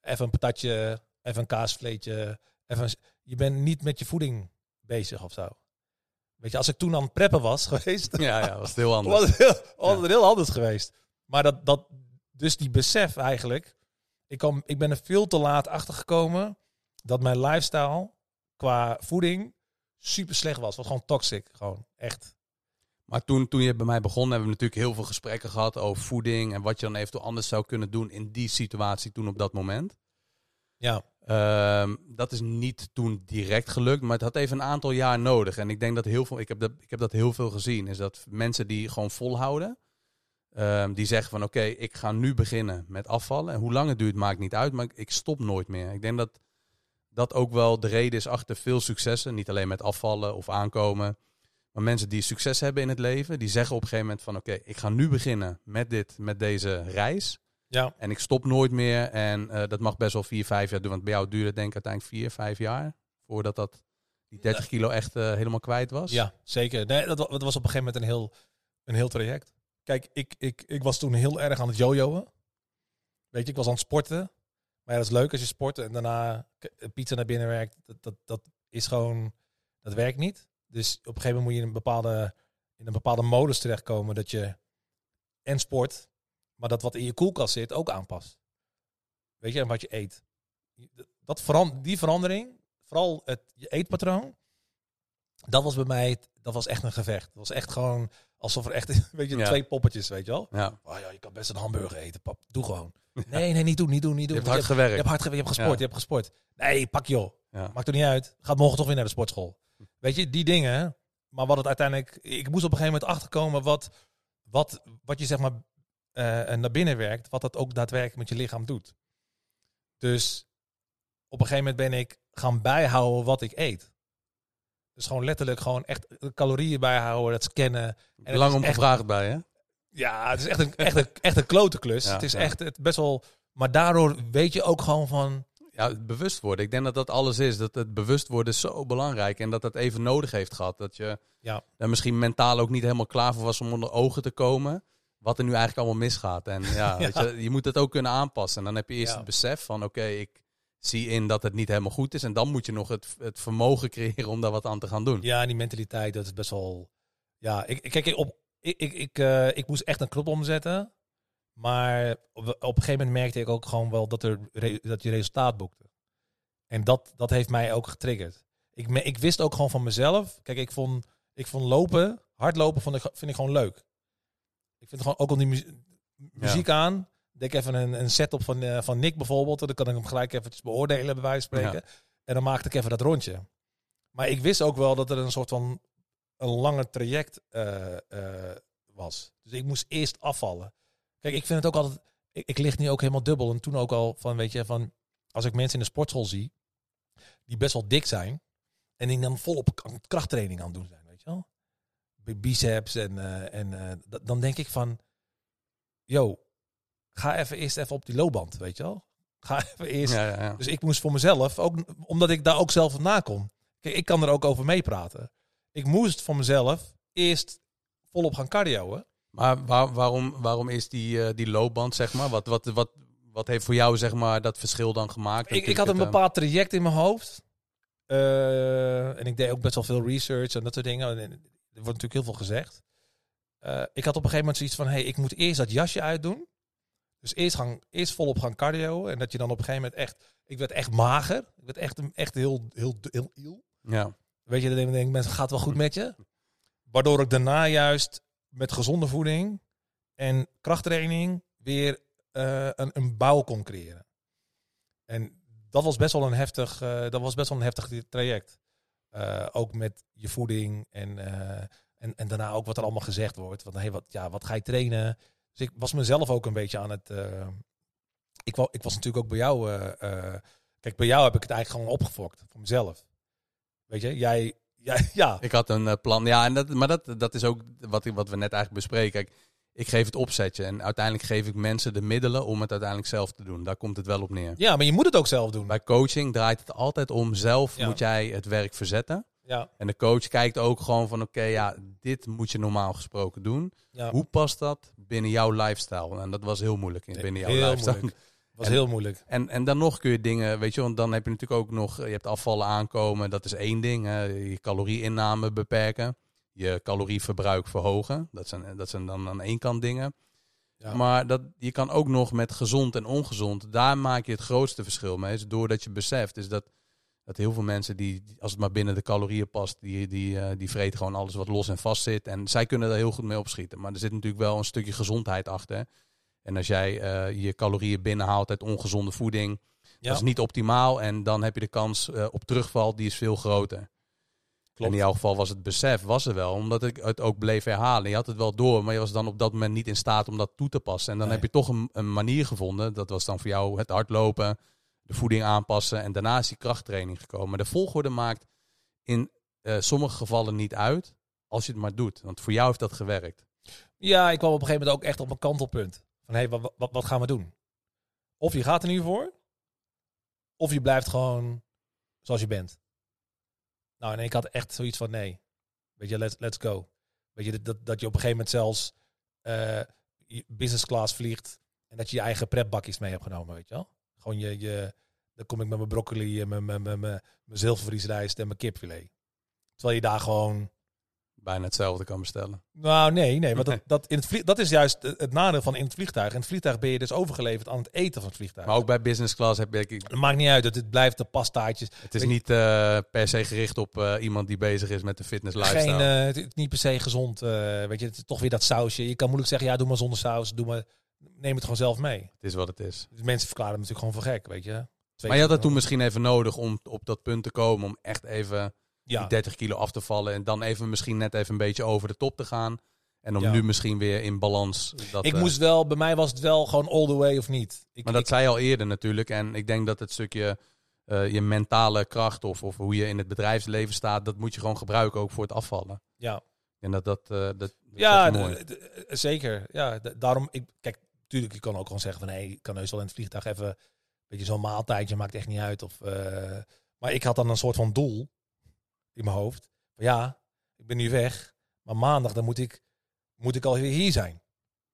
even een patatje, even een kaasvleetje, even een, je bent niet met je voeding bezig of zo. Weet je, als ik toen aan het preppen was geweest, Ja, ja, was het heel anders. was het heel, was het heel anders geweest. Maar dat, dat, dus die besef eigenlijk, ik, kwam, ik ben er veel te laat achter gekomen dat mijn lifestyle qua voeding super slecht was. Was gewoon toxic, gewoon echt. Maar toen, toen je bij mij begon, hebben we natuurlijk heel veel gesprekken gehad over voeding en wat je dan eventueel anders zou kunnen doen in die situatie toen op dat moment. Ja, Ehm, dat is niet toen direct gelukt, maar het had even een aantal jaar nodig. En ik denk dat heel veel, ik heb dat, ik heb dat heel veel gezien, is dat mensen die gewoon volhouden, ehm, die zeggen van oké, ik ga nu beginnen met afvallen. En hoe lang het duurt maakt niet uit, maar ik, ik stop nooit meer. Ik denk dat dat ook wel de reden is achter veel successen. Niet alleen met afvallen of aankomen. Maar mensen die succes hebben in het leven, die zeggen op een gegeven moment van oké, ik ga nu beginnen met dit, met deze reis. Ja. En ik stop nooit meer. En eh, dat mag best wel vier, vijf jaar doen. Want bij jou duurde het denk ik uiteindelijk vier, vijf jaar. Voordat dat die 30 kilo echt eh, helemaal kwijt was. Ja, zeker. Nee, dat, dat was op een gegeven moment een heel, een heel traject. Kijk, ik, ik, ik was toen heel erg aan het jojoen. Weet je, ik was aan het sporten. Maar ja, dat is leuk als je sport en daarna pizza naar binnen werkt. Dat, dat, dat is gewoon, dat werkt niet. Dus op een gegeven moment moet je in een bepaalde, in een bepaalde modus terechtkomen dat je en sport, maar dat wat in je koelkast zit ook aanpast. Weet je, en wat je eet. Dat veran die verandering, vooral het je eetpatroon, dat was bij mij, dat was echt een gevecht. Dat was echt gewoon alsof er echt, weet je, Ja. twee poppetjes, weet je wel. Ja. Oh ja, je kan best een hamburger eten, pap. Doe gewoon. Nee, nee, niet doen, niet doen, niet Je doen. hebt Want hard gewerkt. je hebt hard gewerkt, je hebt gesport, Ja. je hebt gesport. Nee, pak joh. Maakt er niet uit. Gaat morgen toch weer naar de sportschool. Weet je, die dingen. Maar wat het uiteindelijk... Ik moest op een gegeven moment achterkomen wat, wat, wat je zeg maar eh, naar binnen werkt. Wat dat ook daadwerkelijk met je lichaam doet. Dus op een gegeven moment ben ik gaan bijhouden wat ik eet. Dus gewoon letterlijk gewoon echt calorieën bijhouden, dat scannen. En Lang om echt- gevraagd bij, hè? Ja, het is echt een, echt een, echt een klote klus. Ja, het is ja. echt het best wel... Maar daardoor weet je ook gewoon van... Ja, het bewust worden. Ik denk dat dat alles is. Dat het bewust worden is zo belangrijk. En dat dat even nodig heeft gehad. Dat je Ja. daar misschien mentaal ook niet helemaal klaar voor was om onder ogen te komen. Wat er nu eigenlijk allemaal misgaat. En ja, Weet je, je moet het ook kunnen aanpassen. En dan heb je eerst Ja. het besef van oké, ik zie in dat het niet helemaal goed is. En dan moet je nog het, het vermogen creëren om daar wat aan te gaan doen. Ja, die mentaliteit, dat is best wel... Ja, ik, kijk, op, ik, ik, ik, eh, ik moest echt een knop omzetten. Maar op, op een gegeven moment merkte ik ook gewoon wel dat, er, dat je resultaat boekte. En dat, dat heeft mij ook getriggerd. Ik, me- ik wist ook gewoon van mezelf. Kijk, ik vond, ik vond lopen, hardlopen, vond ik, vind ik gewoon leuk. Ik vind gewoon ook al die mu- muziek aan. Denk even een, een setup van, eh, van Nick bijvoorbeeld. Dan kan ik hem gelijk eventjes beoordelen, bij wijze van spreken. En dan maakte ik even dat rondje. Maar ik wist ook wel dat er een soort van een langer traject eh, eh, was. Dus ik moest eerst afvallen. Kijk, ik vind het ook altijd. Ik, ik lig nu ook helemaal dubbel. En toen ook al van, weet je, van als ik mensen in de sportschool zie die best wel dik zijn en die dan volop krachttraining aan het doen zijn, weet je wel, biceps en en en eh, dan denk ik van, yo, ga even eerst even op die loopband, weet je wel. Ga even eerst Ja, ja, ja. dus ik moest voor mezelf, ook omdat ik daar ook zelf op nakom. Kijk, ik kan er ook over meepraten. Ik moest voor mezelf eerst volop gaan cardioen. Maar waar, waarom, waarom is die, eh, die loopband, zeg maar? Wat, wat, wat, wat heeft voor jou, zeg maar, dat verschil dan gemaakt? Ik, ik had een eh, bepaald traject in mijn hoofd. Eh, en ik deed ook best wel veel research en dat soort dingen. En er wordt natuurlijk heel veel gezegd. Ik had op een gegeven moment zoiets van... hey, ik moet eerst dat jasje uitdoen. Dus eerst, gaan, eerst volop gaan cardio. En dat je dan op een gegeven moment echt... Ik werd echt mager. Ik werd echt, echt heel, heel, heel, heel Ja, Weet je, dan denk ik, mensen, gaat wel goed met je? Waardoor ik daarna juist met gezonde voeding en krachttraining weer eh, een, een bouw kon creëren. En dat was best wel een heftig, eh, dat was best wel een heftig traject. Eh, ook met je voeding en, en, en daarna ook wat er allemaal gezegd wordt. Want hey, wat, ja, wat ga je trainen? Dus ik was mezelf ook een beetje aan het. ik, wou, ik was natuurlijk ook bij jou. kijk, bij jou heb ik het eigenlijk gewoon opgefokt voor mezelf. Weet je, jij, jij ja, ik had een eh, plan. Ja, en dat, maar dat, dat is ook wat, wat we net eigenlijk bespreken. Kijk, ik geef het opzetje en uiteindelijk geef ik mensen de middelen om het uiteindelijk zelf te doen. Daar komt het wel op neer. ja, maar je moet het ook zelf doen. Bij coaching draait het altijd om zelf Ja. moet jij het werk verzetten. Ja, En de coach kijkt ook gewoon van oké, ja, dit moet je normaal gesproken doen. ja. Hoe past dat binnen jouw lifestyle? En dat was heel moeilijk in, binnen jouw heel lifestyle. moeilijk. was En- heel moeilijk. En, en dan nog kun je dingen, weet je, want dan heb je natuurlijk ook nog, je hebt afvallen aankomen, dat is één ding. Hè, je calorieinname beperken, je calorieverbruik verhogen. Dat zijn, dat zijn dan aan één kant dingen. Ja. Maar dat, je kan ook nog met gezond en ongezond, daar maak je het grootste verschil mee. Is doordat je beseft, is dat, dat heel veel mensen die, die- als het maar binnen de calorieën past, die, die, eh, die vreten gewoon alles wat los en vast zit. En zij kunnen daar heel goed mee opschieten. Maar er zit natuurlijk wel een stukje gezondheid achter. En als jij eh, je calorieën binnenhaalt uit ongezonde voeding, Ja, dat is niet optimaal. En dan heb je de kans eh, op terugval, die is veel groter. klopt. In jouw geval was het besef, was er wel. Omdat ik het ook bleef herhalen. Je had het wel door, maar je was dan op dat moment niet in staat om dat toe te passen. En dan Nee. heb je toch een, een manier gevonden. Dat was dan voor jou het hardlopen. de voeding aanpassen en daarna is die krachttraining gekomen. Maar de volgorde maakt in eh, sommige gevallen niet uit als je het maar doet. Want voor jou heeft dat gewerkt. Ja, ik kwam op een gegeven moment ook echt op een kantelpunt. Van hé, hey, wat, wat, wat gaan we doen? Of je gaat er nu voor, of je blijft gewoon zoals je bent. Nou, en ik had echt zoiets van nee. Weet je, let's, let's go. Weet je, dat, dat je op een gegeven moment zelfs eh, business class vliegt. En dat je je eigen prepbakjes mee hebt genomen, weet je wel. Gewoon je, je dan kom ik met mijn broccoli en mijn, mijn, mijn, mijn, mijn en mijn kipfilet. Terwijl je daar gewoon bijna hetzelfde kan bestellen. Nou, nee, nee. Want dat, dat, in het vlieg, dat is juist het nadeel van in het vliegtuig. In het vliegtuig ben je dus overgeleverd aan het eten van het vliegtuig. Maar ook bij business class heb ik... Het maakt niet uit. Dat het blijft de pastaatjes. Het is niet uh, per se gericht op uh, iemand die bezig is met de fitness lifestyle. Geen, uh, het is niet per se gezond. weet je, het is toch weer dat sausje. Je kan moeilijk zeggen, ja, doe maar zonder saus. Doe maar, neem het gewoon zelf mee. Het is wat het is. Dus mensen verklaren me natuurlijk gewoon voor gek, weet je. Twee maar je had dat toen misschien even nodig om op dat punt te komen. Om echt even ja. die 30 kilo af te vallen. En dan even misschien net even een beetje over de top te gaan. En om nu misschien weer in balans. Dat, ik moest wel, bij mij was het wel gewoon all the way of niet. Ik, maar dat zei je al eerder natuurlijk. En ik denk dat het stukje uh, je mentale kracht of, of hoe je in het bedrijfsleven staat, dat moet je gewoon gebruiken ook voor het afvallen. Ja. En dat dat. Uh, dat, ja, mooi. zeker. Ja, daarom. Ik, kijk, natuurlijk, je kan ook gewoon zeggen van hé, hey, ik kan heus wel in het vliegtuig even. een beetje zo'n maaltijdje, maakt echt niet uit. Of, maar ik had dan een soort van doel in mijn hoofd. ja, ik ben nu weg, maar maandag dan moet ik, moet ik alweer hier zijn.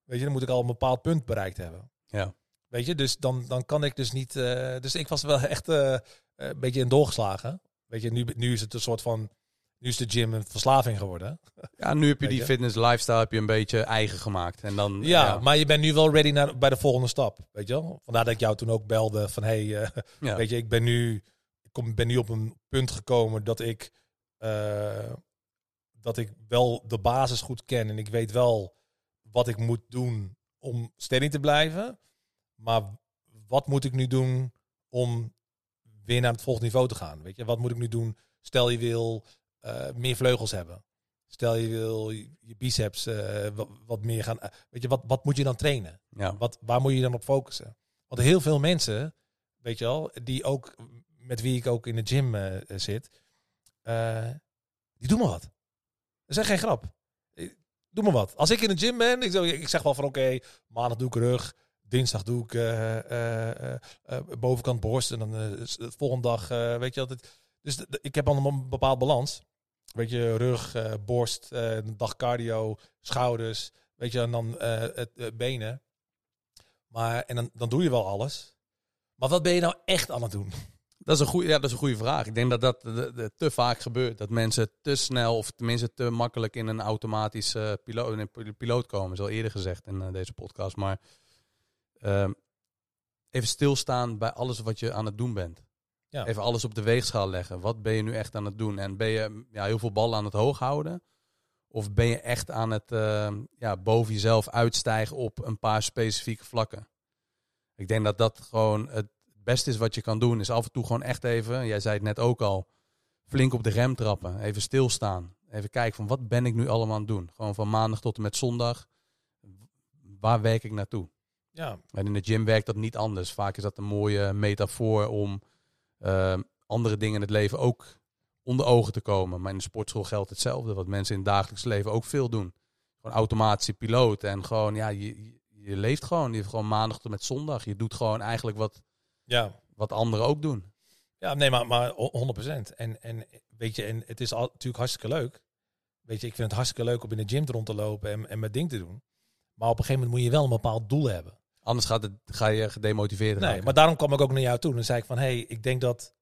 Weet je, dan moet ik al een bepaald punt bereikt hebben. Ja. Weet je, dus dan, dan kan ik dus niet. Uh, dus ik was wel echt uh, een beetje in doorgeslagen. Weet je, nu, nu is het een soort van. Nu is de gym een verslaving geworden. Ja, nu heb je die fitness lifestyle heb je een beetje eigen gemaakt. En dan, ja, ja, maar je bent nu wel ready naar, bij de volgende stap. Weet je wel? Vandaar dat ik jou toen ook belde van hey, uh, ja. weet je, ik ben nu, ik kom, ben nu op een punt gekomen dat ik dat ik wel de basis goed ken en ik weet wel wat ik moet doen om steady te blijven. Maar wat moet ik nu doen om weer naar het volgende niveau te gaan? Weet je, wat moet ik nu doen? Stel je wil uh, meer vleugels hebben. Stel je wil je biceps uh, wat, wat, meer gaan. weet je, wat, wat moet je dan trainen? Ja. Wat, waar moet je dan op focussen? Want heel veel mensen, weet je wel, die ook met wie ik ook in de gym zit, uh, die doen maar wat. Dat is geen grap. Doe maar wat. Als ik in de gym ben, ik, ik zeg wel van oké, maandag doe ik rug, dinsdag doe ik uh, uh, bovenkant borst en dan de volgende dag, weet je altijd. Dus ik heb al een bepaald balans. Weet je, rug, borst, dag cardio, schouders, weet je, en dan het, benen. Maar, en dan, dan doe je wel alles. Maar wat ben je nou echt aan het doen? Dat is, een goede, ja, dat is een goede vraag. Ik denk dat dat te vaak gebeurt. Dat mensen te snel of tenminste te makkelijk in een automatische piloot, een piloot komen. Zo eerder gezegd in eh, deze podcast. Maar uh, even stilstaan bij alles wat je aan het doen bent. Ja. Even alles op de weegschaal leggen. Wat ben je nu echt aan het doen? En ben je ja, heel veel ballen aan het hoog houden? Of ben je echt aan het uh, ja, boven jezelf uitstijgen op een paar specifieke vlakken? Ik denk dat dat gewoon het beste is wat je kan doen, is af en toe gewoon echt even, jij zei het net ook al, flink op de rem trappen. Even stilstaan. Even kijken van wat ben ik nu allemaal aan het doen. Gewoon van maandag tot en met zondag. Waar werk ik naartoe? Ja. En in de gym werkt dat niet anders. Vaak is dat een mooie metafoor om uh, andere dingen in het leven ook onder ogen te komen. Maar in de sportschool geldt hetzelfde. Wat mensen in het dagelijks leven ook veel doen. Gewoon automatische piloot. En gewoon, ja, je, je leeft gewoon. Je hebt gewoon maandag tot met zondag. Je doet gewoon eigenlijk wat ja. Wat anderen ook doen. Ja, nee, maar, maar 100%. En, en weet je, en het is al, natuurlijk hartstikke leuk. Weet je, ik vind het hartstikke leuk om in de gym rond te lopen en, en mijn ding te doen. Maar op een gegeven moment moet je wel een bepaald doel hebben. Anders gaat het, ga je gedemotiveerd Nee, maar daarom kwam ik ook naar jou toe. En dan zei ik van, hé, hey, ik denk dat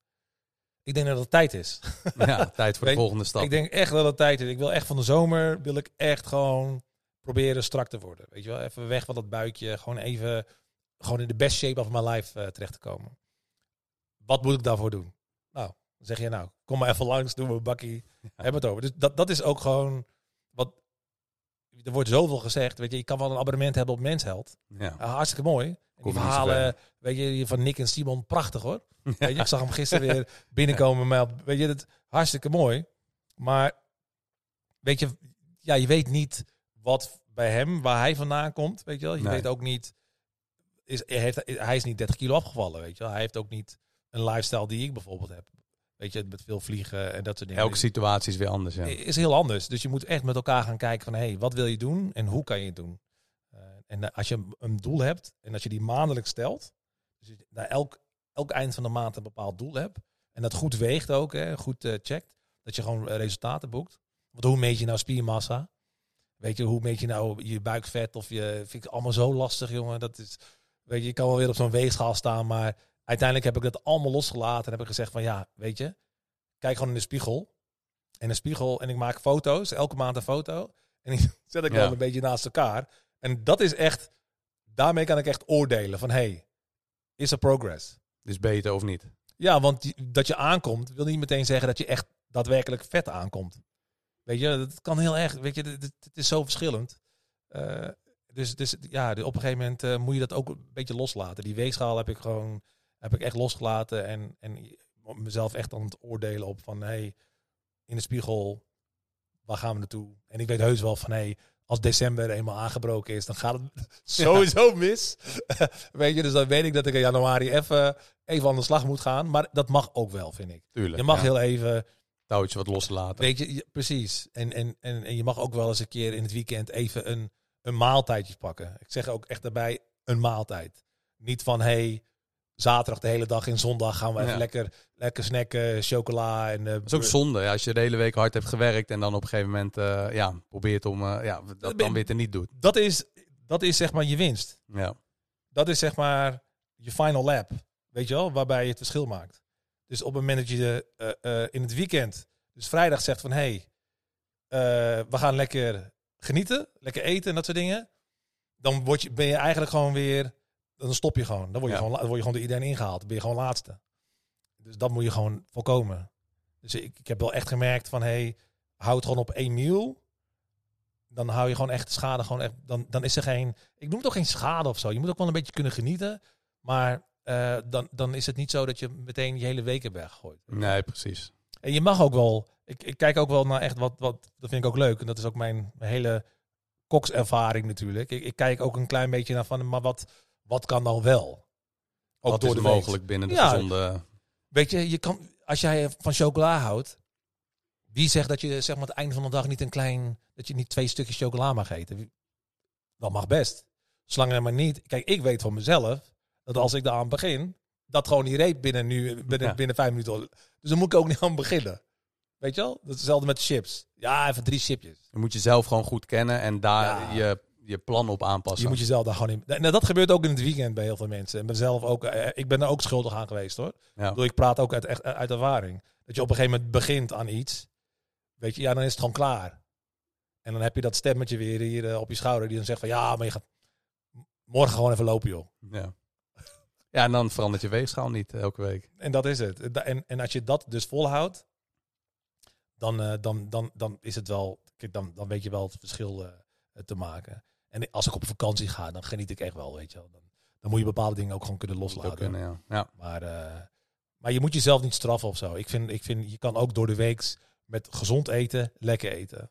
ik denk dat het tijd is. Ja, tijd voor de volgende stap. Ik denk echt dat het tijd is. Ik wil echt van de zomer, wil ik echt gewoon proberen strak te worden. Weet je wel, even weg van dat buikje. Gewoon even gewoon in de best shape of my life uh, terecht te komen. Wat moet ik daarvoor doen? Nou, dan zeg je nou, kom maar even langs, doen we een bakkie, ja. hebben het over. Dus dat, dat is ook gewoon wat. Er wordt zoveel gezegd, weet je, je kan wel een abonnement hebben op Mensheld. Ja. Uh, hartstikke mooi. En die verhalen, weet je, van Nick en Simon, prachtig hoor. Weet je, ik zag hem gisteren weer binnenkomen, maar weet je, dat hartstikke mooi. Maar weet je, ja, je weet niet wat bij hem, waar hij vandaan komt, weet je wel. Je nee. weet ook niet is, heeft, hij is niet 30 kilo afgevallen, weet je wel. Hij heeft ook niet een lifestyle die ik bijvoorbeeld heb. Weet je, met veel vliegen en dat soort dingen. Elke situatie is weer anders. Ja. Is heel anders. Dus je moet echt met elkaar gaan kijken van, hé, hey, wat wil je doen en hoe kan je het doen? Uh, en als je een doel hebt en als je die maandelijk stelt, dus elk, elk eind van de maand een bepaald doel hebt, en dat goed weegt ook, hè, goed uh, checkt, dat je gewoon resultaten boekt. Want hoe meet je nou spiermassa? Weet je, hoe meet je nou je buikvet of je... Vind ik allemaal zo lastig, jongen. Dat is, weet je, je kan wel weer op zo'n weegschaal staan, maar uiteindelijk heb ik dat allemaal losgelaten en heb ik gezegd van ja, weet je, kijk gewoon in de spiegel. En een spiegel en ik maak foto's, elke maand een foto. En die zet ik ja. wel een beetje naast elkaar. En dat is echt, daarmee kan ik echt oordelen van hey, is er progress? Dus beter of niet? Ja, want dat je aankomt, wil niet meteen zeggen dat je echt daadwerkelijk vet aankomt. Weet je, dat kan heel erg, weet je, het, is zo verschillend. Uh, dus, dus ja, op een gegeven moment uh, moet je dat ook een beetje loslaten. Die weegschaal heb ik gewoon, heb ik echt losgelaten en, en mezelf echt aan het oordelen op van, hey, in de spiegel, waar gaan we naartoe? En ik weet heus wel van, hey, als december eenmaal aangebroken is, dan gaat het sowieso mis. weet je, dus dan weet ik dat ik in januari even, even aan de slag moet gaan. Maar dat mag ook wel, vind ik. Tuurlijk, je mag heel even... Touwtje wat loslaten. Weet je, precies. En, en, en, en je mag ook wel eens een keer in het weekend even een, een maaltijdje pakken. Ik zeg ook echt daarbij een maaltijd. Niet van, hey, zaterdag de hele dag en zondag gaan we even lekker, lekker snacken, chocola. En, uh, dat is ook zonde ja, als je de hele week hard hebt gewerkt en dan op een gegeven moment uh, ja, probeert om uh, ja, dat dan weer te niet doet. Dat is, dat is zeg maar je winst. Ja. Dat is zeg maar je final lap. Weet je wel, waarbij je het verschil maakt. Dus op het moment dat je in het weekend, dus vrijdag zegt van hé, hey, we gaan lekker genieten, lekker eten en dat soort dingen. Dan word je, ben je eigenlijk gewoon weer dan stop je gewoon. Dan word je, gewoon, dan word je gewoon door iedereen ingehaald. Dan ben je gewoon laatste. Dus dat moet je gewoon voorkomen. Dus ik, ik heb wel echt gemerkt van, hey, houd gewoon op één mil. Dan hou je gewoon echt schade. Gewoon echt, dan, dan is er geen, ik noem toch geen schade of zo. Je moet ook wel een beetje kunnen genieten. Maar uh, dan, dan is het niet zo dat je meteen je hele week hebt weggegooid. Nee, precies. En je mag ook wel, ik, ik kijk ook wel naar echt wat, wat, dat vind ik ook leuk. En dat is ook mijn, hele kokservaring natuurlijk. Ik, ik kijk ook een klein beetje naar van, maar wat, wat kan dan wel? Ook wat door de mogelijk binnen de ja, gezonde... Weet je, je kan, als jij van chocola houdt, wie zegt dat je zeg maar het einde van de dag niet een klein, dat je niet twee stukjes chocola mag eten? Dat mag best. Zolang er maar niet. Kijk, ik weet van mezelf dat als ik daar aan begin, dat gewoon niet reep binnen nu, binnen, binnen vijf minuten. Dus dan moet ik ook niet aan beginnen. Weet je wel? Dat is hetzelfde met chips. Ja, even drie chipjes. Je moet jezelf gewoon goed kennen en daar je je plan op aanpassen. Je moet jezelf daar gewoon in. Nou, dat gebeurt ook in het weekend bij heel veel mensen. En mezelf ook. Eh, ik ben er ook schuldig aan geweest hoor. Ja. Ik, ik praat ook uit, echt, uit ervaring. Dat je op een gegeven moment begint aan iets. Weet je, ja, dan is het gewoon klaar. En dan heb je dat stemmetje weer hier uh, op je schouder die dan zegt van ja, maar je gaat morgen gewoon even lopen joh. Ja. Ja, en dan verandert je weegschaal niet elke week. En dat is het. En, en als je dat dus volhoudt, dan, uh, dan, dan, dan is het wel, kijk, dan, dan weet je wel het verschil uh, te maken. En als ik op vakantie ga, dan geniet ik echt wel, weet je wel. Dan, dan moet je bepaalde dingen ook gewoon kunnen loslaten. Kunnen, ja. ja. Maar, uh, maar je moet jezelf niet straffen of zo. Ik vind, ik vind, je kan ook door de week met gezond eten, lekker eten.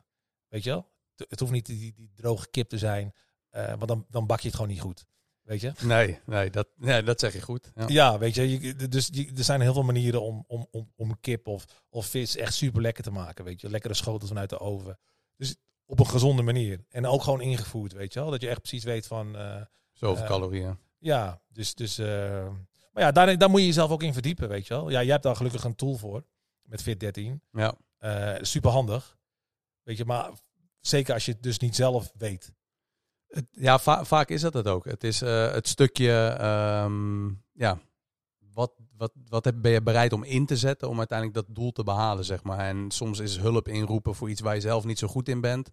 Weet je wel? Het hoeft niet die, die droge kip te zijn, want dan, dan bak je het gewoon niet goed. Weet je? Nee, nee, dat, nee dat zeg je goed. Ja, ja weet je, je dus je, er zijn heel veel manieren om, om, om, om kip of, of vis echt super lekker te maken. Weet je, lekkere schotels vanuit de oven. Dus op een gezonde manier. En ook gewoon ingevoerd, weet je wel. Dat je echt precies weet van... Uh, Zoveel uh, calorieën. Ja, dus... dus uh, maar ja, daar, daar moet je jezelf ook in verdiepen, weet je wel. Ja, jij hebt daar gelukkig een tool voor. Met Fit13. Ja. super handig. Weet je, maar zeker als je het dus niet zelf weet. Ja, va vaak is dat het ook. Het is het stukje... Um, ja, wat, wat, wat ben je bereid om in te zetten om uiteindelijk dat doel te behalen, zeg maar. En soms is hulp inroepen voor iets waar je zelf niet zo goed in bent.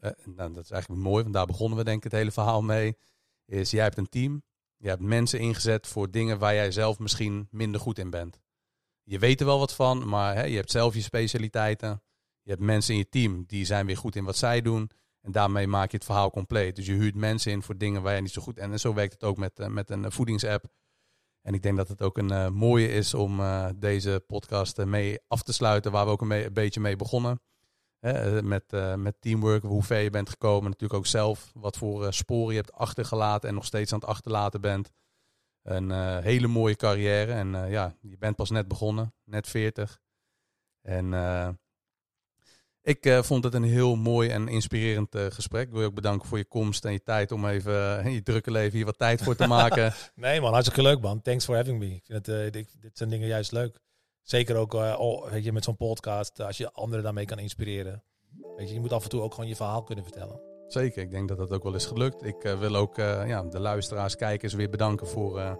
Uh, nou, dat is eigenlijk mooi, want daar begonnen we denk ik het hele verhaal mee. Is jij hebt een team, je hebt mensen ingezet voor dingen waar jij zelf misschien minder goed in bent. Je weet er wel wat van, maar hè, je hebt zelf je specialiteiten. Je hebt mensen in je team die zijn weer goed in wat zij doen. En daarmee maak je het verhaal compleet. Dus je huurt mensen in voor dingen waar je niet zo goed... En, en zo werkt het ook met, uh, met een voedingsapp. En ik denk dat het ook een uh, mooie is om uh, deze podcast mee af te sluiten, waar we ook een, een, beetje mee begonnen. Met, uh, met teamwork, hoe ver je bent gekomen. Natuurlijk ook zelf wat voor uh, sporen je hebt achtergelaten en nog steeds aan het achterlaten bent. Een uh, hele mooie carrière. En ja, je bent pas net begonnen, net 40. En ik uh, vond het een heel mooi en inspirerend uh, gesprek. Ik wil je ook bedanken voor je komst en je tijd om even in je drukke leven hier wat tijd voor te maken. nee man, hartstikke leuk man. Thanks for having me. Ik vind het, dit, dit, zijn dingen juist leuk. Zeker ook oh, weet je, met zo'n podcast, als je anderen daarmee kan inspireren. Weet je, je moet af en toe ook gewoon je verhaal kunnen vertellen. Zeker, ik denk dat dat ook wel is gelukt. Ik wil ook ja, de luisteraars, kijkers weer bedanken voor,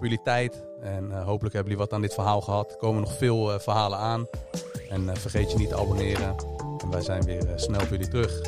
voor jullie tijd. En hopelijk hebben jullie wat aan dit verhaal gehad. Er komen nog veel verhalen aan. En vergeet je niet te abonneren. En wij zijn weer snel voor jullie terug.